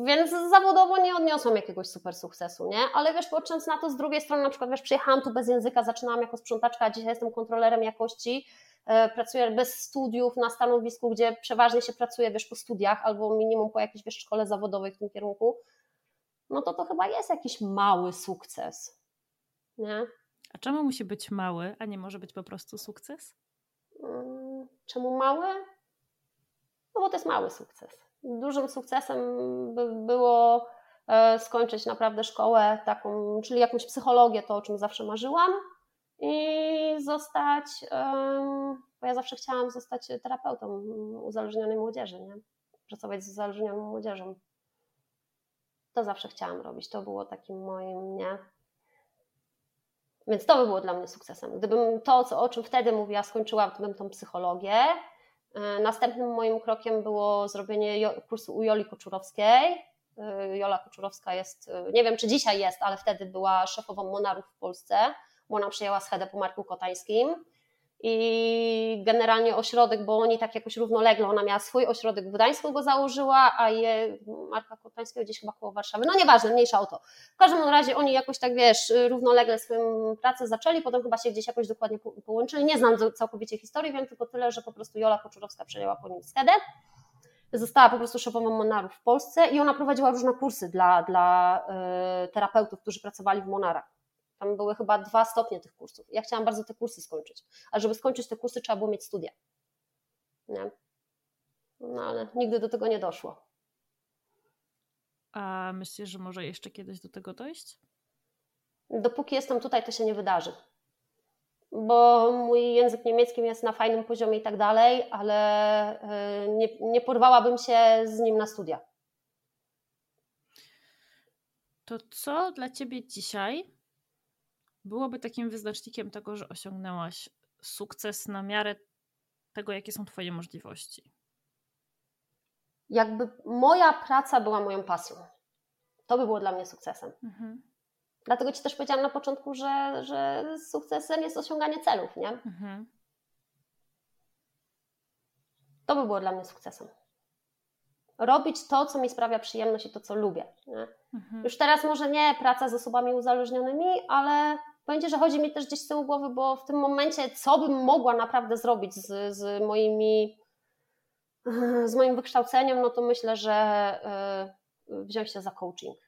więc zawodowo nie odniosłam jakiegoś super sukcesu, nie? Ale wiesz, patrząc na to z drugiej strony, na przykład wiesz, przyjechałam tu bez języka, zaczynałam jako sprzątaczka, a dzisiaj jestem kontrolerem jakości, pracuję bez studiów na stanowisku, gdzie przeważnie się pracuje, wiesz, po studiach albo minimum po jakiejś, wiesz, szkole zawodowej w tym kierunku, no to to chyba jest jakiś mały sukces, nie?
A czemu musi być mały, a nie może być po prostu sukces?
Mm, czemu mały? No bo to jest mały sukces dużym sukcesem by było e, skończyć naprawdę szkołę taką, czyli jakąś psychologię, to o czym zawsze marzyłam i zostać, bo ja zawsze chciałam zostać terapeutą uzależnionej młodzieży, nie? pracować z uzależnioną młodzieżą. To zawsze chciałam robić, to było takim moim, nie? Więc to by było dla mnie sukcesem. Gdybym to, co, o czym wtedy mówiła, skończyła, to bym tą psychologię, E, następnym moim krokiem było zrobienie kursu u Joli Koczurowskiej. E, Jola Koczurowska jest, e, nie wiem czy dzisiaj jest, ale wtedy była szefową Monarów w Polsce, bo ona przejęła schedę po Marku Kotańskim. I generalnie ośrodek, bo oni tak jakoś równolegle, ona miała swój ośrodek w Gdańsku go założyła, a je Marka Kotańskiego gdzieś chyba koło Warszawy, no nieważne, mniejsza o to. W każdym razie oni jakoś tak, wiesz, równolegle swoją pracę zaczęli, potem chyba się gdzieś jakoś dokładnie połączyli, nie znam całkowicie historii, wiem tylko tyle, że po prostu Jola Koczurowska przejęła po nim schedę, została po prostu szefową Monarów w Polsce i ona prowadziła różne kursy dla, dla y, terapeutów, którzy pracowali w Monarach tam były chyba dwa stopnie tych kursów. Ja chciałam bardzo te kursy skończyć. A żeby skończyć te kursy, trzeba było mieć studia. Nie? No ale nigdy do tego nie doszło.
A myślisz, że może jeszcze kiedyś do tego dojść?
Dopóki jestem tutaj, to się nie wydarzy. Bo mój język niemiecki jest na fajnym poziomie i tak dalej, ale y, nie, nie porwałabym się z nim na studia.
To co dla ciebie dzisiaj byłoby takim wyznacznikiem tego, że osiągnęłaś sukces na miarę tego, jakie są Twoje możliwości?
Jakby moja praca była moją pasją. To by było dla mnie sukcesem. Mhm. Dlatego Ci też powiedziałam na początku, że, że sukcesem jest osiąganie celów, nie? Mhm. To by było dla mnie sukcesem. Robić to, co mi sprawia przyjemność i to, co lubię. Mhm. Już teraz może nie praca z osobami uzależnionymi, ale Powiem że chodzi mi też gdzieś z tyłu głowy, bo w tym momencie, co bym mogła naprawdę zrobić z, z moimi, z moim wykształceniem, no to myślę, że y, wziąć się za coaching.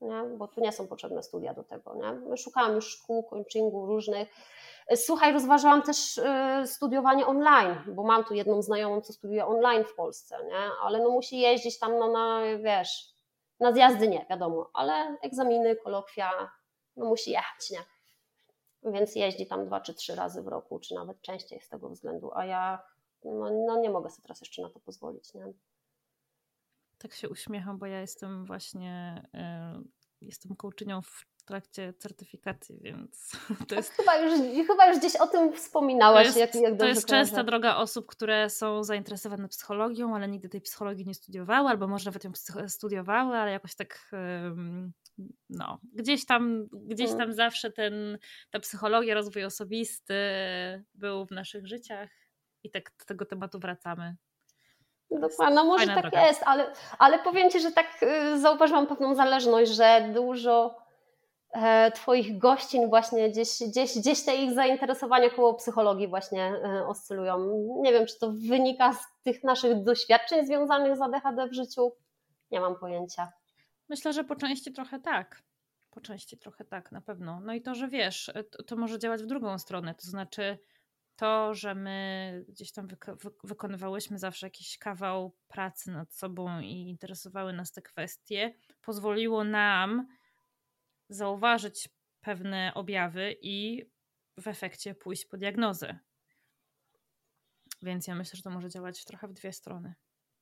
Nie? Bo tu nie są potrzebne studia do tego. Nie? Szukałam już szkół, coachingu różnych. Słuchaj, rozważałam też y, studiowanie online, bo mam tu jedną znajomą, co studiuje online w Polsce, nie? ale no musi jeździć tam no, na, wiesz, na zjazdy nie, wiadomo, ale egzaminy, kolokwia, no musi jechać, nie? Więc jeździ tam dwa czy trzy razy w roku, czy nawet częściej z tego względu, a ja no, no nie mogę sobie teraz jeszcze na to pozwolić. Nie?
Tak się uśmiecham, bo ja jestem właśnie, y, jestem kołczynią w trakcie certyfikacji, więc
to jest... Chyba już, chyba już gdzieś o tym wspominałaś.
To jest,
jak, jak
to jest częsta droga osób, które są zainteresowane psychologią, ale nigdy tej psychologii nie studiowały, albo może nawet ją studiowały, ale jakoś tak no, gdzieś tam, gdzieś mm. tam zawsze ten, ta psychologia, rozwój osobisty był w naszych życiach i tak do tego tematu wracamy.
Dokładnie, no może tak droga. jest, ale, ale powiem Ci, że tak y, zauważyłam pewną zależność, że dużo e, Twoich gościń właśnie gdzieś, gdzieś, gdzieś te ich zainteresowania koło psychologii właśnie e, oscylują. Nie wiem, czy to wynika z tych naszych doświadczeń związanych z ADHD w życiu. Nie mam pojęcia.
Myślę, że po części trochę tak. Po części trochę tak, na pewno. No i to, że wiesz, to, to może działać w drugą stronę. To znaczy, to, że my gdzieś tam wykonywałyśmy zawsze jakiś kawał pracy nad sobą i interesowały nas te kwestie, pozwoliło nam zauważyć pewne objawy i w efekcie pójść po diagnozę. Więc ja myślę, że to może działać trochę w dwie strony.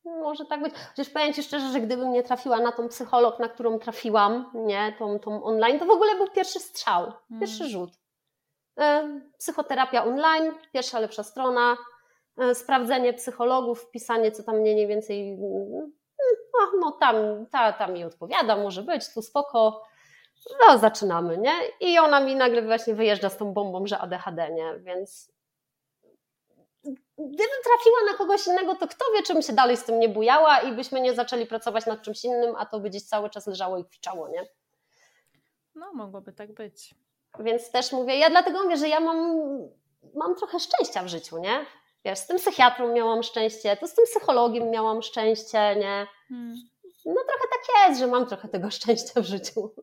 Może tak być. Chociaż powiem Ci szczerze, że gdybym nie trafiła na tą psycholog, na którą trafiłam, nie, tą, tą online, to w ogóle był pierwszy strzał, pierwszy hmm. rzut. E, psychoterapia online, pierwsza lepsza strona, e, sprawdzenie psychologów, pisanie, co tam mniej więcej, no, no tam, ta, ta mi odpowiada, może być, tu spoko, no zaczynamy, nie? I ona mi nagle właśnie wyjeżdża z tą bombą, że ADHD, nie? Więc gdybym trafiła na kogoś innego, to kto wie, czym się dalej z tym nie bujała i byśmy nie zaczęli pracować nad czymś innym, a to by gdzieś cały czas leżało i kwiczało, nie?
No, mogłoby tak być.
Więc też mówię, ja dlatego mówię, że ja mam, mam trochę szczęścia w życiu, nie? Wiesz, z tym psychiatrą miałam szczęście, to z tym psychologiem miałam szczęście, nie? Hmm. No trochę tak jest, że mam trochę tego szczęścia w życiu.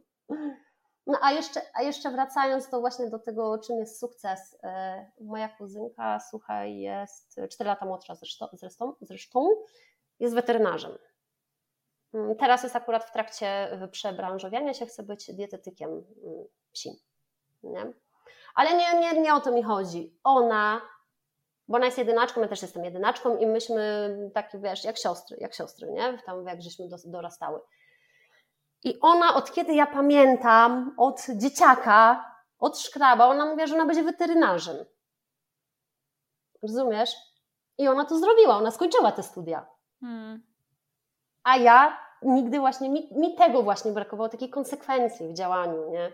No a jeszcze, a jeszcze wracając do właśnie do tego, czym jest sukces. E, moja kuzynka, słuchaj, jest 4 lata młodsza zresztą, zresztą, jest weterynarzem. Mm, teraz jest akurat w trakcie przebranżowiania się, chce być dietetykiem mm, psim. Nie? Ale nie, nie, nie o to mi chodzi. Ona, bo ona jest jedynaczką, ja też jestem jedynaczką i myśmy takie, wiesz, jak siostry, jak siostry, nie? Tam jak żeśmy dorastały. I ona, od kiedy ja pamiętam, od dzieciaka, od szkraba, ona mówiła, że ona będzie weterynarzem. Rozumiesz? I ona to zrobiła, ona skończyła te studia. Hmm. A ja nigdy właśnie, mi, mi, tego właśnie brakowało, takiej konsekwencji w działaniu, nie?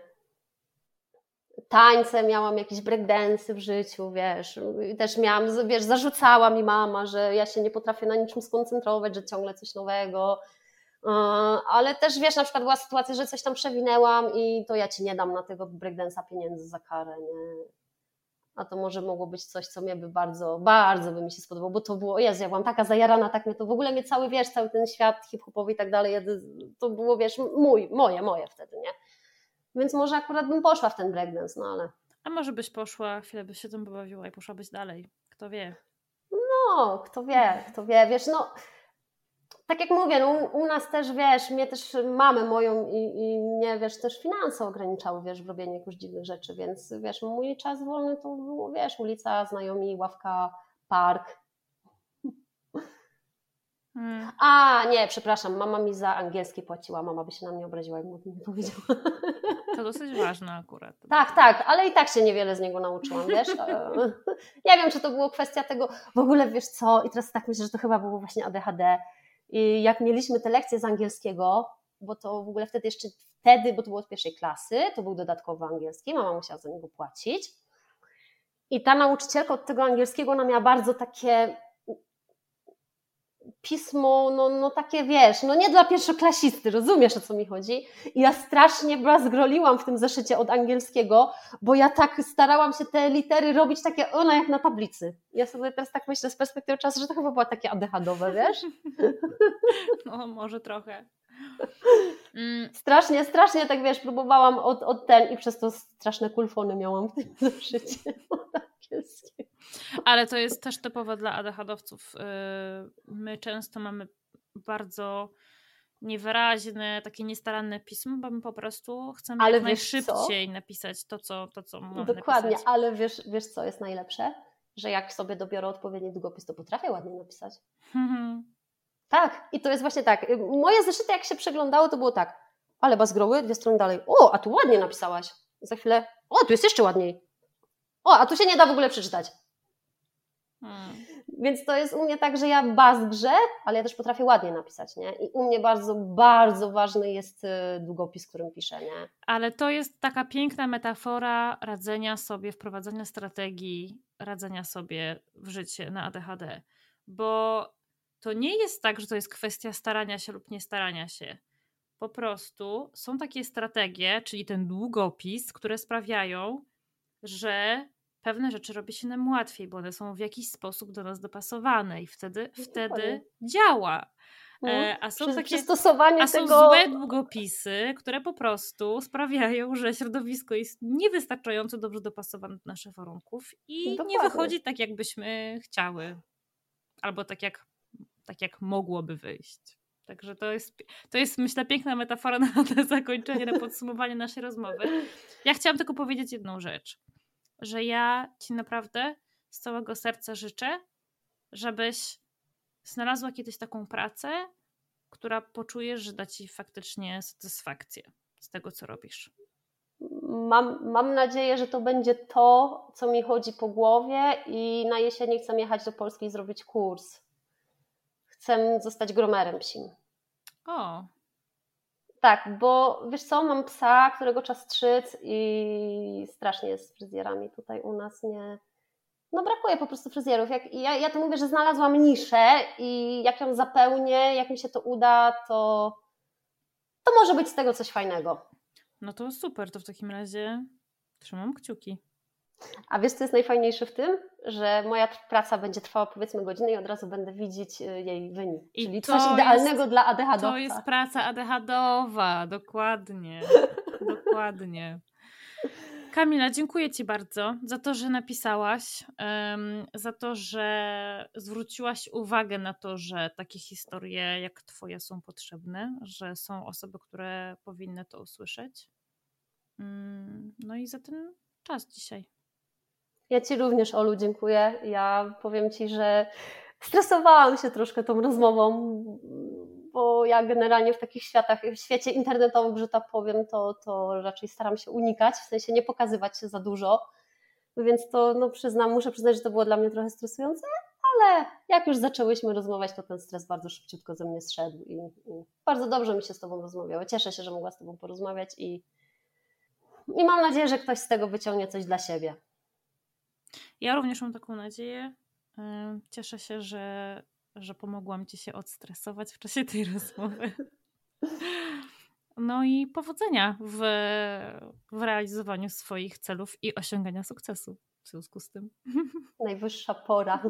Tańce, miałam jakieś breakdance w życiu, wiesz, też miałam, wiesz, zarzucała mi mama, że ja się nie potrafię na niczym skoncentrować, że ciągle coś nowego, ale też wiesz, na przykład była sytuacja, że coś tam przewinęłam i to ja ci nie dam na tego breakdance'a pieniędzy za karę, nie? A to może mogło być coś, co mnie by bardzo, bardzo by mi się spodobało, bo to było, Jezu, ja byłam taka zajarana, tak mnie to w ogóle mnie cały, wiesz, cały ten świat hip-hopowy i tak dalej, to było, wiesz, mój, moje, moje wtedy, nie? Więc może akurat bym poszła w ten breakdance, no ale...
A może byś poszła, chwilę byś się tym pobawiła i poszłabyś dalej, kto wie?
No, kto wie, kto wie, wiesz, no tak jak mówię, no, u nas też, wiesz, mnie też mamy moją i, i mnie, wiesz, też finanse ograniczały, wiesz, w robieniu jakichś dziwnych rzeczy, więc, wiesz, mój czas wolny to było, wiesz, ulica, znajomi, ławka, park. Hmm. A, nie, przepraszam, mama mi za angielski płaciła, mama by się na mnie obraziła, jakbym nie powiedziała.
To dosyć ważne akurat.
Tak, tak, ale i tak się niewiele z niego nauczyłam, wiesz. Nie wiem, czy to było kwestia tego, w ogóle wiesz co, i teraz tak myślę, że to chyba było właśnie ADHD, i jak mieliśmy te lekcje z angielskiego, bo to w ogóle wtedy jeszcze wtedy, bo to było od pierwszej klasy, to był dodatkowo angielski, mama musiała za niego płacić. I ta nauczycielka od tego angielskiego, ona miała bardzo takie pismo, no, no takie wiesz, no nie dla pierwszoklasisty, rozumiesz o co mi chodzi? I ja strasznie była zgroliłam w tym zeszycie od angielskiego, bo ja tak starałam się te litery robić takie, ona jak na tablicy. Ja sobie teraz tak myślę z perspektywy czasu, że to chyba było takie ADHDowe, wiesz?
No może trochę.
Mm. Strasznie, strasznie tak wiesz, próbowałam od, od ten i przez to straszne kulfony miałam w tym zeszycie.
Ale to jest też typowe dla ADHD-owców. Y, my często mamy bardzo niewyraźne, takie niestaranne pismo, bo my po prostu chcemy ale jak najszybciej co? napisać to, co, to, co mamy
Dokładnie,
napisać.
ale wiesz, wiesz, co jest najlepsze? Że jak sobie dobiorę odpowiedni długopis, to potrafię ładnie napisać. tak, i to jest właśnie tak. Moje zeszyty, jak się przeglądało, to było tak, ale bazgroły, dwie strony dalej. O, a tu ładnie napisałaś. Za chwilę, o, tu jest jeszcze ładniej. O, a tu się nie da w ogóle przeczytać. Hmm. Więc to jest u mnie tak, że ja bazgrze, ale ja też potrafię ładnie napisać, nie? I u mnie bardzo, bardzo ważny jest y, długopis, którym piszę, nie?
Ale to jest taka piękna metafora radzenia sobie, wprowadzenia strategii radzenia sobie w życie na ADHD, bo to nie jest tak, że to jest kwestia starania się lub nie starania się. Po prostu są takie strategie, czyli ten długopis, które sprawiają, że pewne rzeczy robi się nam łatwiej, bo one są w jakiś sposób do nas dopasowane i wtedy, no, wtedy działa.
No, e, a są takie
a są
tego...
złe długopisy, które po prostu sprawiają, że środowisko jest niewystarczająco dobrze dopasowane do naszych warunków i Dokładnie. nie wychodzi tak, jakbyśmy chciały. Albo tak jak, tak jak mogłoby wyjść. Także to jest, to jest, myślę, piękna metafora na, na zakończenie, na podsumowanie naszej rozmowy. Ja chciałam tylko powiedzieć jedną rzecz że ja ci naprawdę z całego serca życzę, żebyś znalazła kiedyś taką pracę, która poczujesz, że da ci faktycznie satysfakcję z tego, co robisz.
Mam, mam nadzieję, że to będzie to, co mi chodzi po głowie i na jesieni chcę jechać do Polski i zrobić kurs. Chcę zostać gromerem psim.
O,
tak, bo wiesz co, mam psa, którego czas strzyc i strasznie jest z fryzjerami tutaj u nas, nie, no brakuje po prostu fryzjerów. Jak, ja, ja to mówię, że znalazłam niszę i jak ją zapełnię, jak mi się to uda, to, to może być z tego coś fajnego.
No to super, to w takim razie trzymam kciuki.
A wiesz, co jest najfajniejsze w tym? Że moja praca będzie trwała powiedzmy godzinę i od razu będę widzieć y, jej wynik. I Czyli coś idealnego
jest,
dla ADHD.
To jest praca ADHDowa, dokładnie. dokładnie. Kamila, dziękuję Ci bardzo za to, że napisałaś, za to, że zwróciłaś uwagę na to, że takie historie jak Twoje są potrzebne, że są osoby, które powinny to usłyszeć. Um, no i za ten czas dzisiaj.
Ja Ci również, Olu, dziękuję. Ja powiem Ci, że stresowałam się troszkę tą rozmową, bo ja generalnie w takich światach, w świecie internetowym, że tak powiem, to, to raczej staram się unikać, w sensie nie pokazywać się za dużo. Więc to no, przyznam, muszę przyznać, że to było dla mnie trochę stresujące, ale jak już zaczęłyśmy rozmawiać, to ten stres bardzo szybciutko ze mnie zszedł i, i bardzo dobrze mi się z Tobą rozmawiało. Cieszę się, że mogła z Tobą porozmawiać i, i mam nadzieję, że ktoś z tego wyciągnie coś dla siebie.
Ja również mam taką nadzieję. Cieszę się, że, że pomogłam Ci się odstresować w czasie tej rozmowy. No i powodzenia w, w realizowaniu swoich celów i osiągania sukcesu w związku z tym.
Najwyższa pora.